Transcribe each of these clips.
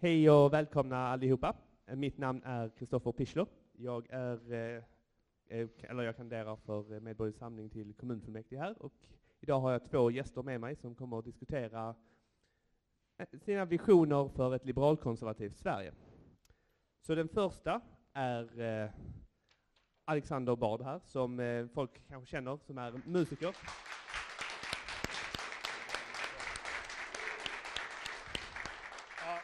Hej och välkomna allihopa. Mitt namn är Kristoffer Pichler. Jag är, eh, eh, eller jag kandiderar för Medborgerlig Samling till kommunfullmäktige här och idag har jag två gäster med mig som kommer att diskutera eh, sina visioner för ett liberalkonservativt Sverige. Så den första är Alexander Bard här, som folk kanske känner, som är musiker.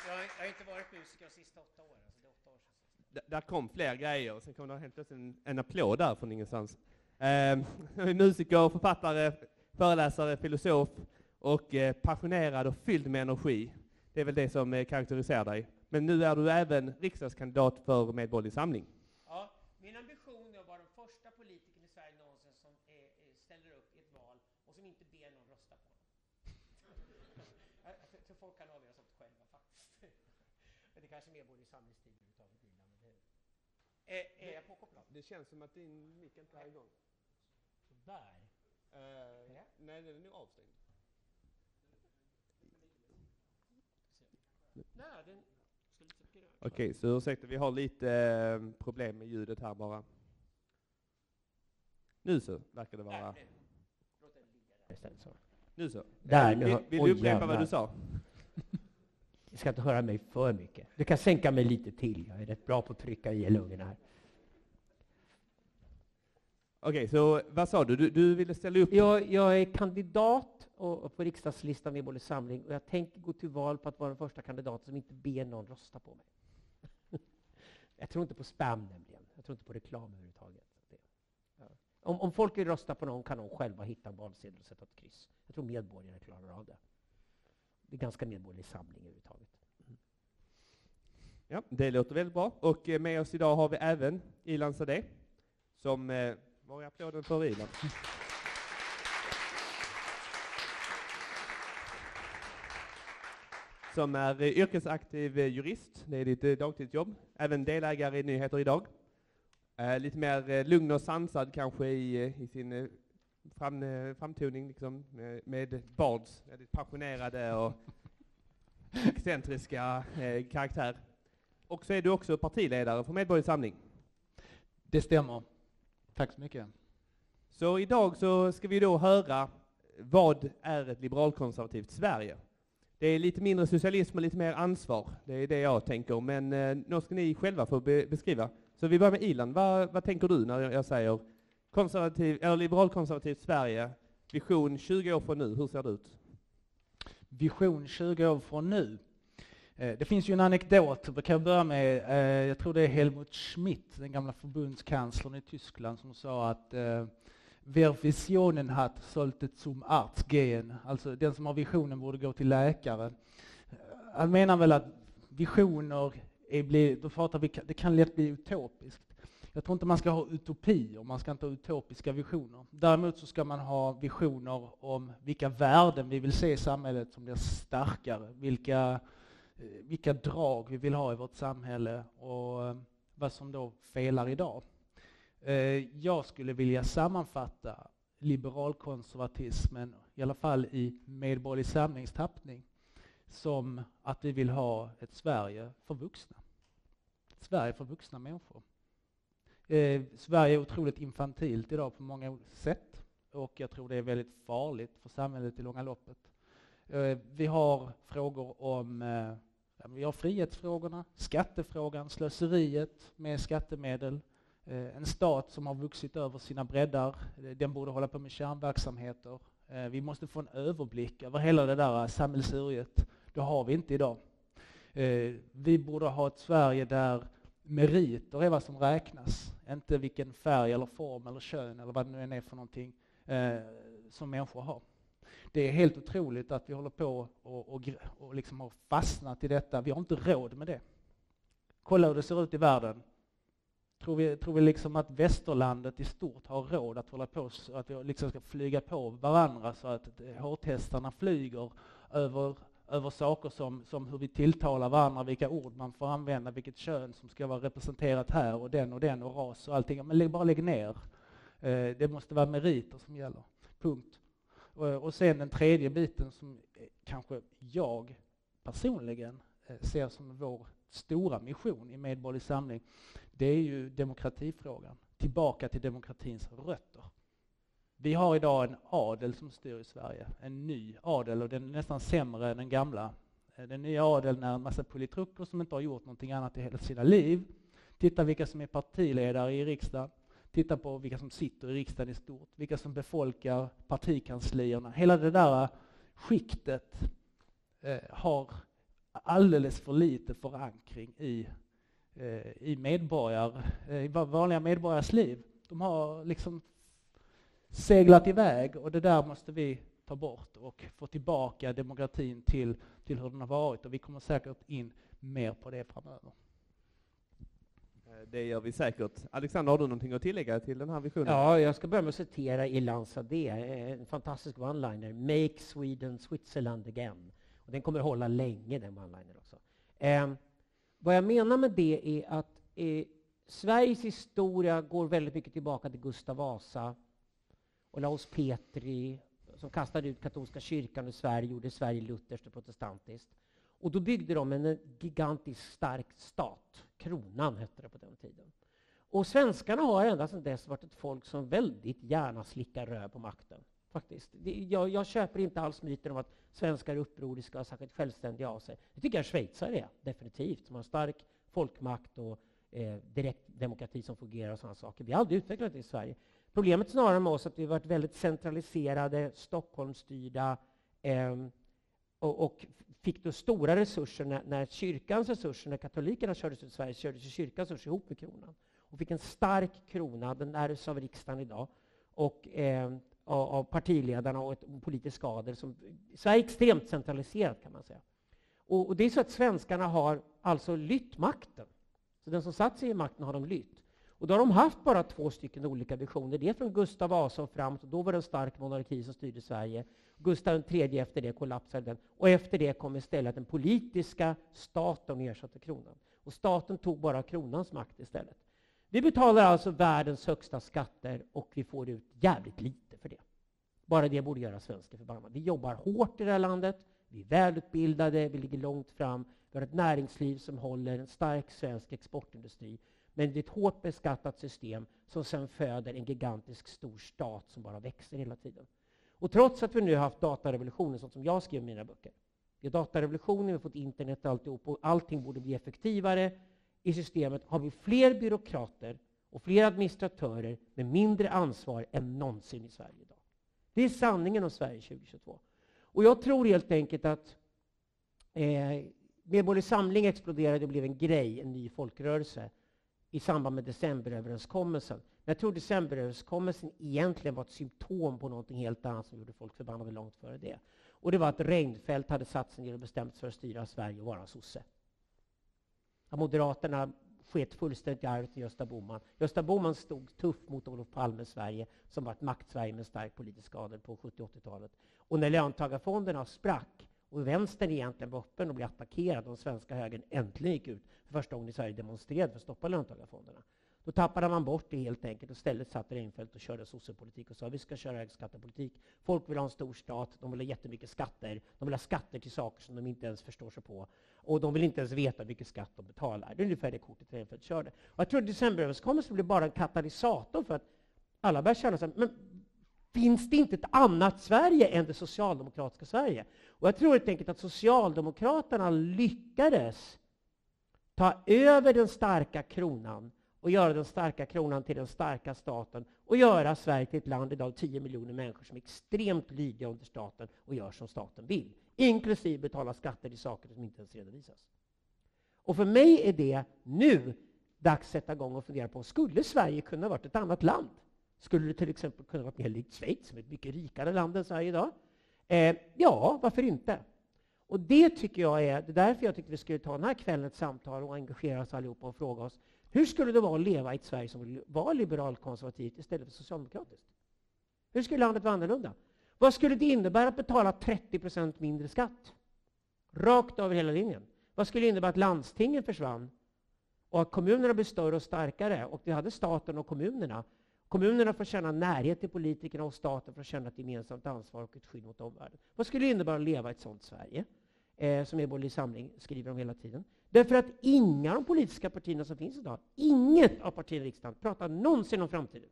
jag har inte varit musiker de sista åtta åren. Så det är åtta år sedan. Där kom fler grejer, sen kom det helt plötsligt en, en applåd där från ingenstans. Eh, musiker, författare, föreläsare, filosof och eh, passionerad och fylld med energi. Det är väl det som eh, karaktäriserar dig. Men nu är du även riksdagskandidat för Medborgerlig Samling. Ja, min ambition är att vara den första politikern i Sverige någonsin som är, ställer upp i ett val och som inte ber någon rösta på honom. så folk kan avgöra sånt själva men det kanske mer borde i samlingstid överhuvudtaget bilar. Men det, är, är jag påkopplad? Det känns som att din mick inte är igång. Sådär. Uh, ja. Nej, den är nog avstängd. Okej, okay, så ursäkta, vi har lite eh, problem med ljudet här bara. Nu så verkar det vara. Där, nu. Nu så. Där, nu. Vill, vill du upprepa vad du sa? Ni ska inte höra mig för mycket. Du kan sänka mig lite till. Jag är rätt bra på att trycka i lungorna här. Okej, okay, så vad sa du? du? Du ville ställa upp? Jag, jag är kandidat och, och på riksdagslistan i både samling och jag tänker gå till val på att vara den första kandidaten som inte ber någon rösta på mig. jag tror inte på spam nämligen. Jag tror inte på reklam överhuvudtaget. Ja. Om, om folk vill rösta på någon kan de själva hitta en valsedel och sätta ett kryss. Jag tror medborgarna klarar av det det är ganska medborgerlig samling överhuvudtaget. Mm. Ja, det låter väldigt bra. Och eh, med oss idag har vi även Ilan Sadeh, som... Eh, var är applåden för Ilan? som är eh, yrkesaktiv eh, jurist, det är ditt dagtidsjobb, även delägare i Nyheter Idag. lite mer lugn och sansad kanske i, i sin fram, eh, framtoning liksom, med, med Bards väldigt passionerade och excentriska eh, karaktär. Och så är du också partiledare för Medborgerlig Samling. Det stämmer. Tack så mycket. Så idag så ska vi då höra vad är ett liberalkonservativt Sverige? Det är lite mindre socialism och lite mer ansvar. Det är det jag tänker, men eh, nu ska ni själva få be beskriva. Så vi börjar med Ilan. Vad, vad tänker du när jag säger konservativ, eller liberalkonservativt Sverige, vision 20 år från nu, hur ser det ut? Vision 20 år från nu? Eh, det finns ju en anekdot, vi kan börja med, eh, jag tror det är Helmut Schmidt, den gamla förbundskanslern i Tyskland, som sa att eh, Wer Visionen hat, sollte zum Arzt gehen. Alltså den som har visionen borde gå till läkare. Han menar väl att visioner är, då pratar vi, det kan lätt bli utopiskt. Jag tror inte man ska ha utopier, man ska inte ha utopiska visioner. Däremot så ska man ha visioner om vilka värden vi vill se i samhället som blir starkare, vilka, eh, vilka drag vi vill ha i vårt samhälle och eh, vad som då felar idag. Eh, jag skulle vilja sammanfatta liberalkonservatismen, i alla fall i Medborgerlig samlingstappning, som att vi vill ha ett Sverige för vuxna. Ett Sverige för vuxna människor. Eh, Sverige är otroligt infantilt idag på många sätt och jag tror det är väldigt farligt för samhället i långa loppet. Eh, vi har frågor om eh, vi har frihetsfrågorna, skattefrågan, slöseriet med skattemedel, eh, en stat som har vuxit över sina breddar, eh, den borde hålla på med kärnverksamheter. Eh, vi måste få en överblick över hela det där sammelsuriet. Det har vi inte idag. Eh, vi borde ha ett Sverige där meriter är vad som räknas, inte vilken färg eller form eller kön eller vad det nu än är för någonting eh, som människor har. Det är helt otroligt att vi håller på och, och, och liksom har fastnat i detta. Vi har inte råd med det. Kolla hur det ser ut i världen. Tror vi, tror vi liksom att västerlandet i stort har råd att hålla på så att vi liksom ska flyga på varandra så att eh, hårtestarna flyger över över saker som, som hur vi tilltalar varandra, vilka ord man får använda, vilket kön som ska vara representerat här och den och den och ras och allting. Men bara lägg ner. Eh, det måste vara meriter som gäller. Punkt. Eh, och sen den tredje biten som eh, kanske jag personligen eh, ser som vår stora mission i Medborgerlig Samling, det är ju demokratifrågan. Tillbaka till demokratins rötter. Vi har idag en adel som styr i Sverige, en ny adel och den är nästan sämre än den gamla. Eh, den nya adeln är en massa politruker som inte har gjort någonting annat i hela sina liv. Titta vilka som är partiledare i riksdagen. Titta på vilka som sitter i riksdagen i stort, vilka som befolkar partikanslierna. Hela det där skiktet eh, har alldeles för lite förankring i, eh, i, medborgar, i vanliga medborgares liv. De har liksom seglat iväg och det där måste vi ta bort och få tillbaka demokratin till, till hur den har varit och vi kommer säkert in mer på det framöver. Eh, det gör vi säkert. Alexander, har du någonting att tillägga till den här visionen? Ja, jag ska börja med att citera Ilan Sadeh, en fantastisk one-liner. Make Sweden Switzerland again. Och den kommer att hålla länge, den one-liner också. Eh, vad jag menar med det är att eh, Sveriges historia går väldigt mycket tillbaka till Gustav Vasa, Olaus Petri, som kastade ut katolska kyrkan ur Sverige, gjorde Sverige lutherskt och protestantiskt. Och då byggde de en gigantiskt stark stat. Kronan hette det på den tiden. Och svenskarna har ända sedan dess varit ett folk som väldigt gärna slickar röv på makten. Faktiskt. Jag, jag, köper inte alls myten om att svenskar är upproriska och särskilt självständiga av sig. Det tycker jag schweizare är, definitivt. Som har stark folkmakt och eh, direktdemokrati som fungerar och sådana saker. Vi har aldrig utvecklat det i Sverige. Problemet snarare med oss är att vi har varit väldigt centraliserade, Stockholmsstyrda eh, och, och, fick då stora resurser när, när, kyrkans resurser, när katolikerna kördes ut i Sverige, kördes kyrkans resurser ihop med kronan. Och fick en stark krona, den ärvs av riksdagen idag, och eh, av, av partiledarna och ett politisk adel. Som, Sverige är extremt centraliserat kan man säga. Och, och, det är så att svenskarna har alltså lytt makten. Så den som satt sig i makten har de lytt. Och då har de haft bara två stycken olika visioner. Det är från Gustav Vasa och framåt. Då var det en stark monarki som styrde Sverige. Gustav III efter det kollapsade den. Och efter det kom istället den politiska staten och ersatte kronan. Och staten tog bara kronans makt istället. Vi betalar alltså världens högsta skatter och vi får ut jävligt lite för det. Bara det borde göra svenskar förbannade. Vi jobbar hårt i det här landet. Vi är välutbildade, vi ligger långt fram. Vi har ett näringsliv som håller en stark svensk exportindustri. Men det är ett hårt beskattat system som sen föder en gigantisk stor stat som bara växer hela tiden. Och trots att vi nu har haft datarevolutionen, sånt som jag skrev i mina böcker. Vi har datarevolutionen, vi har fått internet och alltihop och allting borde bli effektivare i systemet. Har vi fler byråkrater och fler administratörer med mindre ansvar än någonsin i Sverige idag. Det är sanningen om Sverige 2022. Och jag tror helt enkelt att eh, Medborgerlig Samling exploderade och blev en grej, en ny folkrörelse i samband med decemberöverenskommelsen. Men jag tror decemberöverenskommelsen egentligen var ett symptom på något helt annat som gjorde folk förbannade långt före det. Och det var att Reinfeldt hade satt sig ner och bestämt sig för att styra Sverige och vara sosse. Att Moderaterna sket fullständigt i arvet till Gösta Bohman. Gösta Bohman stod tuff mot Olof Palme Sverige, som var ett maktsverige med stark politisk adel på 70 80-talet. Och när löntagarfonderna sprack och vänstern egentligen var öppen och blev attackerad och den svenska högern äntligen gick ut för första gången i Sverige demonstrerade för att stoppa löntagarfonderna. Då tappade man bort det helt enkelt och istället satt Reinfeldt och körde sossepolitik och sa vi ska köra högskattepolitik. Folk vill ha en stor stat, de vill ha jättemycket skatter. De vill ha skatter till saker som de inte ens förstår sig på. Och de vill inte ens veta vilken skatt de betalar. Det är ungefär det kortet Reinfeldt körde. Och jag tror att decemberöverenskommelsen blev bara en katalysator för att alla började känna sig, men finns det inte ett annat Sverige än det socialdemokratiska Sverige? Och jag tror helt enkelt att Socialdemokraterna lyckades ta över den starka kronan och göra den starka kronan till den starka staten och göra Sverige till ett land idag av 10 miljoner människor som är extremt lydiga under staten och gör som staten vill. Inklusive betala skatter till saker som inte ens redovisas. Och för mig är det nu dags att sätta igång och fundera på, skulle Sverige kunna vara ett annat land? Skulle det till exempel kunna vara mer likt Schweiz, som är ett mycket rikare land än Sverige idag? Eh, ja, varför inte? Och det tycker jag är, det är därför jag tyckte vi skulle ta den här kvällen ett samtal och engagera oss allihopa och fråga oss, hur skulle det vara att leva i ett Sverige som var liberalkonservativt istället för socialdemokratiskt? Hur skulle landet vara annorlunda? Vad skulle det innebära att betala 30 procent mindre skatt? Rakt över hela linjen. Vad skulle det innebära att landstingen försvann och att kommunerna blev större och starkare och vi hade staten och kommunerna Kommunerna får känna närhet till politikerna och staten får känna ett gemensamt ansvar och ett skydd mot omvärlden. Vad skulle det innebära att leva i ett sådant Sverige? eh, som Eboli Samling skriver om hela tiden. Därför att inga av de politiska partierna som finns idag, inget av partierna i riksdagen, pratar någonsin om framtiden.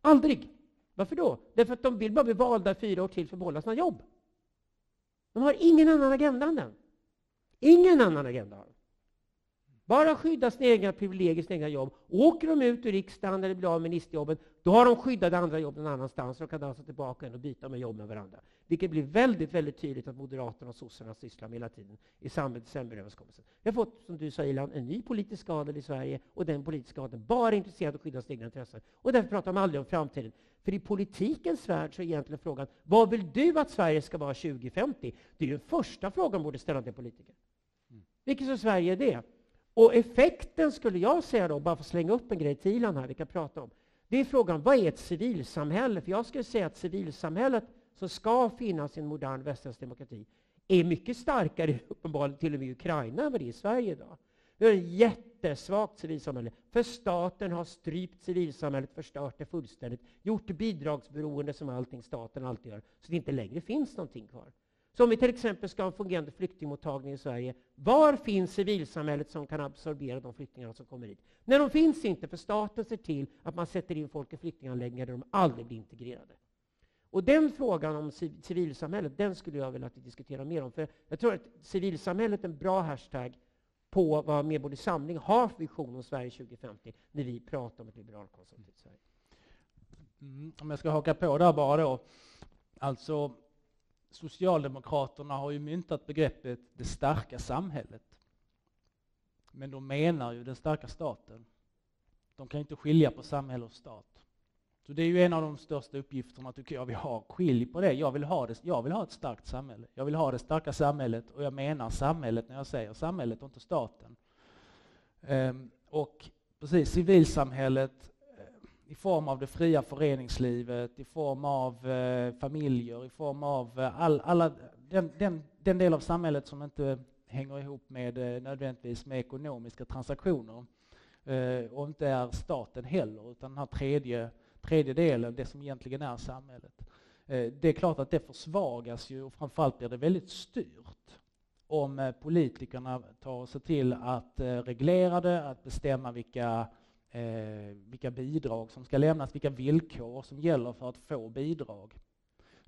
Aldrig! Varför då? Därför att de vill bara bli valda fyra år till för att behålla sina jobb. De har ingen annan agenda än den. Ingen annan agenda har bara skydda sina egna privilegier, sina egna jobb. Åker de ut ur riksdagen eller blir av med ministerjobben, då har de skyddade andra jobb någon annanstans och kan dansa tillbaka och byta med jobb med varandra. Vilket blir väldigt, väldigt tydligt att Moderaterna och sossarna sysslar med hela tiden i samband med decemberöverenskommelsen. Vi har fått, som du sa Ilan, en ny politisk adel i Sverige och den politiska adeln bara är intresserad av att skydda sina egna intressen. Och därför pratar de aldrig om framtiden. För i politikens värld så är egentligen frågan, vad vill du att Sverige ska vara 2050? Det är ju den första frågan man borde ställa till politiker. Mm. Vilket Sverige är det? Och effekten skulle jag säga då, bara för att slänga upp en grej till Ilan här, vi kan prata om. Det är frågan, vad är ett civilsamhälle? För jag skulle säga att civilsamhället som ska finnas i en modern västerländsk demokrati är mycket starkare, uppenbarligen till och med i Ukraina, än vad det är i Sverige idag. Vi har ett jättesvagt civilsamhälle, för staten har strypt civilsamhället, förstört det fullständigt, gjort det bidragsberoende som allting staten alltid gör, så det inte längre finns någonting kvar. Så om vi till exempel ska ha en fungerande flyktingmottagning i Sverige, var finns civilsamhället som kan absorbera de flyktingar som kommer hit? Nej, de finns inte, för staten ser till att man sätter in folk i flyktinganläggningar där de aldrig blir integrerade. Och den frågan om civilsamhället, den skulle jag vilja att vi diskuterar mer om. För jag tror att civilsamhället är en bra hashtag på vad Medborgerlig Samling har för vision om Sverige 2050, när vi pratar om ett liberalkonservativt Sverige. Mm, om jag ska haka på där bara då. Alltså, Socialdemokraterna har ju myntat begreppet det starka samhället. Men de menar ju den starka staten. De kan inte skilja på samhälle och stat. Så det är ju en av de största uppgifterna tycker jag vi har. Skilj på det. Jag vill ha, det. jag vill ha ett starkt samhälle. Jag vill ha det starka samhället och jag menar samhället när jag säger samhället och inte staten. Ehm, och precis, civilsamhället i form av det fria föreningslivet, i form av eh, familjer, i form av eh, all, alla, den, den, den, del av samhället som inte hänger ihop med eh, nödvändigtvis med ekonomiska transaktioner eh, och inte är staten heller, utan den här tredje, tredje delen, det som egentligen är samhället. Eh, det är klart att det försvagas ju och framförallt blir det väldigt styrt om eh, politikerna tar sig till att eh, reglera det, att bestämma vilka eh, vilka bidrag som ska lämnas, vilka villkor som gäller för att få bidrag.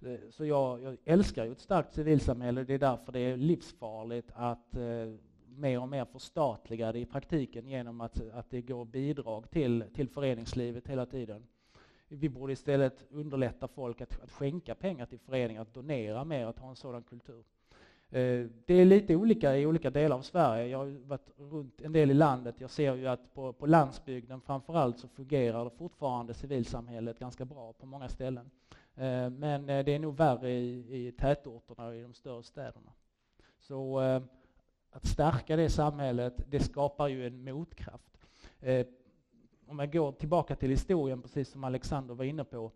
Eh, så jag, jag, älskar ju ett starkt civilsamhälle, det är därför det är livsfarligt att eh, mer och mer förstatliga det i praktiken genom att, att det går bidrag till, till föreningslivet hela tiden. Vi borde istället underlätta folk att, att skänka pengar till föreningar, att donera mer, att ha en sådan kultur. Eh, det är lite olika i olika delar av Sverige. Jag har varit runt en del i landet. Jag ser ju att på, på landsbygden framförallt så fungerar det fortfarande civilsamhället ganska bra på många ställen. Eh, men eh, det är nog värre i, i tätorterna och i de större städerna. Så att stärka det samhället, det skapar ju en motkraft. Om jag går tillbaka till historien, precis som Alexander var inne på,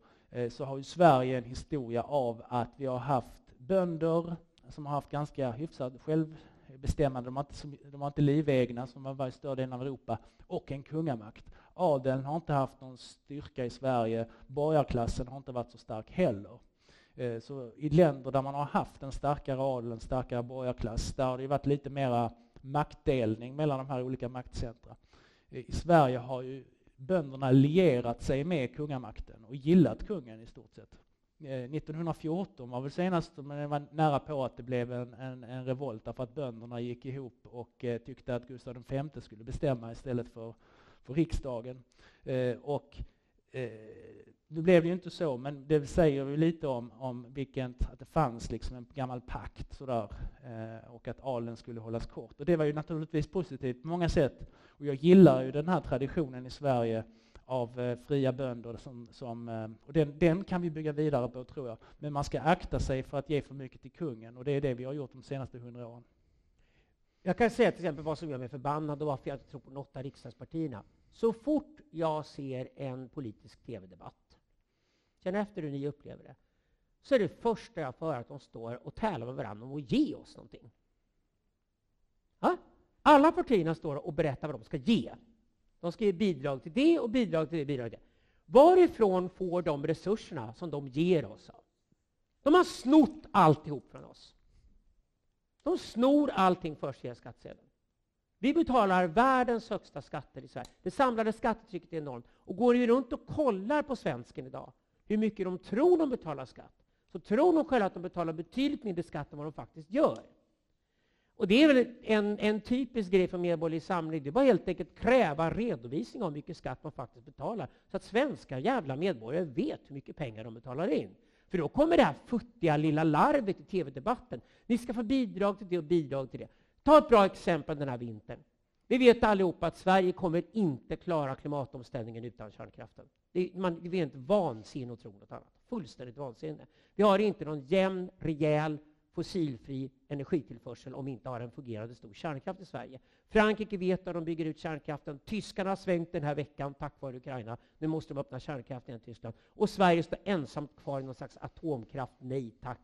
så har ju Sverige en historia av att vi har haft bönder, som har haft ganska hyfsat självbestämmande, de har inte, de har inte livegna som man var i större delen av Europa, och en kungamakt. Adeln har inte haft någon styrka i Sverige, borgarklassen har inte varit så stark heller. Eh, så i länder där man har haft en starkare adel, en starkare borgarklass, där har det varit lite mera maktdelning mellan de här olika maktcentra. Eh, I Sverige har ju bönderna lierat sig med kungamakten och gillat kungen i stort sett. Eh, 1914 var väl senast, men det var nära på att det blev en, en, en revolt därför att bönderna gick ihop och eh, tyckte att Gustav V skulle bestämma istället för, för riksdagen. Eh, och eh, nu blev det ju inte så, men det säger ju lite om, om vilken, att det fanns liksom en gammal pakt sådär, eh, och att alen skulle hållas kort. Och det var ju naturligtvis positivt på många sätt. Och jag gillar ju den här traditionen i Sverige av eh, fria bönder. Som, som, eh, och den, den, kan vi bygga vidare på, tror jag. Men man ska akta sig för att ge för mycket till kungen, och det är det vi har gjort de senaste hundra åren. Jag kan säga till exempel vad som gör mig förbannad och varför jag inte tror på något av riksdagspartierna. Så fort jag ser en politisk tv-debatt, känn efter hur ni upplever det, så är det första jag får höra att de står och tävlar med varandra om att ge oss någonting. Ha? Alla partierna står och berättar vad de ska ge. De ska ge bidrag till det och bidrag till det. Bidrag till det. Varifrån får de resurserna som de ger oss? De har snott alltihop från oss. De snor allting först via skattsedeln. Vi betalar världens högsta skatter i Sverige. Det samlade skattetrycket är enormt. Och går vi runt och kollar på svensken idag, hur mycket de tror de betalar skatt, så tror de själva att de betalar betydligt mindre skatt än vad de faktiskt gör. Och det är väl en, en typisk grej för Medborgerlig Samling. Det är bara helt enkelt kräva redovisning av hur mycket skatt man faktiskt betalar. Så att svenska jävla medborgare vet hur mycket pengar de betalar in. För då kommer det här futtiga lilla larvet i tv-debatten. Ni ska få bidrag till det och bidrag till det. Ta ett bra exempel den här vintern. Vi vet allihopa att Sverige kommer inte klara klimatomställningen utan kärnkraften. Det är, man, det är inte vansinne att tro något annat. Fullständigt vansinne. Vi har inte någon jämn, rejäl, fossilfri energitillförsel om vi inte har en fungerande stor kärnkraft i Sverige. Frankrike vet att de bygger ut kärnkraften. Tyskarna har svängt den här veckan tack vare Ukraina. Nu måste de öppna kärnkraften i Tyskland. Och Sverige står ensamt kvar i någon slags atomkraft, nej tack,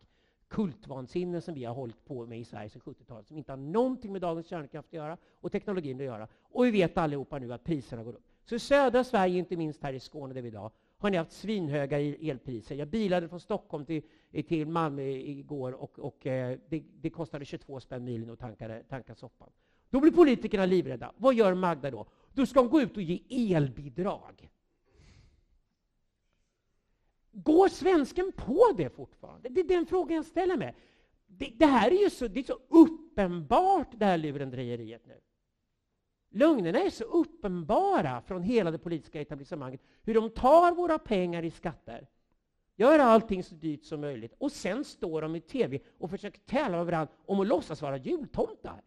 kultvansinne som vi har hållit på med i Sverige sedan 70-talet, som inte har någonting med dagens kärnkraft att göra och teknologin att göra. Och vi vet allihopa nu att priserna går upp. Så i södra Sverige, inte minst här i Skåne där vi idag, har ni haft svinhöga elpriser. Jag bilade från Stockholm till, till Malmö igår och, och eh, det, det, kostade 22 spänn milen att tanka, tanka soppan. Då blir politikerna livrädda. Vad gör Magda då? Då ska hon gå ut och ge elbidrag. Går svensken på det fortfarande? Det är den frågan jag ställer mig. Det, det här är ju så, det är så uppenbart, det här lurendrejeriet nu. Lögnerna är så uppenbara från hela det politiska etablissemanget. Hur de tar våra pengar i skatter, gör allting så dyrt som möjligt och sen står de i tv och försöker tävla med varandra om att låtsas vara jultomtar.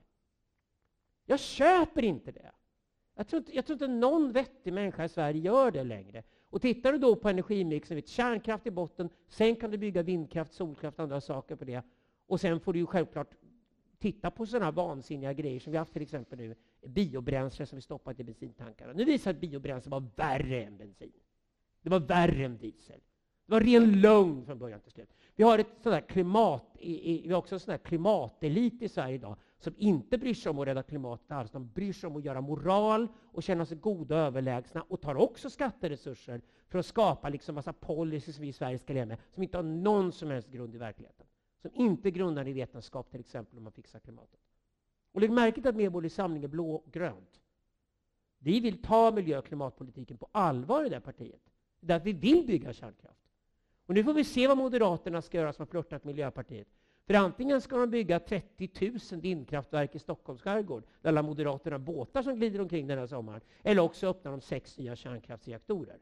Jag köper inte det. Jag tror inte, jag tror inte någon vettig människa i Sverige gör det längre. Och tittar du då på energimixen, vet, kärnkraft i botten, sen kan du bygga vindkraft, solkraft och andra saker på det. Och sen får du ju självklart titta på sådana vansinniga grejer som vi haft till exempel nu, biobränsle som vi stoppat i bensintankarna. Nu visar att biobränsle var värre än bensin. Det var värre än diesel. Det var ren lögn från början till slut. Vi har, ett sånt klimat, vi har också en sån klimatelit i Sverige idag som inte bryr sig om att rädda klimatet alls. De bryr sig om att göra moral och känna sig goda och överlägsna och tar också skatteresurser för att skapa liksom massa policies som vi i Sverige ska leva med som inte har någon som helst grund i verkligheten. Som inte grundar i vetenskap, till exempel, om man fixar klimatet. Och lägg märke till att Medborgerlig Samling är blå och grönt. Vi vill ta miljö och klimatpolitiken på allvar i det partiet. Därför vi vill bygga kärnkraft. Och nu får vi se vad Moderaterna ska göra som har flörtat med Miljöpartiet. För antingen ska de bygga 30 000 vindkraftverk i Stockholms skärgård, där alla Moderaterna båtar som glider omkring den här sommaren, eller också öppnar de sex nya kärnkraftsreaktorer.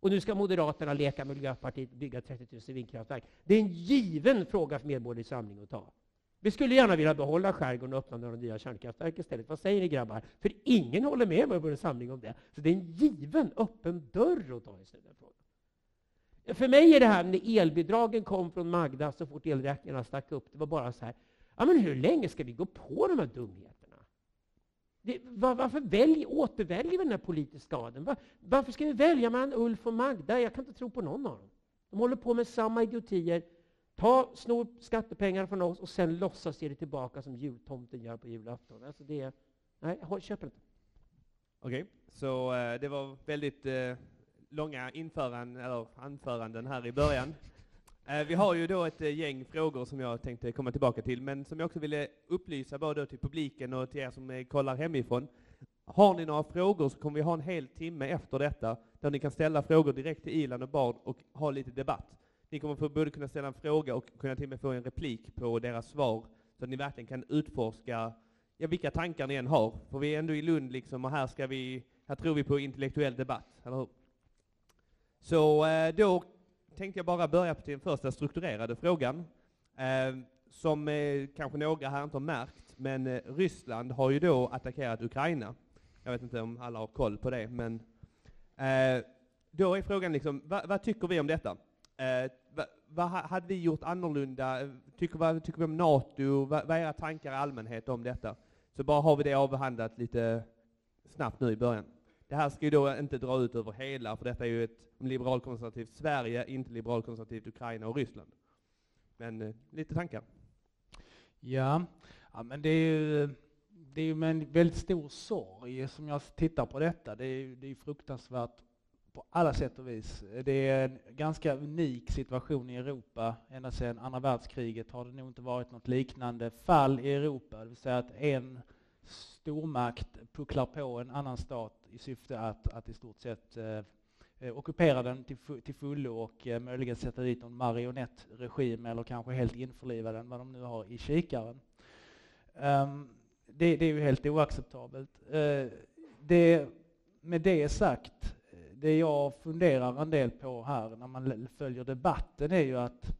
Och nu ska Moderaterna leka Miljöpartiet och bygga 30 000 vindkraftverk. Det är en given fråga för Medborgerlig Samling att ta. Vi skulle gärna vilja behålla skärgården och öppna några nya kärnkraftverk istället. Vad säger ni grabbar? För ingen håller med mig på en Samling om det. Så det är en given öppen dörr att ta i den frågan. För mig är det här när elbidragen kom från Magda så fort elräkningarna stack upp, det var bara så här, ja men hur länge ska vi gå på de här dumheterna? Det, var, varför välj, återväljer vi den här politiska adeln? Var, varför ska vi välja mellan Ulf och Magda? Jag kan inte tro på någon av dem. De håller på med samma idiotier. Ta, snor skattepengar från oss och sen låtsas ge det tillbaka som jultomten gör på julafton. Alltså det, nej, jag köper inte. Okej, okay, så uh, det var väldigt uh långa införanden, eller anföranden här i början. Eh, vi har ju då ett eh, gäng frågor som jag tänkte komma tillbaka till, men som jag också ville upplysa både till publiken och till er som eh, kollar hemifrån. Har ni några frågor så kommer vi ha en hel timme efter detta, där ni kan ställa frågor direkt till Ilan och Bard och ha lite debatt. Ni kommer få både kunna ställa en fråga och kunna till och med få en replik på deras svar, så att ni verkligen kan utforska ja, vilka tankar ni än har. För vi är ändå i Lund liksom, och här ska vi, här tror vi på intellektuell debatt, eller hur? Så eh, då tänkte jag bara börja på den första strukturerade frågan, eh, som eh, kanske några här inte har märkt, men eh, Ryssland har ju då attackerat Ukraina. Jag vet inte om alla har koll på det, men eh, då är frågan liksom, vad, vad tycker vi om detta? Eh, vad, hade vi gjort annorlunda? Tycker, vad tycker vi om NATO? Vad, vad är era tankar i allmänhet om detta? Så bara har vi det avhandlat lite snabbt nu i början. Det här ska ju då inte dra ut över hela, för detta är ju ett liberalkonservativt Sverige, inte liberalkonservativt Ukraina och Ryssland. Men eh, lite tankar? Ja, ja men det är ju det är med en väldigt stor sorg som jag tittar på detta. Det är, det är fruktansvärt på alla sätt och vis. Det är en ganska unik situation i Europa. Ända sedan andra världskriget har det nog inte varit något liknande fall i Europa. Det vill säga att en stormakt pucklar på en annan stat i syfte att, att i stort sett eh, eh ockupera den till, till fullo och eh, möjligen sätta dit någon marionettregim eller kanske helt införliva den, vad de nu har i kikaren. Um, det, det, är ju helt oacceptabelt. Uh, det, med det sagt, det jag funderar en del på här när man följer debatten är ju att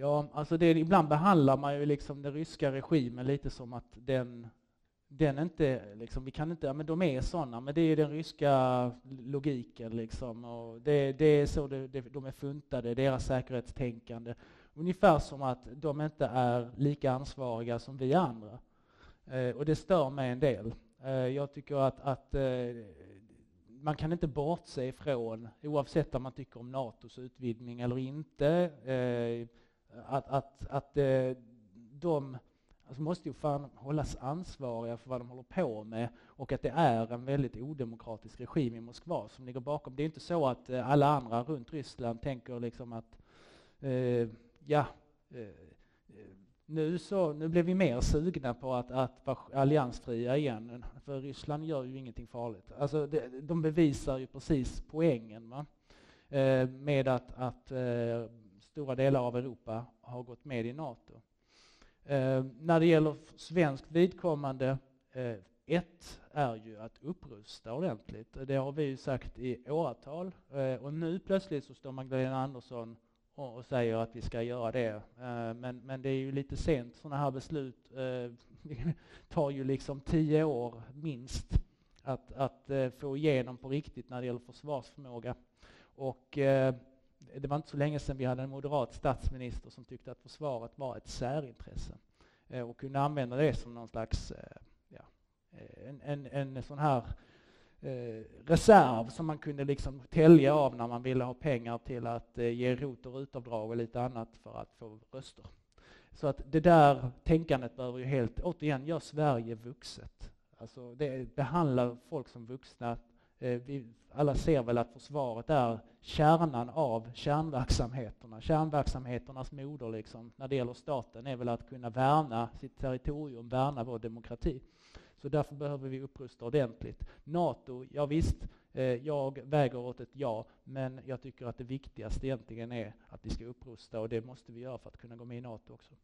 Ja, alltså det, ibland behandlar man ju liksom den ryska regimen lite som att den, den inte, liksom, vi kan inte, ja men de är sådana, men det är ju den ryska logiken liksom, och det, det är så det, det, de är funtade, deras säkerhetstänkande. Ungefär som att de inte är lika ansvariga som vi andra. Eh, och det stör mig en del. Eh, jag tycker att, att eh, man kan inte bortse ifrån, oavsett om man tycker om NATOs utvidgning eller inte, eh, att, att, att eh, de alltså måste ju fan hållas ansvariga för vad de håller på med och att det är en väldigt odemokratisk regim i Moskva som ligger bakom. Det är inte så att eh, alla andra runt Ryssland tänker liksom att eh, ja, eh, nu, så, nu blev vi mer sugna på att, att vara alliansfria igen, för Ryssland gör ju ingenting farligt. Alltså det, de bevisar ju precis poängen va? Eh, med att, att eh, stora delar av Europa har gått med i NATO. Eh, när det gäller svenskt vidkommande, eh, ett är ju att upprusta ordentligt. Det har vi ju sagt i åratal. Eh, och nu plötsligt så står Magdalena Andersson och, och säger att vi ska göra det. Eh, men, men det är ju lite sent, sådana här beslut eh, tar ju liksom tio år minst att, att eh, få igenom på riktigt när det gäller försvarsförmåga. Och eh, det var inte så länge sedan vi hade en moderat statsminister som tyckte att försvaret var ett särintresse eh, och kunde använda det som någon slags eh, ja, eh, en, en, en sån här eh, reserv som man kunde liksom tälja av när man ville ha pengar till att eh, ge ROT och RUT-avdrag och lite annat för att få röster. Så att det där tänkandet behöver ju helt, återigen, gör Sverige vuxet. Alltså det behandlar folk som vuxna. Eh, vi alla ser väl att försvaret är kärnan av kärnverksamheterna. Kärnverksamheternas moder liksom, när det gäller staten är väl att kunna värna sitt territorium, värna vår demokrati. Så därför behöver vi upprusta ordentligt. NATO, ja visst, eh, jag väger åt ett ja, men jag tycker att det viktigaste egentligen är att vi ska upprusta och det måste vi göra för att kunna gå med i NATO också.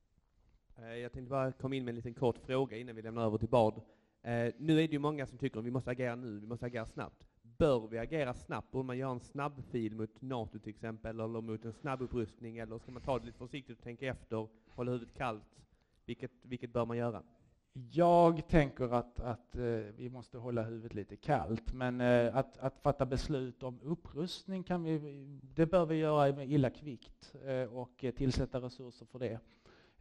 Eh, jag tänkte bara komma in med en liten kort fråga innan vi lämnar över till Bard. Eh, nu är det ju många som tycker att vi måste agera nu, vi måste agera snabbt. Bör vi agera snabbt? Borde man göra en snabbfil mot NATO till exempel, eller mot en snabb upprustning, eller ska man ta det lite försiktigt och tänka efter, hålla huvudet kallt? Vilket, vilket bör man göra? Jag tänker att, att eh, vi måste hålla huvudet lite kallt, men eh, att, att fatta beslut om upprustning kan vi, det bör vi göra illa kvickt eh, och eh, tillsätta resurser för det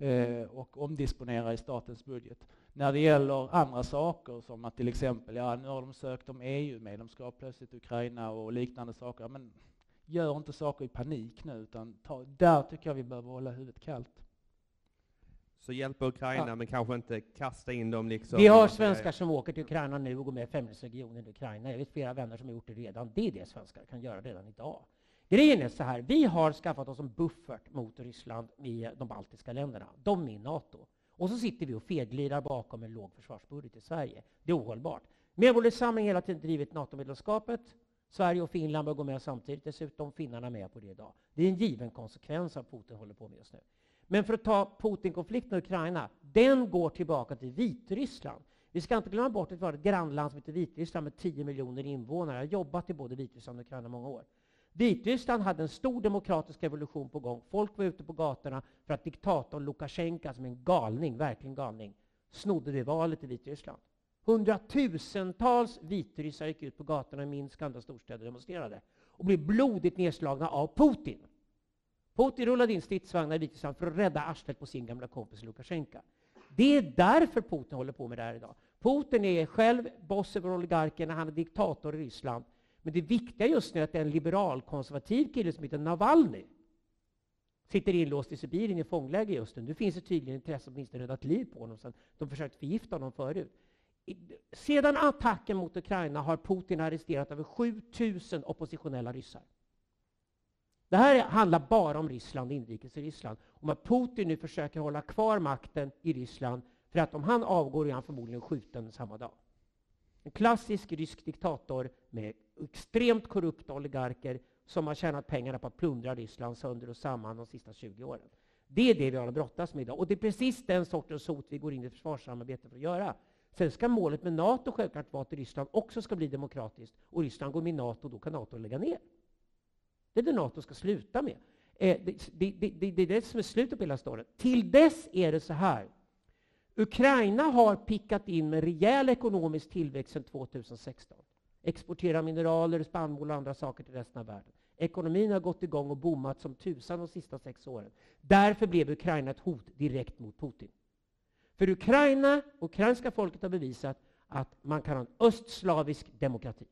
eh, och omdisponera i statens budget. När det gäller andra saker som att till exempel, ja nu har de sökt om EU-medlemskap plötsligt, Ukraina och liknande saker, men gör inte saker i panik nu, utan ta, där tycker jag vi behöver hålla huvudet kallt. Så hjälpa Ukraina, ja. men kanske inte kasta in dem liksom... Vi har svenskar som åker till Ukraina nu och går med i femårsregionen i Ukraina. Jag vet flera vänner som har gjort det redan. Det är det svenskar kan göra redan idag. Grejen är så här, vi har skaffat oss en buffert mot Ryssland i de baltiska länderna. De är i NATO. Och så sitter vi och feglirar bakom en låg försvarsbudget i Sverige. Det är ohållbart. Medborgerlig Samling har hela tiden drivit NATO-medlemskapet. Sverige och Finland bör gå med samtidigt. Dessutom finnarna med på det idag. Det är en given konsekvens av Putin håller på med just nu. Men för att ta Putin-konflikten i Ukraina, den går tillbaka till Vitryssland. Vi ska inte glömma bort att vi har ett grannland som heter Vitryssland med 10 miljoner invånare. Jag har jobbat i både Vitryssland och Ukraina många år. Vitryssland hade en stor demokratisk revolution på gång. Folk var ute på gatorna för att diktatorn Lukasjenko, som är en galning, verkligen galning, snodde det valet i Vitryssland. Hundratusentals vitryssar gick ut på gatorna i Minsk och andra storstäder och demonstrerade och blev blodigt nedslagna av Putin. Putin rullade in stridsvagnar i Vitryssland för att rädda arslet på sin gamla kompis Lukasjenko. Det är därför Putin håller på med det här idag. Putin är själv boss över oligarkerna, han är diktator i Ryssland. Men det viktiga just nu är att det är en liberalkonservativ kille som heter Navalny sitter inlåst i Sibirien i fångläger just nu. Nu finns det tydligen intresse att åtminstone rädda ett liv på honom. Sen de försökt förgifta honom förut. Sedan attacken mot Ukraina har Putin arresterat över 7000 oppositionella ryssar. Det här handlar bara om Ryssland, inrikes i Ryssland. Om att Putin nu försöker hålla kvar makten i Ryssland för att om han avgår är han förmodligen skjuten samma dag. En klassisk rysk diktator med extremt korrupta oligarker som har tjänat pengarna på att plundra Ryssland sönder och samman de sista 20 åren. Det är det vi har att brottas med idag. Och det är precis den sortens hot vi går in i försvarssamarbetet försvarssamarbete för att göra. Sen ska målet med NATO självklart vara att Ryssland också ska bli demokratiskt. Och Ryssland går med i NATO, då kan NATO lägga ner. Det är det NATO ska sluta med. Eh, det, det, det, det är det som är slutet på hela storyn. Till dess är det så här. Ukraina har pickat in med rejäl ekonomisk tillväxt sedan 2016. Exporterar mineraler, spannmål och andra saker till resten av världen. Ekonomin har gått igång och bommat som tusan de sista sex åren. Därför blev Ukraina ett hot direkt mot Putin. För Ukraina, ukrainska folket har bevisat att man kan ha en östslavisk demokrati.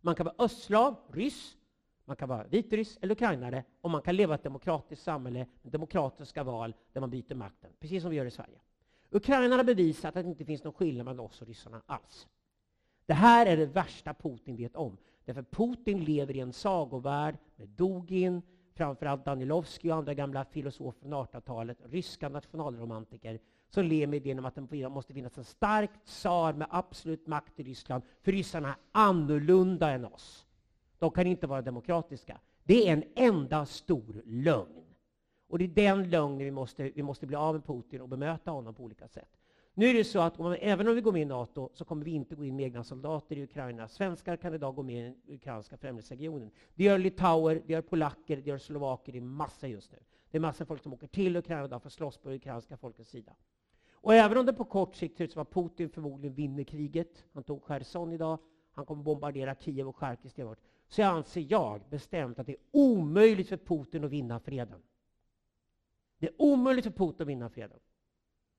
Man kan vara östslav, ryss, man kan vara vitryss eller ukrainare och man kan leva i ett demokratiskt samhälle med demokratiska val där man byter makten, precis som vi gör i Sverige. Ukraina har bevisat att det inte finns någon skillnad mellan oss och ryssarna alls. Det här är det värsta Putin vet om. Därför Putin lever i en sagovärld med Dugin, framförallt Danilovskij och andra gamla filosofer från 1800-talet, ryska nationalromantiker, som lever med idén om att det måste finnas en stark tsar med absolut makt i Ryssland, för ryssarna är annorlunda än oss. De kan inte vara demokratiska. Det är en enda stor lögn. Och det är den lögnen vi måste, vi måste bli av med Putin och bemöta honom på olika sätt. Nu är det så att om, även om vi går med i NATO så kommer vi inte gå in med egna soldater i Ukraina. Svenskar kan idag gå med i den ukrainska främlingsregionen. Det gör litauer, det gör polacker, det gör slovaker, det är massor just nu. Det är massor folk som åker till Ukraina idag för att slåss på det ukrainska folkets sida. Och även om det på kort sikt ser ut som att Putin förmodligen vinner kriget, han tog Cherson idag, han kommer bombardera Kiev och Charkiv stenhårt, så anser jag bestämt att det är omöjligt för Putin att vinna freden. Det är omöjligt för Putin att vinna freden.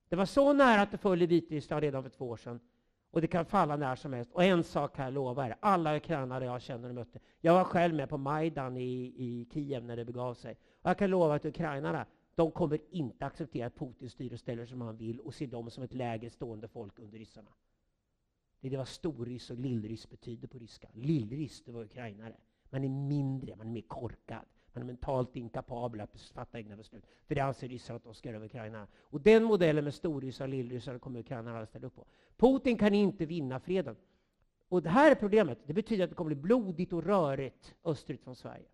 Det var så nära att det föll i Vitryssland redan för två år sedan. Och det kan falla när som helst. Och en sak kan jag lova er, alla ukrainare jag känner och mötte. Jag var själv med på Majdan i, i Kiev när det begav sig. Och jag kan lova att ukrainarna, de kommer inte acceptera att Putin styr och ställer som han vill och ser dem som ett lägre stående folk under ryssarna. Det är vad storryss och lillryss betyder på ryska. Lillryss, det var ukrainare. Man är mindre, man är mer korkad. Man är mentalt inkapabel att fatta egna beslut. För det anser ryssarna att de ska göra över Ukraina. Och den modellen med storryssar och lillryssar kommer Ukraina aldrig ställa upp på. Putin kan inte vinna freden. Och det här är problemet. Det betyder att det kommer bli blodigt och rörigt österut från Sverige.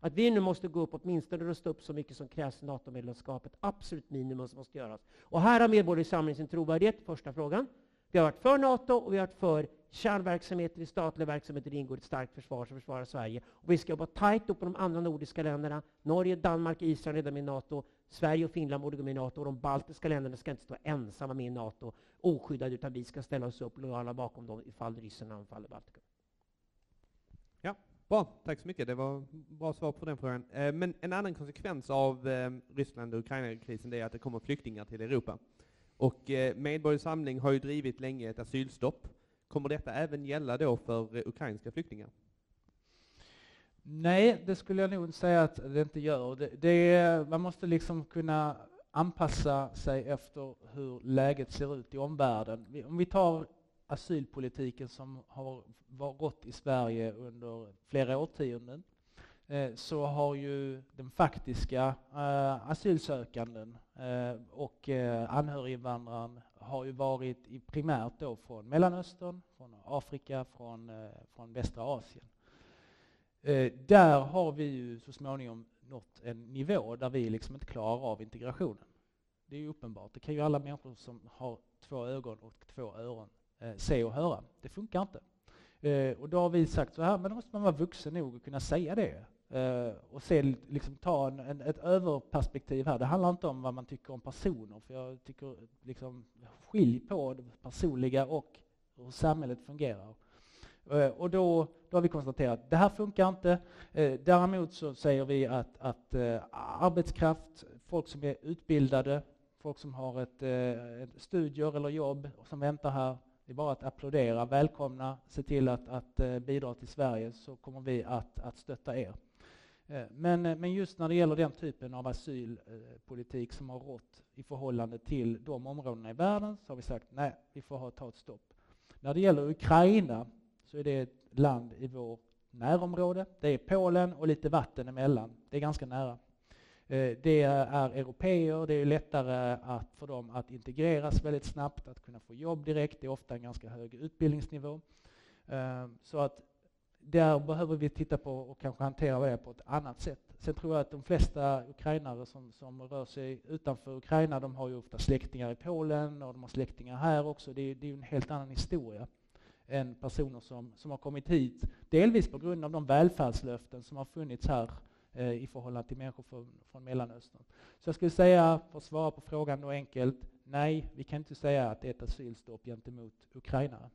Att vi nu måste gå upp åtminstone rusta upp så mycket som krävs i NATO-medlemskapet. absolut minimum som måste göras. Och här har Medborgerlig Samling sin trovärdighet, första frågan. Vi har varit för NATO och vi har varit för kärnverksamheter i statliga verksamheter det ingår ett starkt försvar som försvarar Sverige. Och vi ska jobba tajt upp med de andra nordiska länderna. Norge, Danmark, Israel är redan med i NATO. Sverige och Finland borde gå med i NATO. Och de baltiska länderna ska inte stå ensamma med i NATO oskyddade, utan vi ska ställa oss upp lojala bakom dem ifall ryssarna anfaller Baltikum. Ja, bra. Tack så mycket. Det var bra svar på den frågan. Eh, men en annan konsekvens av eh, Ryssland och Ukraina-krisen är att det kommer flyktingar till Europa. Och eh, Medborgerlig Samling har ju drivit länge ett asylstopp. Kommer detta även gälla då för eh, ukrainska flyktingar? Nej, det skulle jag nog säga att det inte gör. Det, det, man måste liksom kunna anpassa sig efter hur läget ser ut i omvärlden. Om vi tar asylpolitiken som har gått i Sverige under flera årtionden Eh, så har ju den faktiska eh, asylsökanden eh, och eh, anhöriginvandraren har ju varit primärt då från Mellanöstern, från Afrika, från, eh, från västra Asien. Där har vi ju så småningom nått en nivå där vi liksom inte klarar av integrationen. Det är ju uppenbart. Det kan ju alla människor som har två ögon och två öron se och höra. Det funkar inte. Och då har vi sagt så här, men då måste man vara vuxen nog att kunna säga det. Eh, och se, liksom, ta en, en, ett överperspektiv här. Det handlar inte om vad man tycker om personer, för jag tycker liksom, skilj på det personliga och hur samhället fungerar. Eh, och då, då har vi konstaterat att det här funkar inte. Eh, däremot så säger vi att, att arbetskraft, folk som är utbildade, folk som har ett, ett studier eller jobb som väntar här, det är bara att applådera, välkomna, se till att, att bidra till Sverige så kommer vi att, att stötta er. Eh, men, eh, men just när det gäller den typen av asylpolitik som har rått i förhållande till de områdena i världen så har vi sagt nej, vi får ha, ta ett stopp. När det gäller Ukraina så är det ett land i vårt närområde. Det är Polen och lite vatten emellan. Det är ganska nära. Eh, det är europeer, det är lättare att, för dem att integreras väldigt snabbt, att kunna få jobb direkt. Det är ofta en ganska hög utbildningsnivå. Så att där behöver vi titta på och kanske hantera det på ett annat sätt. Sen tror jag att de flesta ukrainare som, som rör sig utanför Ukraina, de har ju ofta släktingar i Polen och de har släktingar här också. Det, det är ju en helt annan historia än personer som, som har kommit hit, delvis på grund av de välfärdslöften som har funnits här eh, i förhållande till människor från, från Mellanöstern. Så jag skulle säga, för att svara på frågan då enkelt, nej, vi kan inte säga att det är ett asylstopp gentemot ukrainare.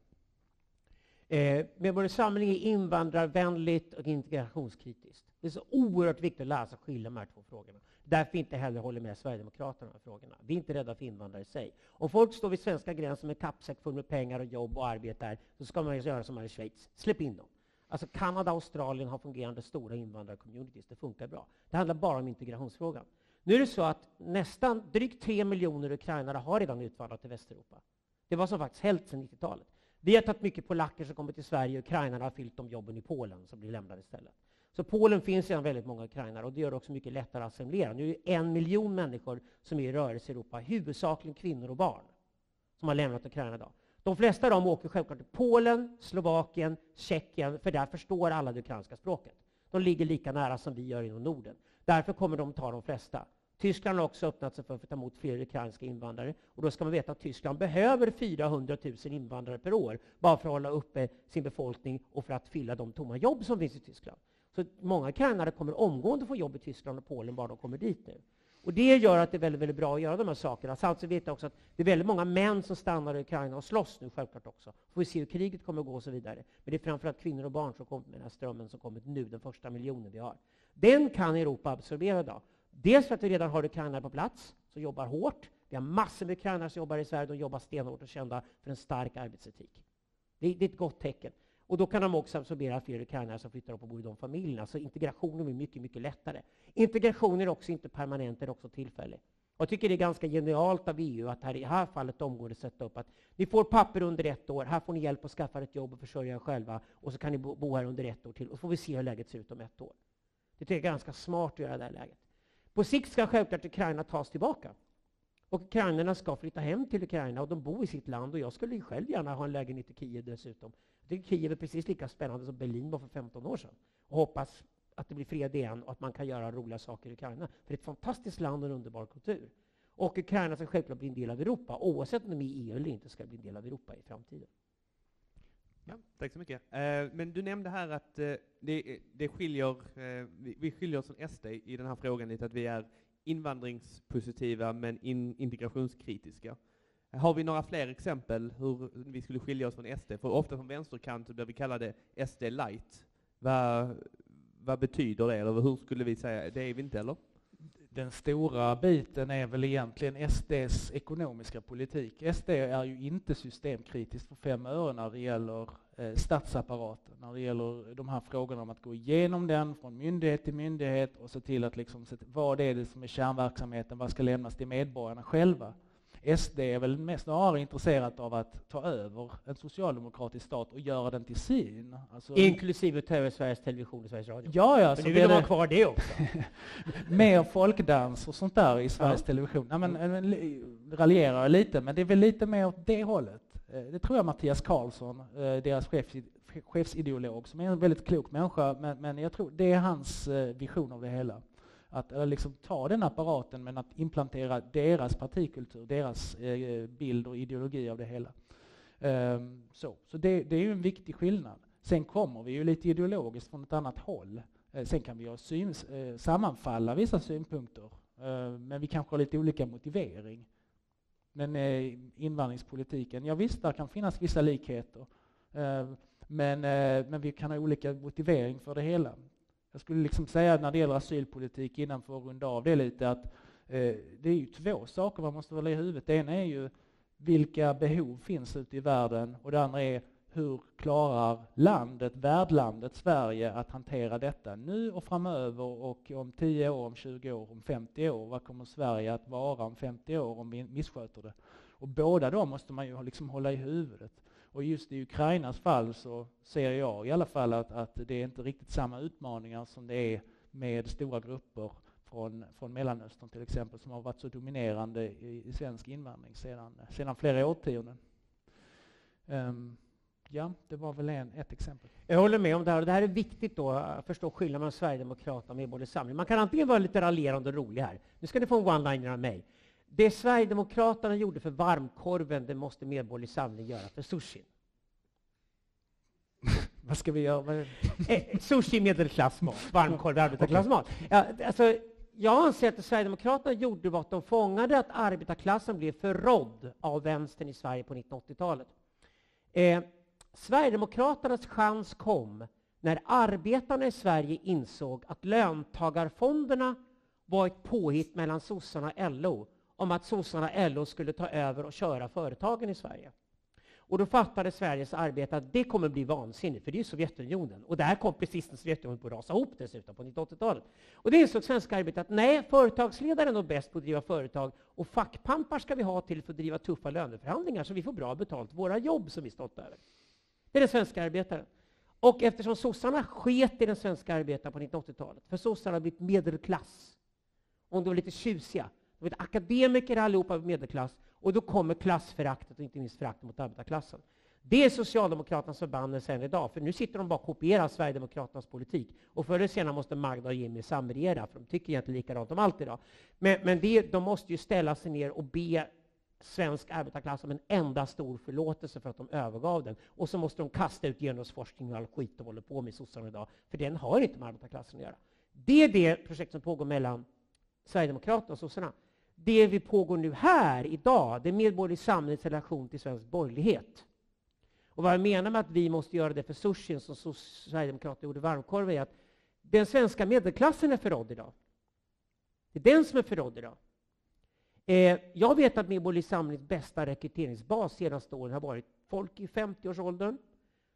Eh, Medborgerlig Samling är invandrarvänligt och integrationskritiskt. Det är så oerhört viktigt att lära sig skilja de här två frågorna. Därför inte heller håller med Sverigedemokraterna i de här frågorna. Vi är inte rädda för invandrare i sig. Om folk står vid svenska gränsen med kappsäck full med pengar och jobb och arbete så ska man göra som man i Schweiz. Släpp in dem. Alltså Kanada och Australien har fungerande stora invandrarcommunities. Det funkar bra. Det handlar bara om integrationsfrågan. Nu är det så att nästan drygt tre miljoner ukrainare har redan utvandrat till Västeuropa. Det var som faktiskt hänt sedan 90-talet. Vi har tagit mycket polacker som kommer till Sverige och ukrainarna har fyllt de jobben i Polen som blir lämnade istället. Så Polen finns redan väldigt många ukrainare och det gör det också mycket lättare att assimilera. Nu är det en miljon människor som är i rörelse i Europa, huvudsakligen kvinnor och barn, som har lämnat Ukraina idag. De flesta av dem åker självklart till Polen, Slovakien, Tjeckien, för där förstår alla det ukrainska språket. De ligger lika nära som vi gör inom Norden. Därför kommer de ta de flesta. Tyskland har också öppnat sig för att ta emot fler ukrainska invandrare. Och då ska man veta att Tyskland behöver 400 000 invandrare per år bara för att hålla uppe sin befolkning och för att fylla de tomma jobb som finns i Tyskland. Så många ukrainare kommer omgående få jobb i Tyskland och Polen bara de kommer dit nu. Och det gör att det är väldigt, väldigt bra att göra de här sakerna. Samtidigt vet jag också att det är väldigt många män som stannar i Ukraina och slåss nu självklart också. Får vi se hur kriget kommer att gå och så vidare. Men det är framförallt kvinnor och barn som kommer med den här strömmen som kommit nu, den första miljonen vi har. Den kan Europa absorbera idag. Dels för att vi redan har ukrainare på plats, som jobbar hårt. Vi har massor med ukrainare som jobbar i Sverige, de jobbar stenhårt och kända för en stark arbetsetik. Det, det är ett gott tecken. Och då kan de också absorbera fler ukrainare som flyttar upp och bor i de familjerna. Så integrationen blir mycket, mycket lättare. Integration är också inte permanent, det är också tillfällig. Jag tycker det är ganska genialt av EU att här i det här fallet omgående sätta upp att ni får papper under ett år, här får ni hjälp att skaffa ett jobb och försörja er själva och så kan ni bo här under ett år till och så får vi se hur läget ser ut om ett år. Det tycker jag är ganska smart att göra i det här läget. På sikt ska självklart Ukraina tas tillbaka. Och ukrainarna ska flytta hem till Ukraina och de bor i sitt land och jag skulle själv gärna ha en lägenhet i Kiev dessutom. Jag tycker Kiev är precis lika spännande som Berlin var för 15 år sedan. Och hoppas att det blir fred igen och att man kan göra roliga saker i Ukraina. För det är ett fantastiskt land och en underbar kultur. Och Ukraina ska självklart bli en del av Europa. Oavsett om de är i EU eller inte ska bli en del av Europa i framtiden. Ja, tack så mycket. Eh, men du nämnde här att eh, det, det skiljer, eh, vi skiljer oss från SD i den här frågan lite, att vi är invandringspositiva men in, integrationskritiska. Har vi några fler exempel hur vi skulle skilja oss från SD? För ofta från vänsterkant blir vi kallade SD light. Vad, vad betyder det, eller hur skulle vi säga? Det är vi inte, eller? Den stora biten är väl egentligen SDs ekonomiska politik. SD är ju inte systemkritiskt för fem öre när det gäller eh, statsapparaten, när det gäller de här frågorna om att gå igenom den från myndighet till myndighet och se till att liksom, vad är det som är kärnverksamheten, vad ska lämnas till medborgarna själva. SD är väl mest snarare intresserat av att ta över en socialdemokratisk stat och göra den till sin. Alltså, Inklusive över Sveriges Television och Sveriges Radio? Ja, ja. Men ni vill ha kvar det också? mer folkdans och sånt där i Sveriges ja. Television. Nej, men, men, raljerar lite, men det är väl lite mer åt det hållet. Eh, det tror jag Mattias Karlsson, eh, deras chef, chefsideolog, som är en väldigt klok människa, men, men jag tror det är hans eh, vision av det hela att liksom ta den apparaten men att implantera deras partikultur, deras eh, bild och ideologi av det hela. Um, så så det, det, är ju en viktig skillnad. Sen kommer vi ju lite ideologiskt från ett annat håll. Eh, sen kan vi ha syn, eh, sammanfalla vissa synpunkter, eh, men vi kanske har lite olika motivering. Men eh, invandringspolitiken, ja visst, där kan finnas vissa likheter. Ehm, eh, men, men vi kan ha olika motivering för det hela. Jag skulle liksom säga när det gäller asylpolitik, innan för att runda av det lite, att eh, det är ju två saker man måste hålla i huvudet. Det ena är ju vilka behov finns ute i världen och det andra är hur klarar landet, värdlandet Sverige att hantera detta nu och framöver och om 10 år, om 20 år, om 50 år? Vad kommer Sverige att vara om 50 år om vi missköter det? Och båda de måste man ju liksom hålla i huvudet. Och just i Ukrainas fall så ser jag i alla fall att, att det är inte riktigt samma utmaningar som det är med stora grupper från, från Mellanöstern till exempel som har varit så dominerande i, i svensk invandring sedan, sedan flera årtionden. Um, ja, det var väl en, ett exempel. Jag håller med om det här. Det här är viktigt då, att förstå skillnaden mellan Sverigedemokraterna och Medborgerlig Samling. Man kan antingen vara lite raljerande och rolig här. Nu ska ni få en one-liner av mig. Det Sverigedemokraterna gjorde för varmkorven, det måste Medborgerlig Samling göra för sushin. Vad ska vi göra? eh, sushi medelklassmat, varmkorv arbetarklassmat. Ja, alltså, jag anser att Sverigedemokraterna gjorde vad de fångade, att arbetarklassen blev förrådd av vänstern i Sverige på 1980-talet. Eh, Sverigedemokraternas chans kom när arbetarna i Sverige insåg att löntagarfonderna var ett påhitt mellan sossarna och LO om att sossarna och LO skulle ta över och köra företagen i Sverige. Och då fattade Sveriges arbetare att det kommer bli vansinnigt, för det är Sovjetunionen. Och där kom precis när Sovjetunionen på att rasa ihop dessutom på 1980-talet. Och det insåg svenska arbetare att nej, företagsledare är nog bäst på att driva företag och fackpampar ska vi ha till för att driva tuffa löneförhandlingar så vi får bra betalt våra jobb som vi stått över. Det är den svenska arbetaren. Och eftersom sossarna sket i den svenska arbetaren på 1980-talet, för sossarna har blivit medelklass, om de var lite tjusiga, de var akademiker allihopa medelklass, och då kommer klassföraktet och inte minst föraktet mot arbetarklassen. Det är Socialdemokraternas förbannelse än idag, för nu sitter de bara och kopierar Sverigedemokraternas politik. Och förr eller senare måste Magda och Jimmy samregera, för de tycker egentligen likadant om allt idag. Men, men det, de måste ju ställa sig ner och be svensk arbetarklass om en enda stor förlåtelse för att de övergav den. Och så måste de kasta ut genusforskning och all skit de håller på med i sossarna idag, för den har inte med arbetarklassen att göra. Det är det projekt som pågår mellan Sverigedemokraterna och sossarna det vi pågår nu här, idag, det är medborgerlig samhällets relation till svensk borgerlighet. Och vad jag menar med att vi måste göra det för sushin, som Sverigedemokraterna gjorde varmkorv, är att den svenska medelklassen är förrådd idag. Det är den som är förrådd idag. Eh, jag vet att Medborgerlig Samlings bästa rekryteringsbas senaste åren har varit folk i 50-årsåldern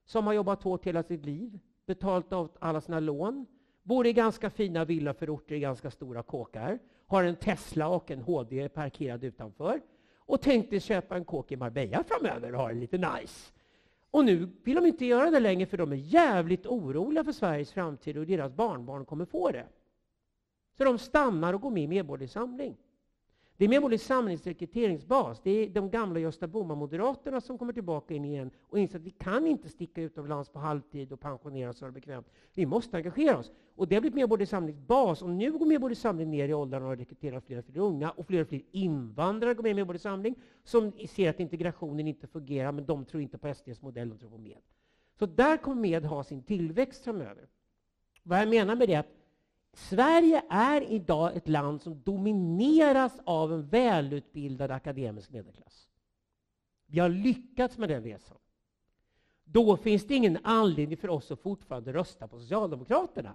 som har jobbat hårt hela sitt liv, betalat av alla sina lån, bor i ganska fina villaförorter i ganska stora kåkar, har en Tesla och en HD parkerad utanför och tänkte köpa en kåk i Marbella framöver och ha det lite nice. Och nu vill de inte göra det längre för de är jävligt oroliga för Sveriges framtid och deras barnbarn kommer få det. Så de stannar och går med i Medborgerlig Samling. Det är Medborgerlig Samlings rekryteringsbas. Det är de gamla Gösta Bohman-moderaterna som kommer tillbaka in igen och inser att vi kan inte sticka utomlands på halvtid och pensionera oss och bekvämt. Vi måste engagera oss. Och det har blivit Medborgerlig Samlings bas. Och nu går Medborgerlig Samling ner i åldrarna och rekryterar fler och fler unga. Och fler och fler invandrare går med i Medborgerlig Samling som ser att integrationen inte fungerar, men de tror inte på SDs modell, de tror på MED. Så där kommer MED ha sin tillväxt framöver. Vad jag menar med det är att Sverige är idag ett land som domineras av en välutbildad akademisk medelklass. Vi har lyckats med den resan. Då finns det ingen anledning för oss att fortfarande rösta på Socialdemokraterna.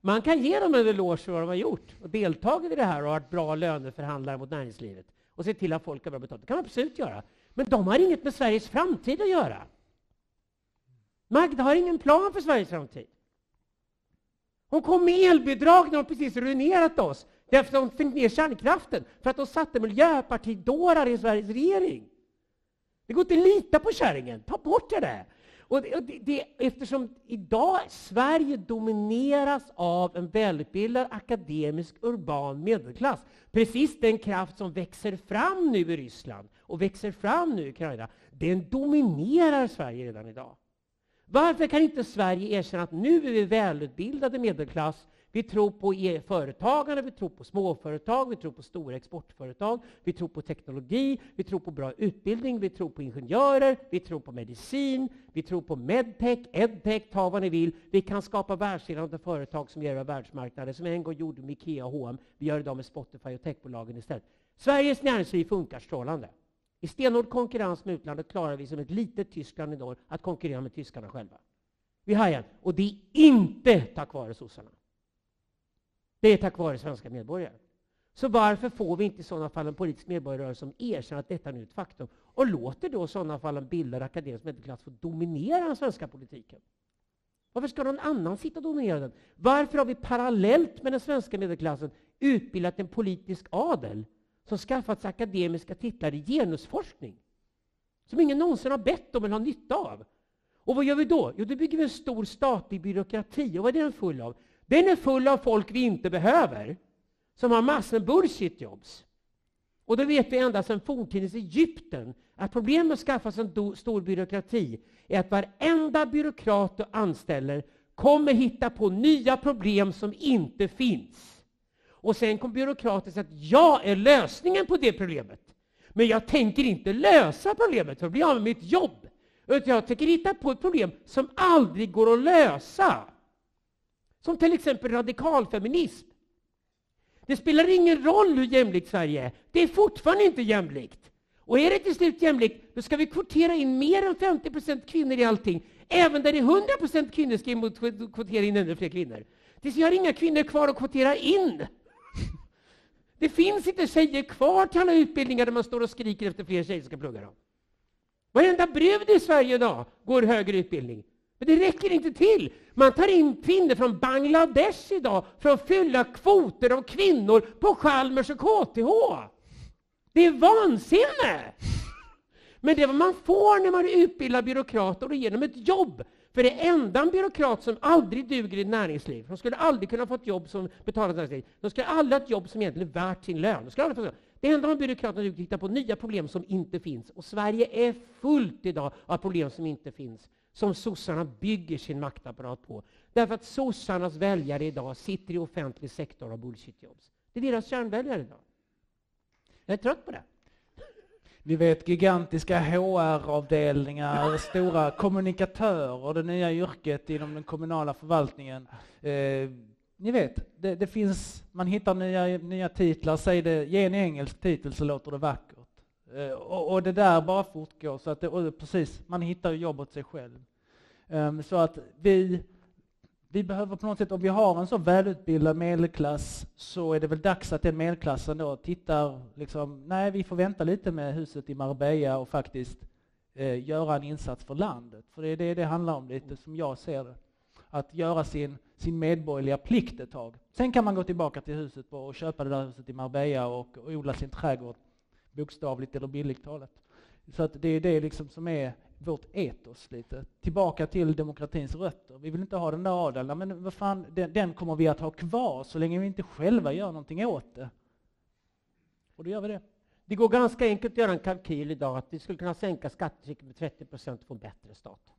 Man kan ge dem en eloge för vad de har gjort och deltagit i det här och varit bra löneförhandlare mot näringslivet och se till att folk har bra betalt. Det kan man absolut göra. Men de har inget med Sveriges framtid att göra. Magda har ingen plan för Sveriges framtid. Hon kom med elbidrag när hon precis ruinerat oss. Därför att hon stängt ner kärnkraften. För att hon satte miljöpartidårar i Sveriges regering. Det går inte att lita på kärringen. Ta bort det där. Och det, det, det, eftersom idag Sverige domineras av en välutbildad akademisk urban medelklass. Precis den kraft som växer fram nu i Ryssland och växer fram nu i Ukraina. Den dominerar Sverige redan idag. Varför kan inte Sverige erkänna att nu är vi välutbildade medelklass, vi tror på e företagande, vi tror på småföretag, vi tror på stora exportföretag, vi tror på teknologi, vi tror på bra utbildning, vi tror på ingenjörer, vi tror på medicin, vi tror på medtech, edtech, ta vad ni vill. Vi kan skapa världsledande företag som ger världsmarknader, som en gång gjorde med Ikea och H&M. Vi gör idag med Spotify och techbolagen istället. Sveriges näringsliv funkar strålande. I stenhård konkurrens med utlandet klarar vi som ett litet Tyskland i norr att konkurrera med tyskarna själva. Vi har igen. Och det är inte tack vare sossarna. Det är tack vare svenska medborgare. Så varför får vi inte i sådana fall en politisk medborgarrörelse som erkänner att detta nu är ett faktum och låter då i sådana fall en bildad akademisk medelklass få dominera den svenska politiken? Varför ska någon annan sitta och dominera den? Varför har vi parallellt med den svenska medelklassen utbildat en politisk adel som skaffat sig akademiska titlar i genusforskning? Som ingen någonsin har bett om eller har nytta av. Och vad gör vi då? Jo, då bygger vi en stor statlig byråkrati. Och vad är den full av? Den är full av folk vi inte behöver, som har massor med bullshit jobs. Och då vet vi ända sedan forntidens Egypten att problemet med att skaffa sig en stor byråkrati är att varenda byråkrat du anställer kommer hitta på nya problem som inte finns. Och sen kommer byråkraten sa att jag är lösningen på det problemet. Men jag tänker inte lösa problemet för att bli av med mitt jobb. Utan jag tänker hitta på ett problem som aldrig går att lösa. Som till exempel radikalfeminism. Det spelar ingen roll hur jämlikt Sverige är. Det är fortfarande inte jämlikt. Och är det till slut jämlikt, då ska vi kvotera in mer än 50 procent kvinnor i allting. Även där det är 100 procent kvinnor ska vi kvotera in ännu fler kvinnor. Tills vi har inga kvinnor kvar att kvotera in. Det finns inte tjejer kvar till alla utbildningar där man står och skriker efter fler tjejer som ska plugga dem. Varenda brud i Sverige idag går högre utbildning. Men det räcker inte till. Man tar in kvinnor från Bangladesh idag för att fylla kvoter av kvinnor på Chalmers och KTH. Det är vansinne! Men det är vad man får när man utbildar byråkrater och ger dem ett jobb. För det enda en byråkrat som aldrig duger i näringsliv, de skulle aldrig kunna få ett jobb som betalas näringsliv, de skulle aldrig ha ett jobb som egentligen är värt sin lön. De skulle aldrig få det enda en byråkrat duger till hitta på nya problem som inte finns. Och Sverige är fullt idag av problem som inte finns som sossarna bygger sin maktapparat på. Därför att sossarnas väljare idag sitter i offentlig sektor och har bullshitjobs. Det är deras kärnväljare idag. Jag är trött på det. Vi vet gigantiska HR-avdelningar, stora kommunikatörer, det nya yrket inom den kommunala förvaltningen. Eh, ni vet, det, det, finns, man hittar nya, nya titlar, säg det, ge en engelsk titel så låter det vackert. Eh, och, och, det där bara fortgår, så att det, precis, man hittar jobb åt sig själv. Eh, så att vi, vi behöver på något sätt, om vi har en så välutbildad medelklass, så är det väl dags att den medelklassen då tittar, liksom, nej vi får vänta lite med huset i Marbella och faktiskt eh, göra en insats för landet. För det är det det handlar om lite, som jag ser det. Att göra sin, sin medborgerliga plikt ett tag. Sen kan man gå tillbaka till huset och köpa det där huset i Marbella och, och odla sin trädgård bokstavligt eller bildligt talat. Så att det är det liksom som är vårt etos lite. Tillbaka till demokratins rötter. Vi vill inte ha den där adeln, men vad fan, den, den, kommer vi att ha kvar så länge vi inte själva gör någonting åt det. Och då gör vi det. Det går ganska enkelt att göra en kalkyl idag att vi skulle kunna sänka skattetrycket med 30 procent och få en bättre stat.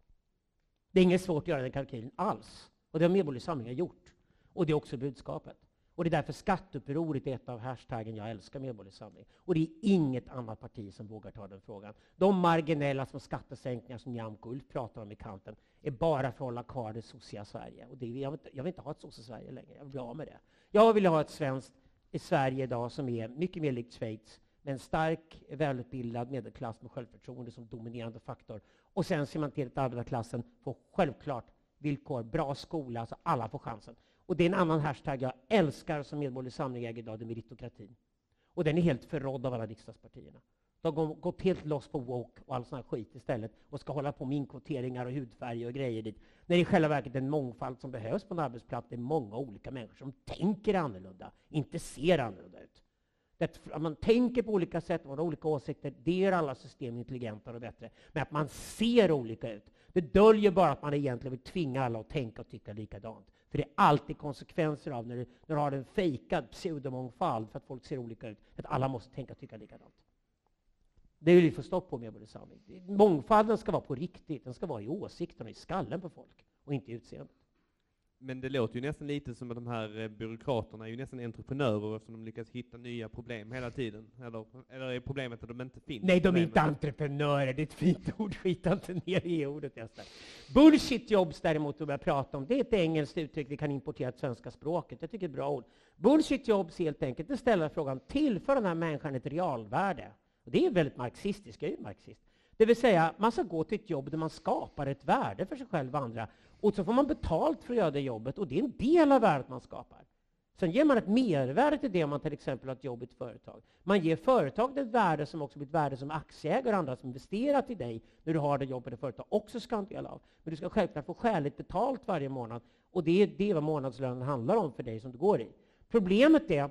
Det är inget svårt att göra den kalkylen alls. Och det har Medborgerlig Samling gjort. Och det är också budskapet. Och det är därför skatteupproret är ett av hashtaggen Jag älskar Medborgerlig Samling. Och det är inget annat parti som vågar ta den frågan. De marginella små skattesänkningar som Nyamko Ulf pratar om i kanten är bara för att hålla kvar det sossiga Sverige. Och det, jag, vill, jag vill inte ha ett sosse-Sverige längre. Jag vill bli av med det. Jag vill ha ett svenskt i Sverige idag som är mycket mer likt Schweiz med en stark, välutbildad medelklass med självförtroende som dominerande faktor. Och sen ser man till att arbetarklassen får självklart villkor, bra skola, så alla får chansen. Och det är en annan hashtag jag älskar som Medborgerlig Samling äger idag, det är meritokratin. Och den är helt förrådd av alla riksdagspartierna. De har gått helt loss på woke och all sån här skit istället och ska hålla på med inkvoteringar och hudfärg och grejer dit. När det i själva verket är en mångfald som behövs på en arbetsplats. Det är många olika människor som tänker annorlunda, inte ser annorlunda ut. Det, att man tänker på olika sätt, man har olika åsikter, det gör alla system intelligentare och bättre. Men att man ser olika ut, det döljer bara att man egentligen vill tvinga alla att tänka och tycka likadant. För det är alltid konsekvenser av när du, när du har en fejkad pseudomångfald för att folk ser olika ut, att alla måste tänka och tycka likadant. Det vill vi få stopp på med Medborgarsamling. Mångfalden ska vara på riktigt, den ska vara i åsikterna, i skallen på folk, och inte i utseendet. Men det låter ju nästan lite som att de här eh, byråkraterna är ju nästan entreprenörer eftersom de lyckas hitta nya problem hela tiden. Eller, eller är problemet att de inte finns? Nej, de är inte entreprenörer. Det är ett fint ord. Skita inte ner i ordet. Bullshit jobs däremot, som jag pratar om, det är ett engelskt uttryck vi kan importera till svenska språket. Jag tycker det är ett bra ord. Bullshit jobs helt enkelt, det ställer frågan, tillför den här människan ett realvärde? Och det är väldigt marxistiskt, jag är ju marxist. Det vill säga, man ska gå till ett jobb där man skapar ett värde för sig själv och andra. Och så får man betalt för att göra det jobbet, och det är en del av värdet man skapar. Sen ger man ett mervärde till det om man till exempel har ett jobb i ett företag. Man ger företaget ett värde som också blir ett värde som aktieägare och andra som investerar till dig när du har det jobbet i företag också ska ha en del av. Men du ska självklart få skäligt betalt varje månad och det är det vad månadslönen handlar om för dig som du går i. Problemet är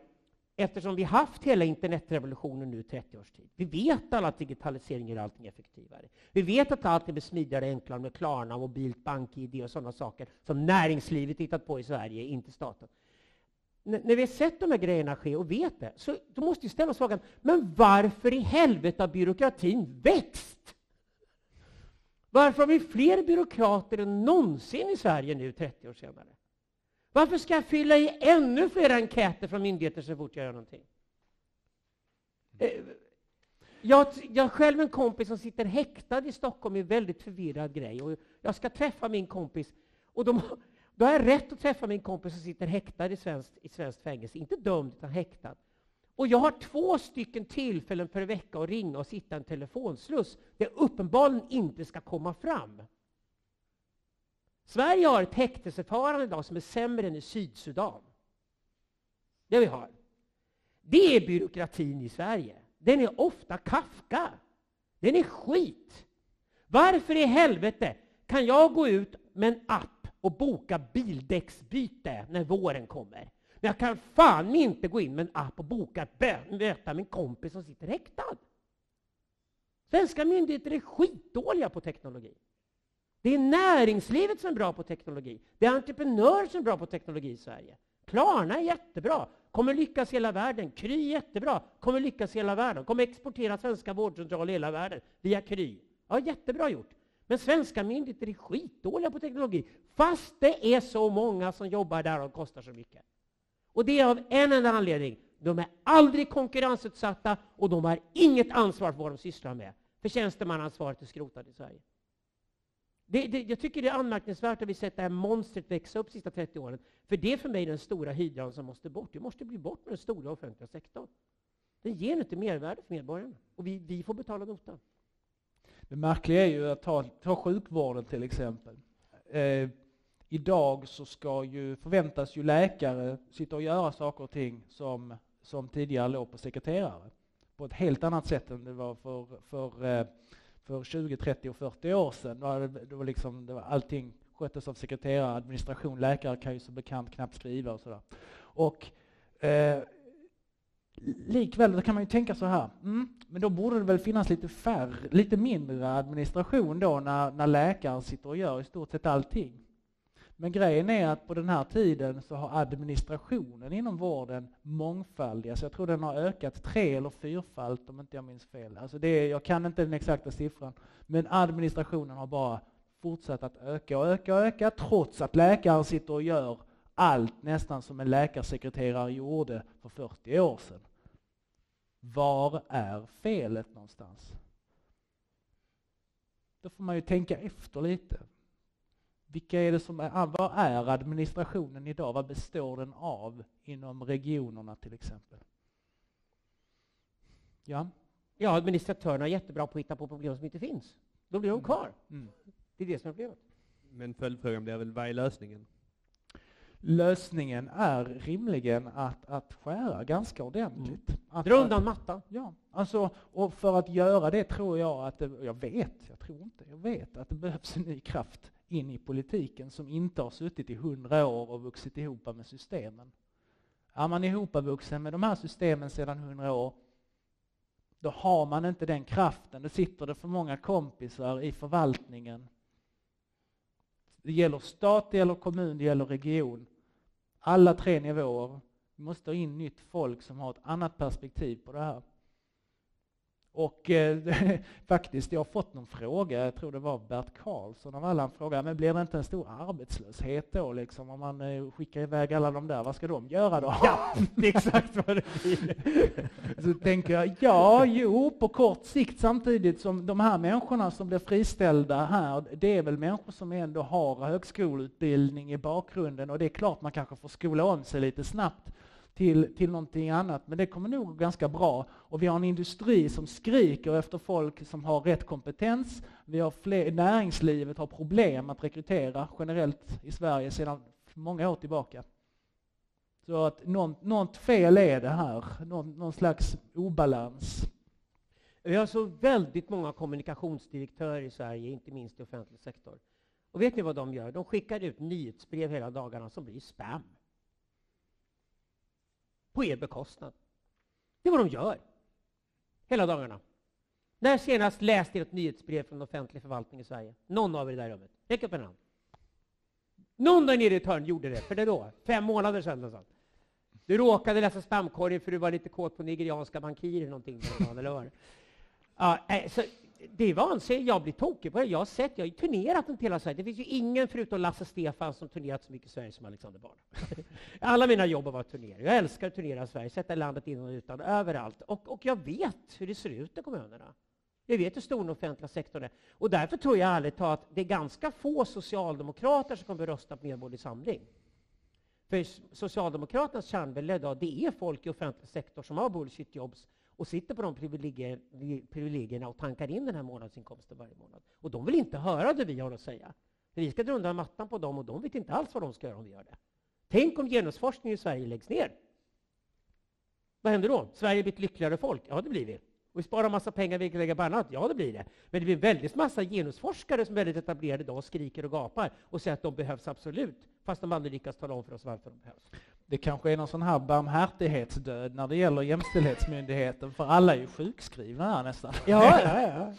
eftersom vi haft hela internetrevolutionen nu i 30 års tid. Vi vet alla att digitalisering gör allting effektivare. Vi vet att allt blir smidigare och enklare med Klarna, mobilt bank-id och sådana saker som näringslivet hittat på i Sverige, inte staten. N när vi har sett de här grejerna ske och vet det, så då måste vi ställa oss frågan, men varför i helvete har byråkratin växt? Varför har vi fler byråkrater än någonsin i Sverige nu 30 år senare? Varför ska jag fylla i ännu fler enkäter från myndigheter så fort jag gör någonting? Eh, jag, jag har själv en kompis som sitter häktad i Stockholm i en väldigt förvirrad grej. Och jag ska träffa min kompis. Och de, då har jag rätt att träffa min kompis som sitter häktad i svenskt, i svenskt fängelse. Inte dömd, utan häktad. Och jag har två stycken tillfällen per vecka att ringa och sitta en telefonsluss där jag uppenbarligen inte ska komma fram. Sverige har ett häktesförfarande idag som är sämre än i Sydsudan. Det vi har. Det är byråkratin i Sverige. Den är ofta Kafka. Den är skit. Varför i helvete kan jag gå ut med en app och boka bildäcksbyte när våren kommer? Men jag kan fan inte gå in med en app och boka möta min kompis som sitter häktad. Svenska myndigheter är skitdåliga på teknologi. Det är näringslivet som är bra på teknologi. Det är entreprenörer som är bra på teknologi i Sverige. Klarna är jättebra, kommer lyckas i hela världen. Kry är jättebra, kommer lyckas i hela världen. Kommer exportera svenska vårdcentraler i hela världen via Kry. Ja, jättebra gjort. Men svenska myndigheter är skitdåliga på teknologi, fast det är så många som jobbar där och kostar så mycket. Och det är av en enda anledning. De är aldrig konkurrensutsatta och de har inget ansvar för vad de sysslar med. För tjänstemannaansvaret är skrotat i Sverige. Det, det, jag tycker det är anmärkningsvärt att vi sett det här monstret växa upp de sista 30 åren. För det är för mig den stora hydran som måste bort. Det måste bli bort med den stora offentliga sektorn. Den ger inte mervärde för medborgarna. Och vi, vi får betala notan. Det märkliga är ju att ta, ta sjukvården till exempel. Eh, idag så ska ju, förväntas ju läkare sitta och göra saker och ting som, som tidigare låg på sekreterare. På ett helt annat sätt än det var för, för eh, för 20, 30 och 40 år sedan. Då det, det var liksom, det var allting sköttes av sekreterare, administration, läkare kan ju som bekant knappt skriva och sådär. Och eh, likväl, då kan man ju tänka så här, mm, men då borde det väl finnas lite färre, lite mindre administration då när, när läkaren sitter och gör i stort sett allting. Men grejen är att på den här tiden så har administrationen inom vården mångfaldigats. Jag tror den har ökat tre eller fyrfalt om inte jag minns fel. Alltså det är, jag kan inte den exakta siffran. Men administrationen har bara fortsatt att öka och öka och öka trots att läkaren sitter och gör allt nästan som en läkarsekreterare gjorde för 40 år sedan. Var är felet någonstans? Då får man ju tänka efter lite. Vilka är det som är, vad är administrationen idag? Vad består den av inom regionerna till exempel? Ja? Ja, administratörerna är jättebra på att hitta på problem som inte finns. Då blir de mm. kvar. Mm. Det är det som är problemet. Men följdfrågan blir väl, vad är lösningen? Lösningen är rimligen att, att skära ganska ordentligt. Mm. Att, Dra undan mattan. Ja, alltså, och för att göra det tror jag att, det, jag vet, jag tror inte, jag vet att det behövs en ny kraft in i politiken som inte har suttit i hundra år och vuxit ihop med systemen. Är man ihopvuxen med de här systemen sedan hundra år, då har man inte den kraften. Då sitter det för många kompisar i förvaltningen. Det gäller stat, det gäller kommun, det gäller region. Alla tre nivåer. Vi måste ha in nytt folk som har ett annat perspektiv på det här. Och eh, faktiskt, jag har fått någon fråga, jag tror det var Bert Karlsson av alla, han frågade, men blir det inte en stor arbetslöshet då liksom om man eh, skickar iväg alla de där, vad ska de göra då? Ja, det är exakt vad det blir. Så tänker jag, ja, jo, på kort sikt samtidigt som de här människorna som blir friställda här, det är väl människor som ändå har högskoleutbildning i bakgrunden och det är klart man kanske får skola om sig lite snabbt till, till någonting annat. Men det kommer nog gå ganska bra. Och vi har en industri som skriker efter folk som har rätt kompetens. Vi har fler, näringslivet har problem att rekrytera generellt i Sverige sedan många år tillbaka. Så att något, något fel är det här, någon, någon slags obalans. Vi har så väldigt många kommunikationsdirektörer i Sverige, inte minst i offentlig sektor. Och vet ni vad de gör? De skickar ut nyhetsbrev hela dagarna som blir spam. På er bekostnad. Det är vad de gör. Hela dagarna. När senast läste ni ett nyhetsbrev från offentlig förvaltning i Sverige? Någon av er i det där rummet? Räck upp en hand. Någon där nere i ett hörn gjorde det. För det då? Fem månader sedan. sånt. Du råkade läsa spamkorgen för du var lite kåt på nigerianska bankirer någonting. Eller vad? Ja, eh, så det är vansinnigt. Jag blir tokig på det. Jag har sett, jag har turnerat runt hela Sverige. Det finns ju ingen förutom Lasse Stefan som turnerat så mycket i Sverige som Alexander Bard. Alla mina jobb har varit turnera. Jag älskar att turnera i Sverige, sätta landet in och utan, överallt. Och, och jag vet hur det ser ut i kommunerna. Jag vet hur stor den offentliga sektorn är. Och därför tror jag ärligt talat att det är ganska få socialdemokrater som kommer att rösta på Medborgerlig Samling. För Socialdemokraternas kärnvälde idag, det är folk i offentlig sektor som har bullshit-jobs och sitter på de privilegier, privilegierna och tankar in den här månadsinkomsten varje månad. Och de vill inte höra det vi har att säga. Vi ska dra undan mattan på dem och de vet inte alls vad de ska göra om vi gör det. Tänk om genusforskningen i Sverige läggs ner. Vad händer då? Sverige blir ett lyckligare folk? Ja, det blir vi. Och vi sparar massa pengar vi kan lägga på annat? Ja, det blir det. Men det blir väldigt massa genusforskare som är väldigt etablerade idag och skriker och gapar och säger att de behövs absolut, fast de aldrig lyckas tala om för oss varför de behövs. Det kanske är någon sån här barmhärtighetsdöd när det gäller Jämställdhetsmyndigheten, för alla är ju sjukskrivna här nästan. Ja, ja, ja.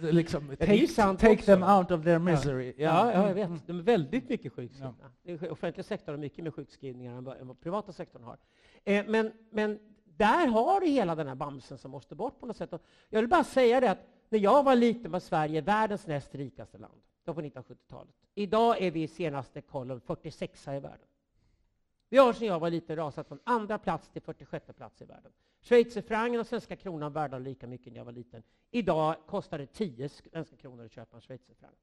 liksom, take, take them out of their misery. Ja, ja, ja jag vet. De är väldigt mycket sjukskrivna. Ja. Offentliga sektorn har mycket mer sjukskrivningar än vad, än vad privata sektorn har. Eh, men, men där har du hela den här bamsen som måste bort på något sätt. Och jag vill bara säga det att när jag var liten var Sverige världens näst rikaste land. Det var på 1970-talet. Idag är vi i senaste kollen 46 i världen. Vi har sedan jag var liten rasat från andra plats till 46 plats i världen. Schweizerfrancen och svenska kronan värda lika mycket när jag var liten. Idag kostar det 10 svenska kronor att köpa en schweizerfranc.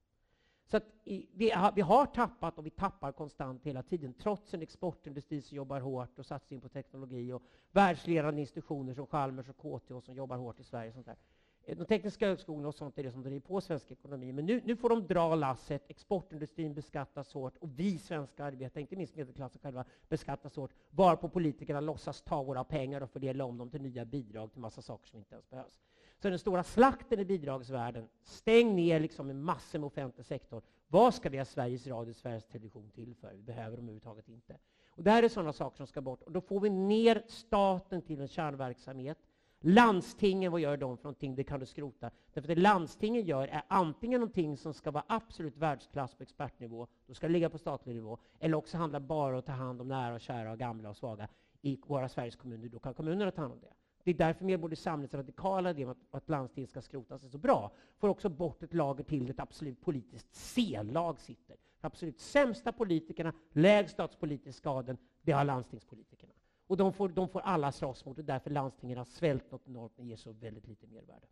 Så i, vi, har, vi, har, tappat och vi tappar konstant hela tiden, trots en exportindustri som jobbar hårt och satsar in på teknologi och världsledande institutioner som Chalmers och KTH som jobbar hårt i Sverige. Och sånt där. Eh, de tekniska högskolorna och sånt är det som driver på svensk ekonomi. Men nu, nu får de dra lasset, exportindustrin beskattas hårt och vi svenska arbetare, inte minst medelklassen själva, beskattas hårt. Varpå politikerna låtsas ta våra pengar och fördela om dem till nya bidrag till massa saker som inte ens behövs. Så den stora slakten i bidragsvärlden, stäng ner liksom en massa med offentlig sektor. Vad ska vi ha Sveriges Radio och Sveriges Television till för? Vi behöver dem överhuvudtaget inte. Och det här är sådana saker som ska bort. Och då får vi ner staten till en kärnverksamhet Landstingen, vad gör de för någonting? Det kan du skrota. Därför det landstingen gör är antingen någonting som ska vara absolut världsklass på expertnivå, då ska det ligga på statlig nivå, eller också handlar bara om att ta hand om nära och kära och gamla och svaga i våra Sveriges kommuner. Då kan kommunerna ta hand om det. Det är därför Medborgerlig Samlings radikala idé om att, att landsting ska skrotas är så bra. Får också bort ett lager till ett absolut politiskt C-lag sitter. De absolut sämsta politikerna, lägst statspolitisk skaden, det har landstingspolitikerna. Och de får, de får alla slåss mot det, därför landstingen har svält något enormt och ger så väldigt lite mervärde.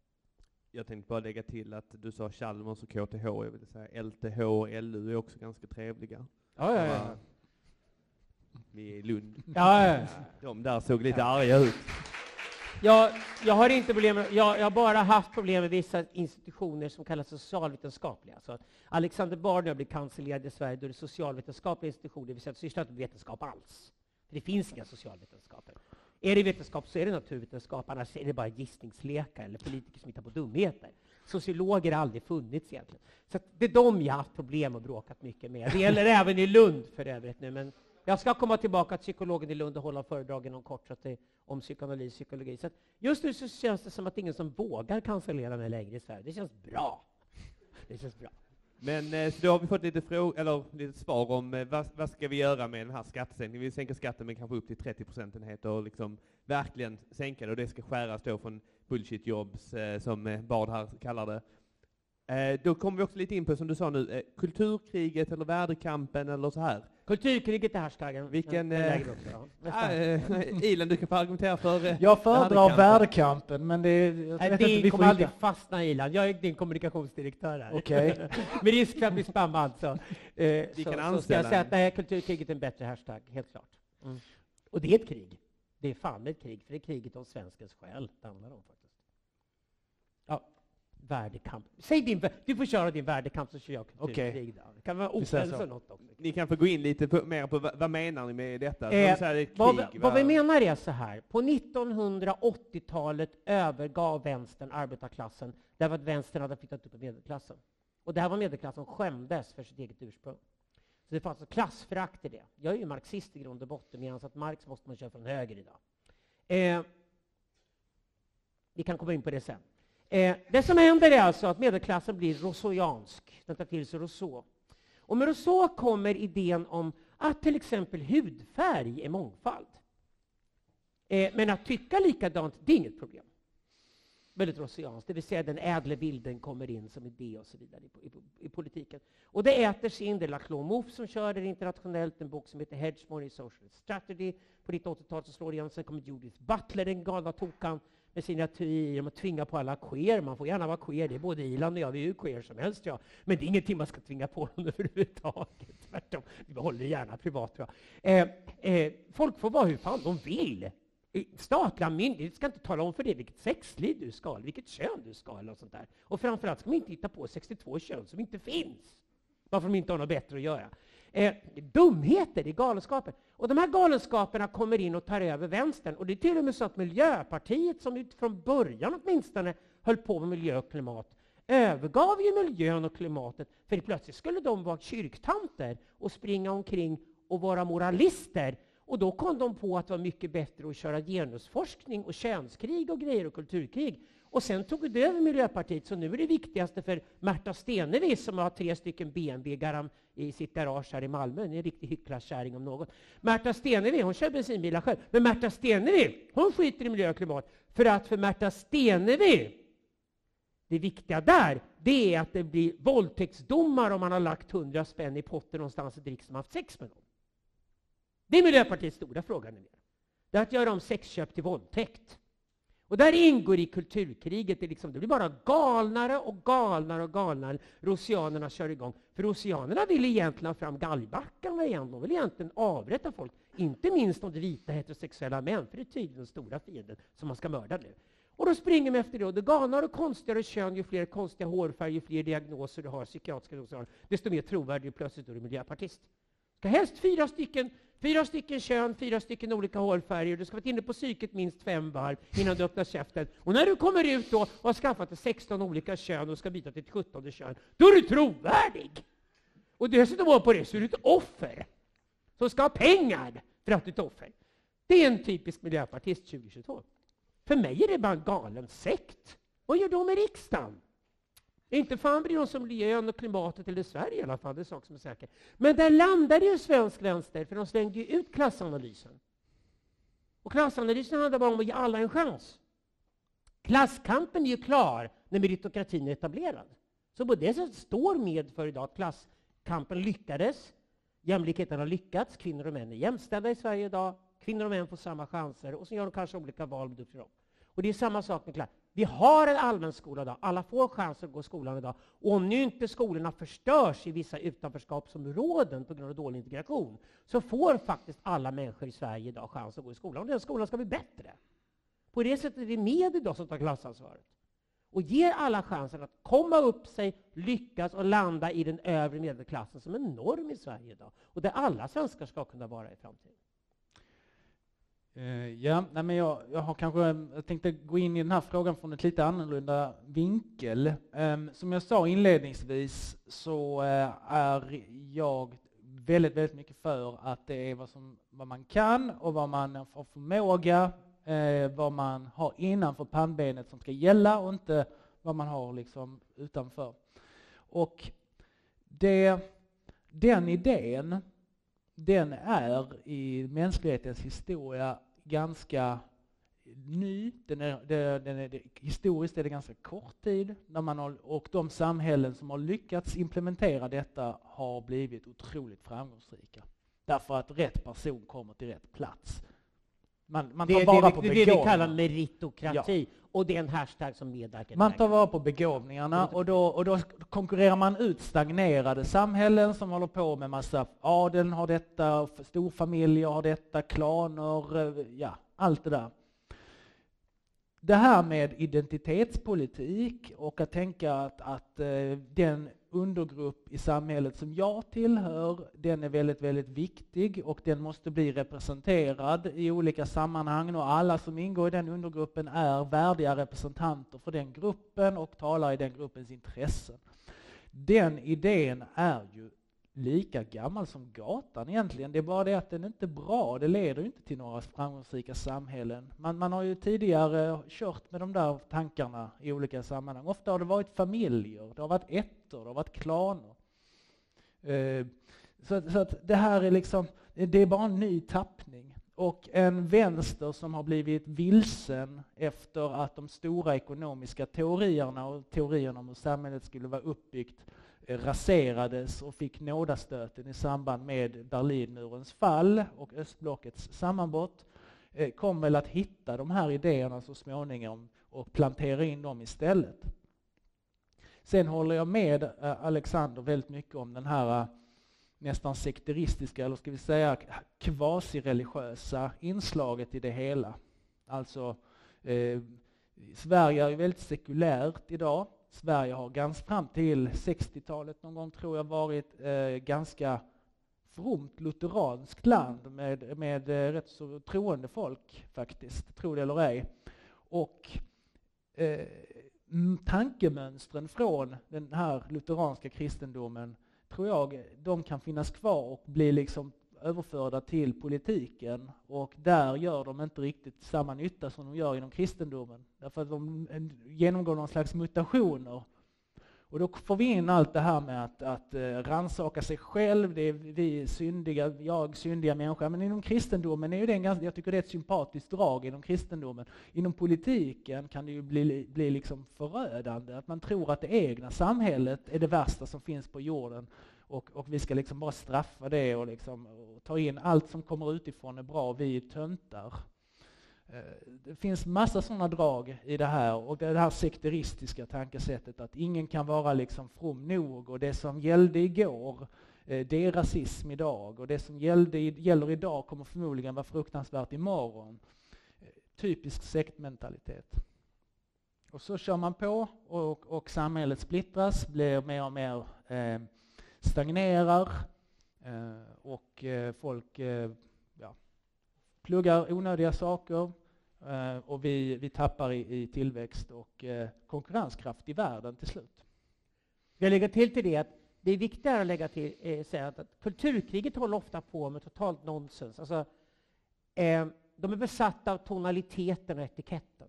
Jag tänkte bara lägga till att du sa Chalmers och KTH, jag vill säga LTH och LU är också ganska trevliga. Ja, ja, ja. Vi är i Lund. Ja, ja, ja. De där såg lite arga ut. Jag, jag har inte problem med, jag, jag har bara haft problem med vissa institutioner som kallas socialvetenskapliga. Så att Alexander Bard har blivit cancellerad i Sverige, då är det socialvetenskapliga institutioner, det vill säga att sysslar inte med vetenskap alls. För det finns inga socialvetenskaper. Är det vetenskap så är det naturvetenskap, annars är det bara gissningslekar eller politiker som hittar på dumheter. Sociologer har aldrig funnits egentligen. Så det är de jag har haft problem och bråkat mycket med. Det gäller även i Lund för övrigt nu, men jag ska komma tillbaka till psykologen i Lund och hålla föredrag inom kort så att det, om psykoanalys och psykologi. Så just nu så känns det som att ingen som vågar cancellera mig längre i Sverige. Det känns bra. Det känns bra. Men eh, så då har vi fått lite, fråg eller lite svar om eh, vad, vad ska vi göra med den här skattesänkningen? Vi sänker skatten med kanske upp till 30 procentenheter och liksom verkligen sänka det och det ska skäras då från bullshit-jobs, eh, som Bard här kallar det. Då kommer vi också lite in på, som du sa nu, kulturkriget eller värdekampen eller så här. Kulturkriget är hashtaggen. Vilken... äh, Ilan, du kan få argumentera för Jag föredrar värdekampen, men det... Jag Nej, det inte, kommer aldrig fastna, Ilan. Jag är din kommunikationsdirektör här. Okay. Med risk för att bli spammad så, eh, vi så, kan så ska jag säga att nej, kulturkriget är en bättre hashtag, helt klart. Mm. Och det är ett krig. Det är fan ett krig, för det är kriget om svenskens själ det handlar om faktiskt. Värdekamp. Säg din, du får köra din värdekamp så kör jag kulturkrig. då. Det kan vara och något också. Ni kan få gå in lite på, mer på vad, vad menar ni med detta? Eh, det Vad, krig, vi- va? vad vi menar är så här, på 1980-talet övergav vänstern arbetarklassen därför att vänstern hade flyttat upp i medelklassen. Och det här var medelklassen som skämdes för sitt eget ursprung. Så det fanns ett klassförakt i det. Jag är ju marxist i grund och botten, medan att Marx måste man köra från höger idag. Eh, vi kan komma in på det sen. Eh, det som händer är alltså att medelklassen blir rousseauiansk. Den tar till sig Rousseau. Och med Rousseau kommer idén om att till exempel hudfärg är mångfald. Eh, men att tycka likadant, det är inget problem. Väldigt rousseauanskt, det vill säga den ädle bilden kommer in som idé och så vidare i, i, i politiken. Och det äter sig in, det är Laclos Mouffe som kör det internationellt, en bok som heter Hedgemore i Social Strategy. På 1980-talet som slår igen, sen kommer Judith Butler, den galna tokan, med sina teorier om att tvinga på alla queer. Man får gärna vara queer, det är både Ilan och jag, vi är ju queer som helst. Ja. Men det är ingenting man ska tvinga på någon överhuvudtaget. Tvärtom, vi behåller det gärna privat. Tror jag. Eh, eh, folk får vara hur fan de vill. Statliga myndigheter ska inte tala om för dig vilket sexliv du ska ha, eller vilket kön du ska ha. Eller sånt där. Och framförallt ska man inte hitta på 62 kön som inte finns. Varför de inte har något bättre att göra. Eh, dumheter, det är galenskaper. Och de här galenskaperna kommer in och tar över vänstern. Och det är till och med så att Miljöpartiet, som från början åtminstone höll på med miljö och klimat, övergav ju miljön och klimatet, för plötsligt skulle de vara kyrktanter och springa omkring och vara moralister. Och då kom de på att det var mycket bättre att köra genusforskning och könskrig och grejer och kulturkrig. Och sen tog det över Miljöpartiet, så nu är det viktigaste för Märta Stenevi som har tre stycken BMW-garam i sitt garage här i Malmö, en riktig hycklarkärring om något. Märta Stenevi, hon kör bensinbilar själv, men Märta Stenevi, hon skiter i miljö och klimat. För att för Märta Stenevi, det viktiga där, det är att det blir våldtäktsdomar om man har lagt hundra spänn i potten någonstans och dricks som haft sex med någon. Det är Miljöpartiets stora fråga numera. Det är att göra om sexköp till våldtäkt. Och där ingår i kulturkriget, det, liksom, det blir bara galnare och galnare och galnare. Rosianerna kör igång. För rosianerna vill egentligen ha fram galgbackarna igen. De vill egentligen avrätta folk. Inte minst de vita heterosexuella män, för det är tydligen den stora fienden som man ska mörda nu. Och då springer de efter det. Och det galnare och konstigare kön, ju fler konstiga hårfärger, ju fler diagnoser du har, psykiatriska diagnoser, desto mer trovärdig är plötsligt då är du miljöpartist. Ska helst fyra stycken, fyra stycken kön, fyra stycken olika hårfärger. Du ska vara inne på psyket minst fem varv innan du öppnar käften. Och när du kommer ut då och har skaffat dig 16 olika kön och ska byta till ett 17 kön, då är du trovärdig! Och dessutom på det så är du ett offer som ska ha pengar för att du är ett offer. Det är en typisk miljöpartist 2022. För mig är det bara en galen sekt. Vad gör de i riksdagen? Inte fan bryr de sig om miljön och klimatet eller Sverige i alla fall, det är en sak som är säker. Men där landade ju svensk vänster, för de slängde ju ut klassanalysen. Och klassanalysen handlar bara om att ge alla en chans. Klasskampen är ju klar när meritokratin är etablerad. Så på det sättet står med för idag att klasskampen lyckades. Jämlikheten har lyckats, kvinnor och män är jämställda i Sverige idag. Kvinnor och män får samma chanser och så gör de kanske olika val. Och det är samma sak med klass. Vi har en allmän skola idag. Alla får chansen att gå i skolan idag. Och om nu inte skolorna förstörs i vissa utanförskapsområden på grund av dålig integration, så får faktiskt alla människor i Sverige idag chans att gå i skolan. Och den skolan ska bli bättre. På det sättet är det med idag som tar klassansvaret. Och ger alla chansen att komma upp sig, lyckas och landa i den övre medelklassen som är norm i Sverige idag. Och där alla svenskar ska kunna vara i framtiden. Eh, ja, nej men jag, jag har kanske, jag tänkte gå in i den här frågan från ett lite annorlunda vinkel. Ehm, som jag sa inledningsvis så eh, är jag väldigt, väldigt mycket för att det är vad, som, vad man kan och vad man har förmåga, eh, vad man har innanför pannbenet som ska gälla och inte vad man har liksom utanför. Och det, den idén, den är i mänsklighetens historia ganska ny. Den är, den, den är, historiskt är det ganska kort tid när man har, och de samhällen som har lyckats implementera detta har blivit otroligt framgångsrika. Därför att rätt person kommer till rätt plats. Man, man tar Det vara det, på det, är det vi kallar meritokrati. Och det är en hashtag som medverkar. Man tar vara på begåvningarna och då, och då konkurrerar man ut stagnerade samhällen som håller på med massa, adeln har detta, storfamiljer har detta, klaner, eh, ja, allt det där. det här med identitetspolitik och att tänka att, att eh, den undergrupp i samhället som jag tillhör, den är väldigt, väldigt viktig och den måste bli representerad i olika sammanhang och alla som ingår i den undergruppen är värdiga representanter för den gruppen och talar i den gruppens intressen. Den idén är ju lika gammal som gatan egentligen. Det är bara det att den inte är bra. Det leder inte till några framgångsrika samhällen. Man, man har ju tidigare kört med de där tankarna i olika sammanhang. Ofta har det varit familjer, det har varit sekter, det har varit klaner. Eh, så, så, att det här är liksom, det är bara en ny tappning. Och en vänster som har blivit vilsen efter att de stora ekonomiska teorierna och teorierna om hur samhället skulle vara uppbyggt eh, raserades och fick nådastöten i samband med Berlinmurens fall och östblockets sammanbrott kommer kom väl att hitta de här idéerna så småningom och plantera in dem istället. Sen håller jag med eh, Alexander väldigt mycket om den här eh, nästan sekteristiska, eller ska vi säga kvasireligiösa inslaget i det hela. Alltså, eh, Sverige är väldigt sekulärt idag. Sverige har ganska fram till 60-talet någon gång tror jag varit eh, ganska fromt lutheranskt land med, med eh, rätt så troende folk faktiskt, tro det eller ej. Och eh, tankemönstren från den här lutheranska kristendomen tror jag de kan finnas kvar och bli liksom överförda till politiken och där gör de inte riktigt samma nytta som de gör inom kristendomen. Därför att de genomgår någon slags mutationer. Och då får vi in allt det här med att, att uh, rannsaka sig själv, det är vi syndiga, jag syndiga människa. Men inom kristendomen är ju det en ganska, jag tycker det är ett sympatiskt drag inom kristendomen. Inom politiken kan det ju bli, bli liksom förödande, att man tror att det egna samhället är det värsta som finns på jorden och, och vi ska liksom bara straffa det och, liksom, och ta in allt som kommer utifrån är bra, vi är töntar. Eh, det finns massa sådana drag i det här och det här sekteristiska tankesättet att ingen kan vara liksom from nog och det som gällde igår eh, det är rasism idag och det som gällde, gäller idag kommer förmodligen vara fruktansvärt imorgon. Eh, typisk sektmentalitet. Och så kör man på och, och samhället splittras, blir mer och mer eh, stagnerar eh, och folk eh, ja, pluggar onödiga saker Eh, och vi, vi tappar i, i tillväxt och eh, konkurrenskraft i världen till slut. Jag lägger till till det att det är viktigare att lägga till, eh, säga att, att kulturkriget håller ofta på med totalt nonsens. Alltså, eh, de är besatta av tonaliteten och etiketten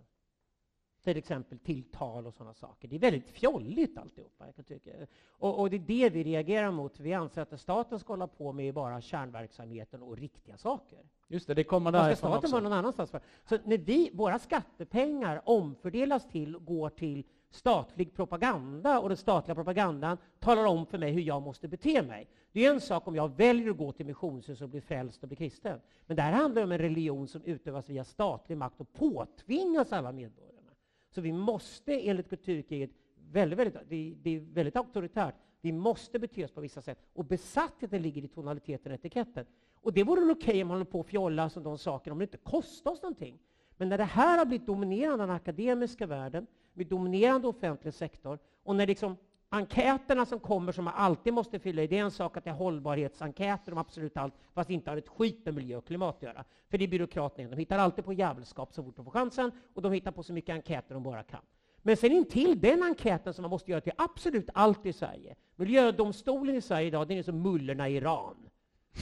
till exempel tilltal och sådana saker. Det är väldigt fjolligt alltihopa. Jag tycka. Och, och det är det vi reagerar mot. Vi anser att staten ska hålla på med bara kärnverksamheten och riktiga saker. Just det, det kommer därifrån staten vara någon annanstans för? Så när vi, våra skattepengar omfördelas till, går till statlig propaganda och den statliga propagandan talar om för mig hur jag måste bete mig. Det är en sak om jag väljer att gå till missionshus och bli frälst och bli kristen. Men det här handlar om en religion som utövas via statlig makt och påtvingas alla medborgare. Så vi måste enligt kulturkriget, väldigt, väldigt, det, det är väldigt auktoritärt, vi måste bete oss på vissa sätt. Och besattheten ligger i tonaliteten och etiketten. Och det vore väl okej okay om man håller på och fjolla som de sakerna om det inte kostar oss någonting. Men när det här har blivit dominerande i den akademiska världen, med dominerande offentlig sektor, och när liksom enkäterna som kommer som man alltid måste fylla i, det är en sak att det är hållbarhetsenkäter om absolut allt, fast inte har ett skit med miljö och klimat att göra. För det är byråkraterna, de hittar alltid på jävelskap så fort de får chansen, och de hittar på så mycket enkäter de bara kan. Men sen intill den enkäten som man måste göra till absolut allt i Sverige, miljödomstolen i Sverige idag, den är som mullorna i Iran.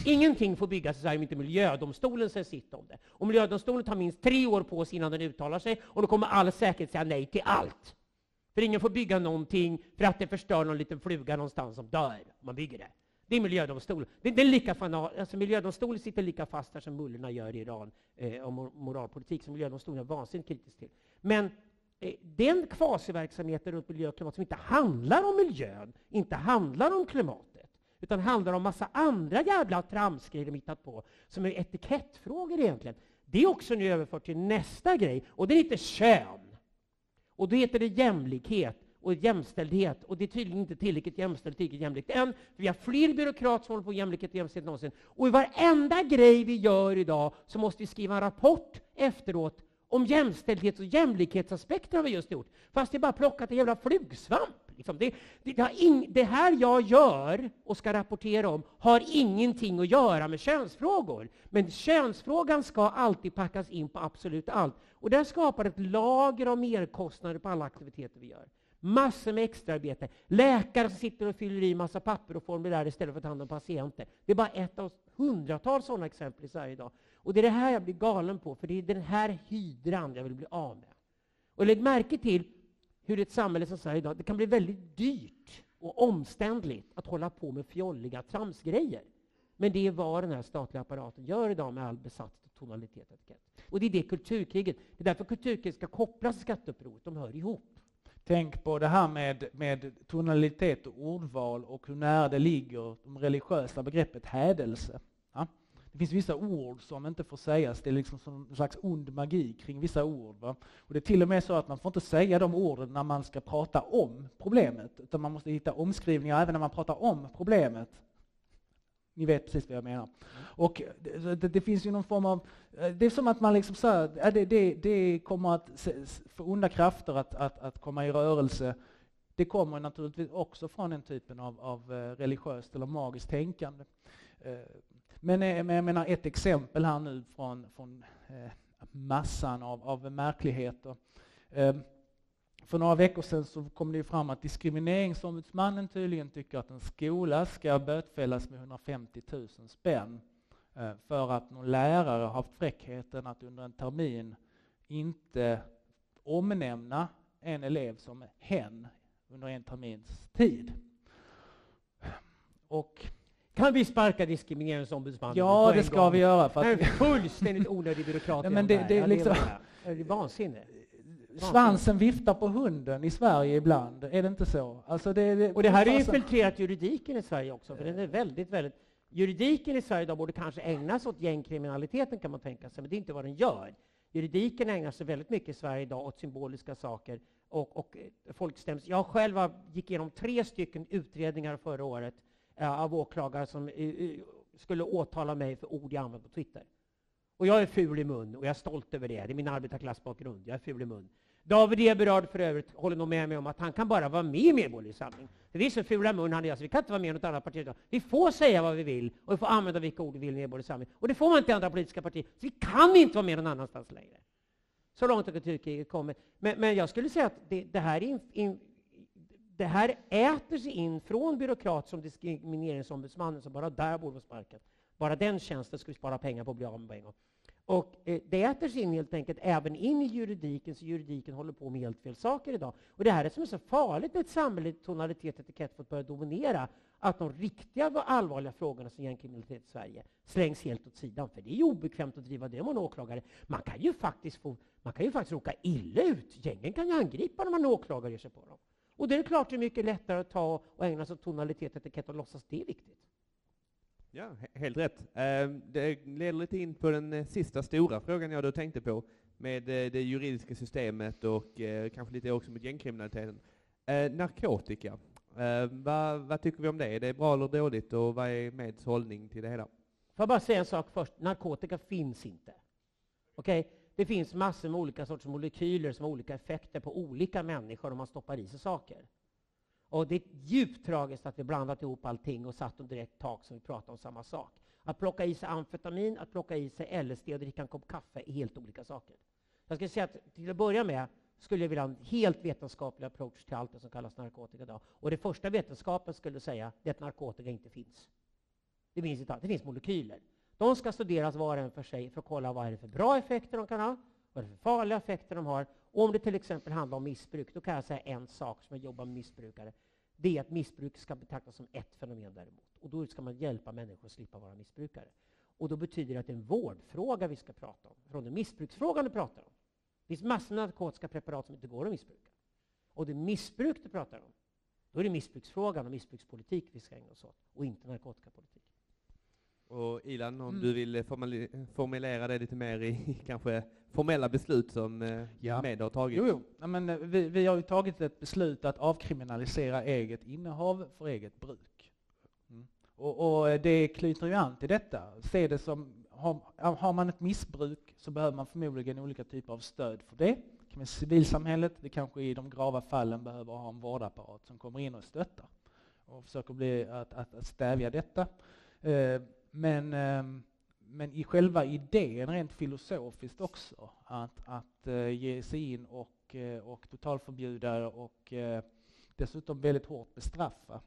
Ingenting får byggas i Sverige om inte miljödomstolen säger sitt om det. Och miljödomstolen tar minst tre år på sig innan den uttalar sig, och då kommer all säkerhet säga nej till allt. För ingen får bygga någonting för att det förstör någon liten fluga någonstans som dör man bygger det. Det är miljödomstolen. Det, det är lika fan, alltså miljödomstolen sitter lika fast där som mullorna gör i Iran eh, om moralpolitik, som miljödomstolen är vansinnigt kritisk till. Men eh, den kvasiverksamheten runt miljö och klimat som inte handlar om miljön, inte handlar om klimatet, utan handlar om massa andra jävla tramsgrejer de hittat på, som är etikettfrågor egentligen. Det är också nu överfört till nästa grej, och det är inte kön. Och då heter det jämlikhet och jämställdhet. Och det är tydligen inte tillräckligt jämställt, tillräckligt jämlikt än. Vi har fler byråkrater som håller på med jämlikhet och jämställdhet någonsin. Och i varenda grej vi gör idag så måste vi skriva en rapport efteråt Om jämställdhets och jämlikhetsaspekter har vi just gjort. Fast det är bara plockat en jävla flugsvamp. Liksom. Det, det, det, in, det, här jag gör och ska rapportera om har ingenting att göra med könsfrågor. Men könsfrågan ska alltid packas in på absolut allt. Och det skapar ett lager av merkostnader på alla aktiviteter vi gör. Massor med extraarbete. Läkare som sitter och fyller i massa papper och formulär istället för att ta hand om patienter. Det är bara ett av hundratals sådana exempel i Sverige idag. Och det är det här jag blir galen på, för det är den här hydran jag vill bli av med. Och lägg märke till hur ett samhälle som Sverige idag, det kan bli väldigt dyrt och omständligt att hålla på med fjolliga tramsgrejer. Men det är vad den här statliga apparaten gör idag med all besatt tonalitet och etikett. Och det är det kulturkriget. Det är därför kulturkriget ska kopplas till skatteupproret. De hör ihop. Tänk på det här med, med tonalitet och ordval och hur nära det ligger de religiösa begreppet hädelse. Ja? Det finns vissa ord som inte får sägas, det är liksom som en slags ond magi kring vissa ord. Va? Och det är till och med så att man får inte säga de orden när man ska prata om problemet, utan man måste hitta omskrivningar även när man pratar om problemet. Ni vet precis vad jag menar. Och det, det, det, finns ju någon form av... Det är som att man liksom så det, det, det kommer att få onda krafter att, att, att komma i rörelse. Det kommer naturligtvis också från den typen av, av eh, religiöst eller magiskt tänkande. Eh, men, eh, men jag menar ett exempel här nu från, från massan av, av märkligheter. För några veckor sedan så kom det fram att Diskrimineringsombudsmannen tydligen tycker att en skola ska bötfällas med 150 000 spänn eh, för att någon lärare har haft fräckheten att under en termin inte omnämna en elev som hen under en termins tid. Och kan vi sparka diskrimineringsombudsmannen Ja, det ska gång? vi göra. För att... fullständigt onödig byråkrat. Ja, men det, det, är liksom... det är vansinne svansen viftar på hunden i Sverige ibland, är det inte så? Alltså det, det, och det här har infiltrerat juridiken i Sverige också, för den är väldigt, väldigt... Juridiken i Sverige borde kanske ägnas åt gängkriminaliteten kan man tänka sig, men det är inte vad den gör. Juridiken ägnar sig väldigt mycket i Sverige idag åt symboliska saker och, och eh, folkstäms. Jag själv gick igenom tre stycken utredningar förra året uh, av åklagare som uh, skulle åtala mig för ord jag använt på Twitter. Och jag är ful i mun och jag är stolt över det. Det är min arbetarklassbakgrund. Jag är ful i mun. David Eberhard för övrigt håller nog med mig om att han kan bara vara med i Medborgerlig Samling. Vi är så fula mun han är, så vi kan inte vara med i något annat parti. Vi får säga vad vi vill och vi får använda vilka ord vi vill i Medborgerlig Samling. Och det får man inte i andra politiska partier. Så vi kan inte vara med någon annanstans längre. Så långt har kulturkriget kommit. Men, men, jag skulle säga att det, det här in, in, det här äter sig in från byråkrat som diskrimineringsombudsmannen som bara där borde vara sparkad. Bara den tjänsten skulle vi spara pengar på att bli av med på en gång. Och eh, det äter sig in helt enkelt även in i juridiken, så juridiken håller på med helt fel saker idag. Och det här är som är så farligt med ett samhälle tonalitet och etikett fått börja dominera, att de riktiga allvarliga frågorna som gängkriminalitet i Sverige slängs helt åt sidan, för det är ju obekvämt att driva det om man är åklagare. Man kan ju faktiskt få, man kan ju faktiskt råka illa ut. Gängen kan ju angripa när man är åklagare och ger sig på dem. Och det är klart det är mycket lättare att ta och ägna sig åt tonalitet och etikett och låtsas det är viktigt. Ja, helt rätt. Ehm, det leder lite in på den eh, sista stora frågan jag då tänkte på med eh, det juridiska systemet och eh, kanske lite också mot gängkriminaliteten. Narkotika, ehm, vad, vad tycker vi om det? Är det bra eller dåligt och vad är Meds hållning till det hela? Får jag bara säga en sak först. Narkotika finns inte. Okej? Okay? Det finns massor med olika sorters molekyler som har olika effekter på olika människor om man stoppar i sig saker. Och det är djupt tragiskt att vi blandat ihop allting och satt under ett tak som vi pratar om samma sak. Att plocka i sig amfetamin, att plocka i sig LSD och dricka en kopp kaffe är helt olika saker. Jag ska säga att till att börja med skulle jag vilja ha en helt vetenskaplig approach till allt det som kallas narkotika idag. Och det första vetenskapen skulle säga är att narkotika inte finns. Det finns, inte, det finns molekyler. De ska studeras var och en för sig för att kolla vad är det för bra effekter de kan ha, vad är det för farliga effekter de har och om det till exempel handlar om missbruk, då kan jag säga en sak som jag jobbar med missbrukare. Det är att missbruk ska betraktas som ett fenomen däremot. Och då ska man hjälpa människor att slippa vara missbrukare. Och då betyder det att det är en vårdfråga vi ska prata om. Från den missbruksfrågan du pratar om. Det finns massor med narkotiska preparat som inte går att missbruka. Och det är missbruk du pratar om. Då är det missbruksfrågan och missbrukspolitik vi ska ägna oss åt, och inte narkotikapolitik. Och Ilan, om mm. du vill formulera det lite mer i kanske formella beslut som eh, ja. med har tagit? Jo, jo. Ja, men, eh, vi, vi, har ju tagit ett beslut att avkriminalisera eget innehav för eget bruk. Mm. Och, och, det knyter ju an till detta. Se det som har, har man ett missbruk så behöver man förmodligen olika typer av stöd för det. Det kan vara civilsamhället, det kanske i de grava fallen behöver ha en vårdapparat som kommer in och stöttar och försöker bli, att, att, att stävja detta. Eh, men, ehm, men i själva idén rent filosofiskt också, att, att eh, ge sig in och, eh, och totalförbjuda och eh, dessutom väldigt hårt bestraffa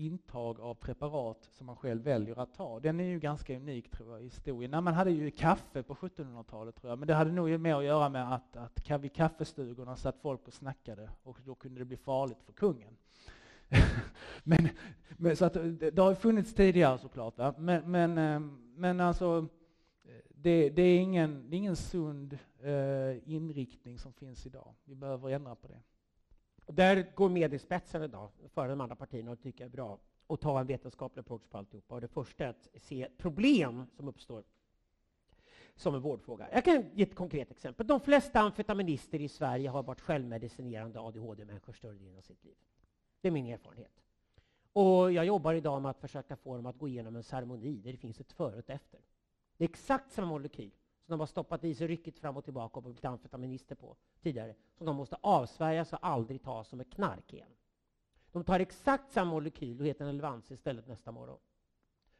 intag av preparat som man själv väljer att ta. Den är ju ganska unik tror jag i historien. man hade ju kaffe på 1700-talet tror jag, men det hade nog mer att göra med att, att vid kaffestugorna satt folk och snackade och då kunde det bli farligt för kungen. men, men, så att, det, det har funnits tidigare såklart, va? Men, men, ehm, men alltså det, det, är ingen, det är ingen sund eh, inriktning som finns idag. Vi behöver ändra på det. Där går Mediespetsen idag, före de andra partierna, och tycker är bra, och ta en vetenskaplig approach på alltihopa. Och det första är att se problem som uppstår som en vårdfråga. Jag kan ge ett konkret exempel. De flesta amfetaminister i Sverige har varit självmedicinerande ADHD-människor större delen av sitt liv. Det är min erfarenhet. Och jag jobbar idag med att försöka få dem att gå igenom en ceremoni där det finns ett före och ett efter. Det är exakt samma molekyl som de har stoppat i sig ryckigt fram och tillbaka och blivit amfetaminister på tidigare, som de måste avsvärja sig och aldrig ta som ett knark igen. De tar exakt samma molekyl och heter Elevans istället nästa morgon.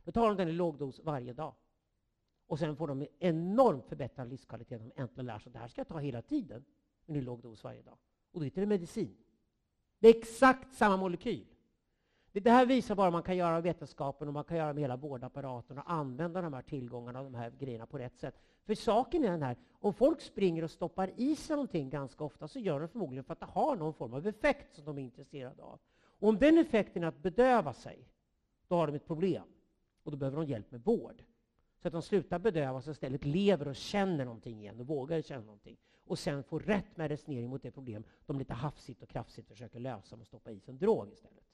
Då tar de den i lågdos varje dag. Och sen får de enormt förbättrad livskvalitet de äntligen lär sig att det här ska jag ta hela tiden, men i låg dos varje dag. Och då heter det medicin. Det är exakt samma molekyl. Det här visar bara vad man kan göra med vetenskapen och man kan göra med hela vårdapparaten och använda de här tillgångarna och de här grejerna på rätt sätt. För saken är den här, om folk springer och stoppar i sig någonting ganska ofta så gör de förmodligen för att det har någon form av effekt som de är intresserade av. Och om den effekten är att bedöva sig, då har de ett problem. Och då behöver de hjälp med vård. Så att de slutar bedövas och istället lever och känner någonting igen och vågar känna någonting. Och sen få rätt medicinering mot det problem de lite hafsigt och krafsigt försöker lösa med att stoppa i sig en drog istället.